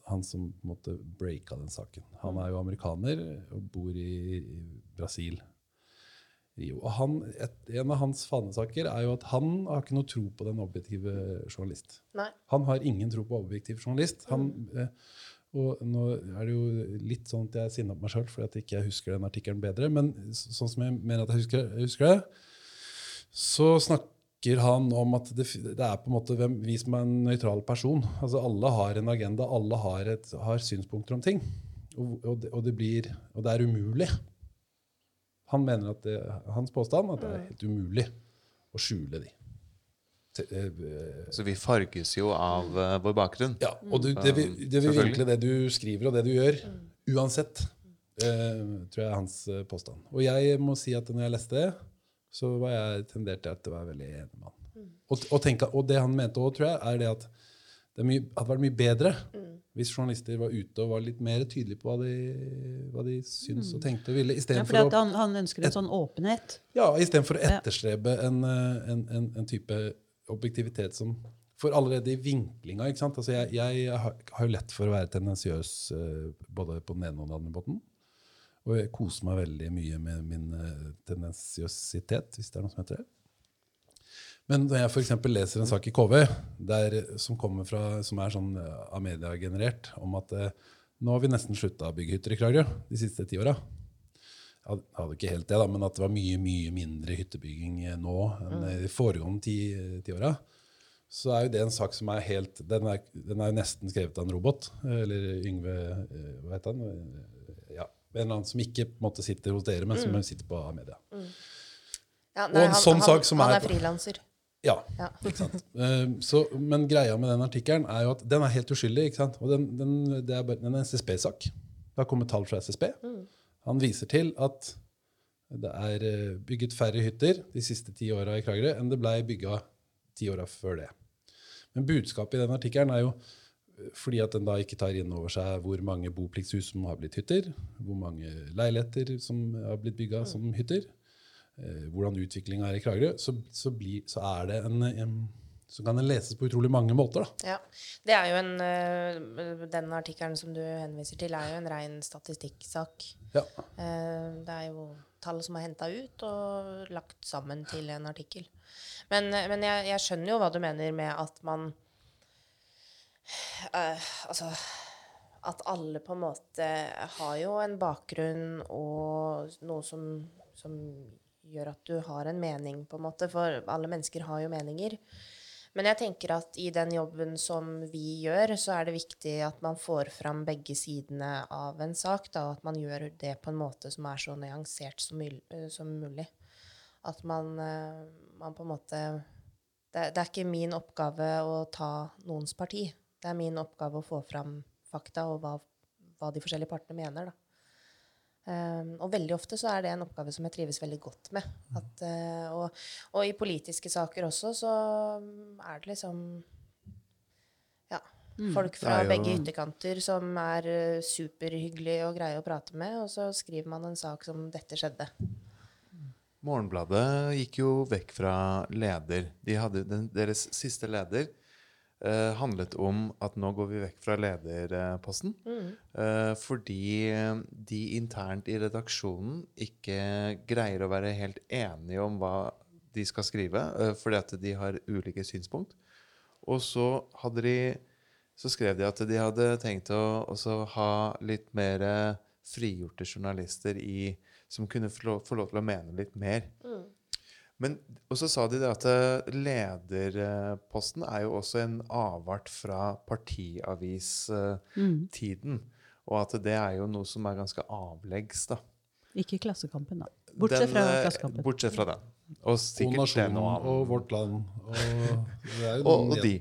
han som på en måte breaka den saken. Han er jo amerikaner og bor i, i Brasil. Rio. Og han, et, en av hans fanesaker er jo at han har ikke noe tro på den objektive journalist. Nei. Han har ingen tro på objektiv journalist. Han, eh, og nå er det jo litt sånn at jeg er sinna på meg sjøl fordi at ikke husker den artikkelen bedre, men så, sånn som jeg mener at jeg husker, jeg husker det, så snakker han om at det, det er på en måte hvem, vi som er en nøytral person. Altså Alle har en agenda, alle har, et, har synspunkter om ting. Og, og, det, og, det blir, og det er umulig. Han mener at det, hans påstand at det er helt umulig å skjule de. Eh, eh, Så vi farges jo av eh, vår bakgrunn. ja, og du, det, vil, det vil vinkle det du skriver og det du gjør, uansett, uh, tror jeg er hans påstand. Og jeg må si at når jeg leste det, så var jeg tendert til at det var veldig enig med han. Og, og, tenke, og det han mente òg, tror jeg, er det at det mye, hadde vært mye bedre hvis journalister var ute og var litt mer tydelige på hva de, hva de syns og tenkte og ville, Ja, for å han, han ønsker en sånn åpenhet. ja, istedenfor å etterstrebe en, eh, en, en, en type objektivitet som For allerede i vinklinga ikke sant? Altså jeg, jeg har har jo lett for å være tendensiøs eh, både på den ene og den andre måten. Og jeg koser meg veldig mye med min eh, tendensiøsitet, hvis det er noe som heter det. Men når jeg f.eks. leser en sak i KV der, som, kommer fra, som er sånn eh, av media generert, om at eh, nå har vi nesten slutta å bygge hytter i Kragerø de siste ti åra. Jeg hadde- ikke helt det, da, men at det var mye mye mindre hyttebygging eh, nå enn i de foregående ti, ti åra. så er jo det en sak som er helt Den er, den er jo nesten skrevet av en robot. Eller Yngve eh, Hva heter han? Ja, en eller annen som ikke måte sitter hos dere, men som sitter på media. Ja, Og en sånn sak som han er- er frilanser. Ja, Ja. Eh, så, men greia med den artikkelen er jo at den er helt uskyldig. ikke sant? Og den, den, det er bare, den er en SSB-sak. Det har kommet tall fra SSB. Han viser til at det er eh, bygget færre hytter de siste ti åra i Kragerø enn det blei bygga ti åra før det. Men budskapet i den artikkelen er jo eh, fordi at den da ikke tar inn over seg hvor mange bopliktshus som har blitt hytter, hvor mange leiligheter som har blitt bygga som hytter, hvordan utviklinga er i Kragerø, så, så, blir, så er det en, en så kan den leses på utrolig mange måter. da. Ja. Det er jo en, øh, Den artikkelen som du henviser til, er jo en ren statistikksak. Ja. Eh, Det er jo tall som er henta ut og lagt sammen til en artikkel. Men, eh, men jeg, jeg skjønner jo hva du mener med at man eh, Altså at alle på en måte har jo en bakgrunn og noe som, som gjør at du har en mening, på en måte. For alle mennesker har jo meninger. Men jeg tenker at i den jobben som vi gjør, så er det viktig at man får fram begge sidene av en sak, da, og at man gjør det på en måte som er så nyansert som, som mulig. At man, eh, man på en måte det, det er ikke min oppgave å ta noens parti. Det er min oppgave å få fram fakta og hva, hva de forskjellige partene mener. Da. Um, og veldig ofte så er det en oppgave som jeg trives veldig godt med. At, uh, og, og i politiske saker også så er det liksom ja, folk fra jo- begge ytterkanter som er uh, superhyggelige og greie å prate med, og så skriver man en sak som 'dette skjedde'. Morgenbladet gikk jo vekk fra leder. De hadde, den, deres siste leder eh, handlet om at nå går vi vekk fra lederposten. Eh, fordi de internt i redaksjonen ikke greier å være helt enige om hva de skal skrive, eh, fordi at de har ulike synspunkt. Og så de så skrev de at de hadde tenkt å ha litt mer frigjorte journalister i, som kunne få lov, få lov til å mene litt mer. Men, og så sa de det at eh, lederposten er jo også en avart fra partiavistiden. Og at det er jo noe som er ganske avleggs, da. Ikke Klassekampen, da. Bortsett Den, fra eh, Klassekampen. Bortsett fra den. Og Og sikkert det Nasjonen nå. og Vårt Land. Og, det er jo Og, noen og de.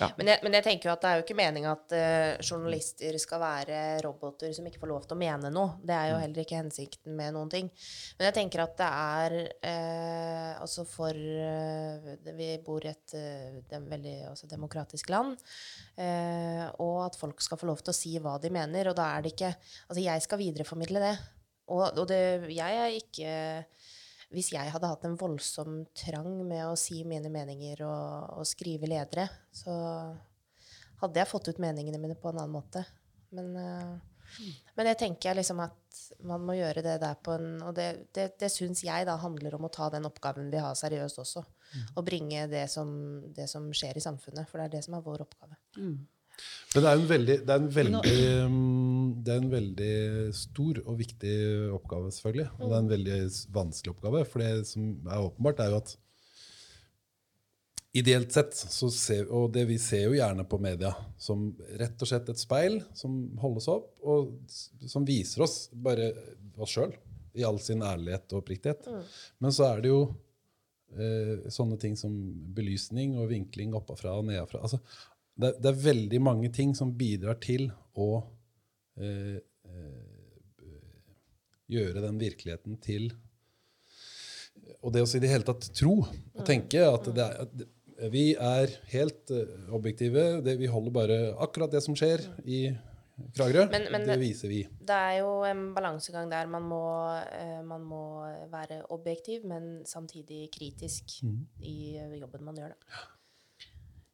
Ja. Men jeg, men jeg tenker jo at det er jo ikke meninga at uh, journalister skal være roboter som ikke får lov til å mene noe. Det er jo heller ikke hensikten med noen ting. Men jeg tenker at det er uh, altså for uh, Vi bor i et dem- veldig altså demokratisk land. Og at folk skal få lov til å si hva de mener. Og da er det ikke Altså, jeg skal videreformidle det. Og, og det, jeg er ikke hvis jeg hadde hatt en voldsom trang med å si mine meninger og, og skrive ledere, så hadde jeg fått ut meningene mine på en annen måte. Men, uh, men jeg tenker liksom at man må gjøre det der på en Og det, det, det syns jeg da handler om å ta den oppgaven vi har, seriøst også. Og bringe det som, det som skjer i samfunnet. For det er det som er vår oppgave. Men det er jo en veldig, det er en veldig, mm, det er en veldig stor og viktig oppgave, selvfølgelig. Og det er en veldig vanskelig oppgave. For det som er åpenbart, er jo at ideelt sett, så ser, og det vi ser jo gjerne på media, som rett og slett et speil som holdes opp, og som viser oss bare oss sjøl i all sin ærlighet og oppriktighet. Men så er det jo eh, sånne ting som belysning og vinkling oppafra og nedafra. Altså, det, det er veldig mange ting som bidrar til å eh, eh, gjøre den virkeligheten til Og det å si det hele tatt tro og tenke at, det er, at vi er helt eh, objektive. Det, vi holder bare akkurat det som skjer i Kragerø. Men- men det det- viser vi. Det er jo en balansegang der man må, eh, man må være objektiv, men samtidig kritisk i eh, jobben man gjør. Da.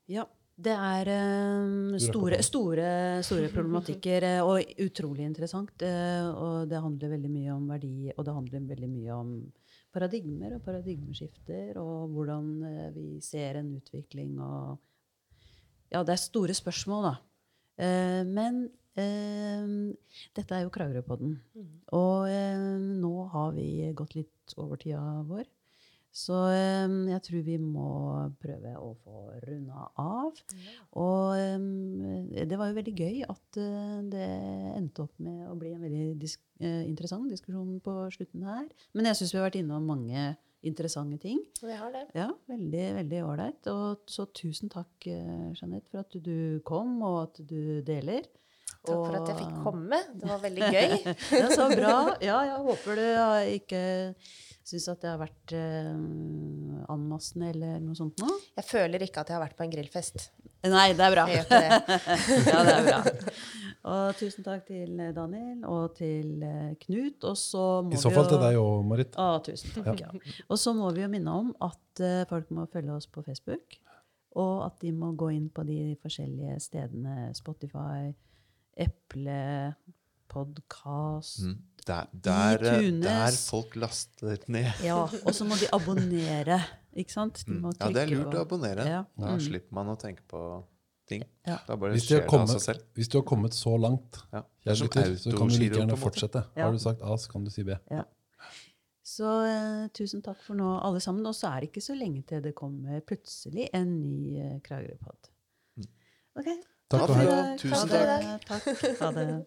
Ja. Det er eh, store, store, store problematikker eh, og utrolig interessant. eh, og det handler veldig mye om verdi, og det handler veldig mye om paradigmer og paradigmeskifter, og hvordan vi ser en utvikling og Ja, det er store spørsmål, da. Eh, men eh, dette er jo Kragerøpodden. Og eh, nå har vi gått litt over tida vår. Så eh, jeg tror vi må prøve å få runda av. Og eh, det var jo veldig gøy at eh, det endte opp med å bli en veldig disk eh, interessant diskusjon på slutten her. Men jeg syns vi har vært innom mange interessante ting. Vi har det. Ja, veldig, veldig ålreit. Og så tusen takk, eh, Jeanette, for at du kom, og at du deler. Takk for at jeg fikk komme. Det var veldig gøy. Det er så bra. Ja, jeg håper du har ikke syns at det har vært eh, anmassende eller noe sånt nå. Jeg føler ikke at jeg har vært på en grillfest. Nei, det er bra. Jeg gjør ikke det. ja, det er bra. Og tusen takk til Daniel og til eh, Knut. Og så må I så vi fall jo- til deg òg, Marit. Å, tusen takk. Ja. Og så må vi jo minne om at eh, folk må følge oss på Facebook. Og at de må gå inn på de forskjellige stedene. Spotify, Eple, podkast Mm. Der, der, eh, der folk laster ned. Ja, og så må de abonnere. Ikke sant? De må Mm. Ja, det er lurt på- å abonnere. Ja. Da Mm. slipper man å tenke på ting. Ja. Da bare Hvis skjer det av seg selv. hvis du har kommet så langt, Ja. Så kan du like gjerne fortsette. Ja. Har du sagt A, så kan du si B. Så uh, tusen takk for nå, alle sammen. Og så er det ikke så lenge til det kommer plutselig en ny uh, Kragerø-pod. Okay. Takk takk for i dag. Tusen takk. Ha det. Takk. Ha det.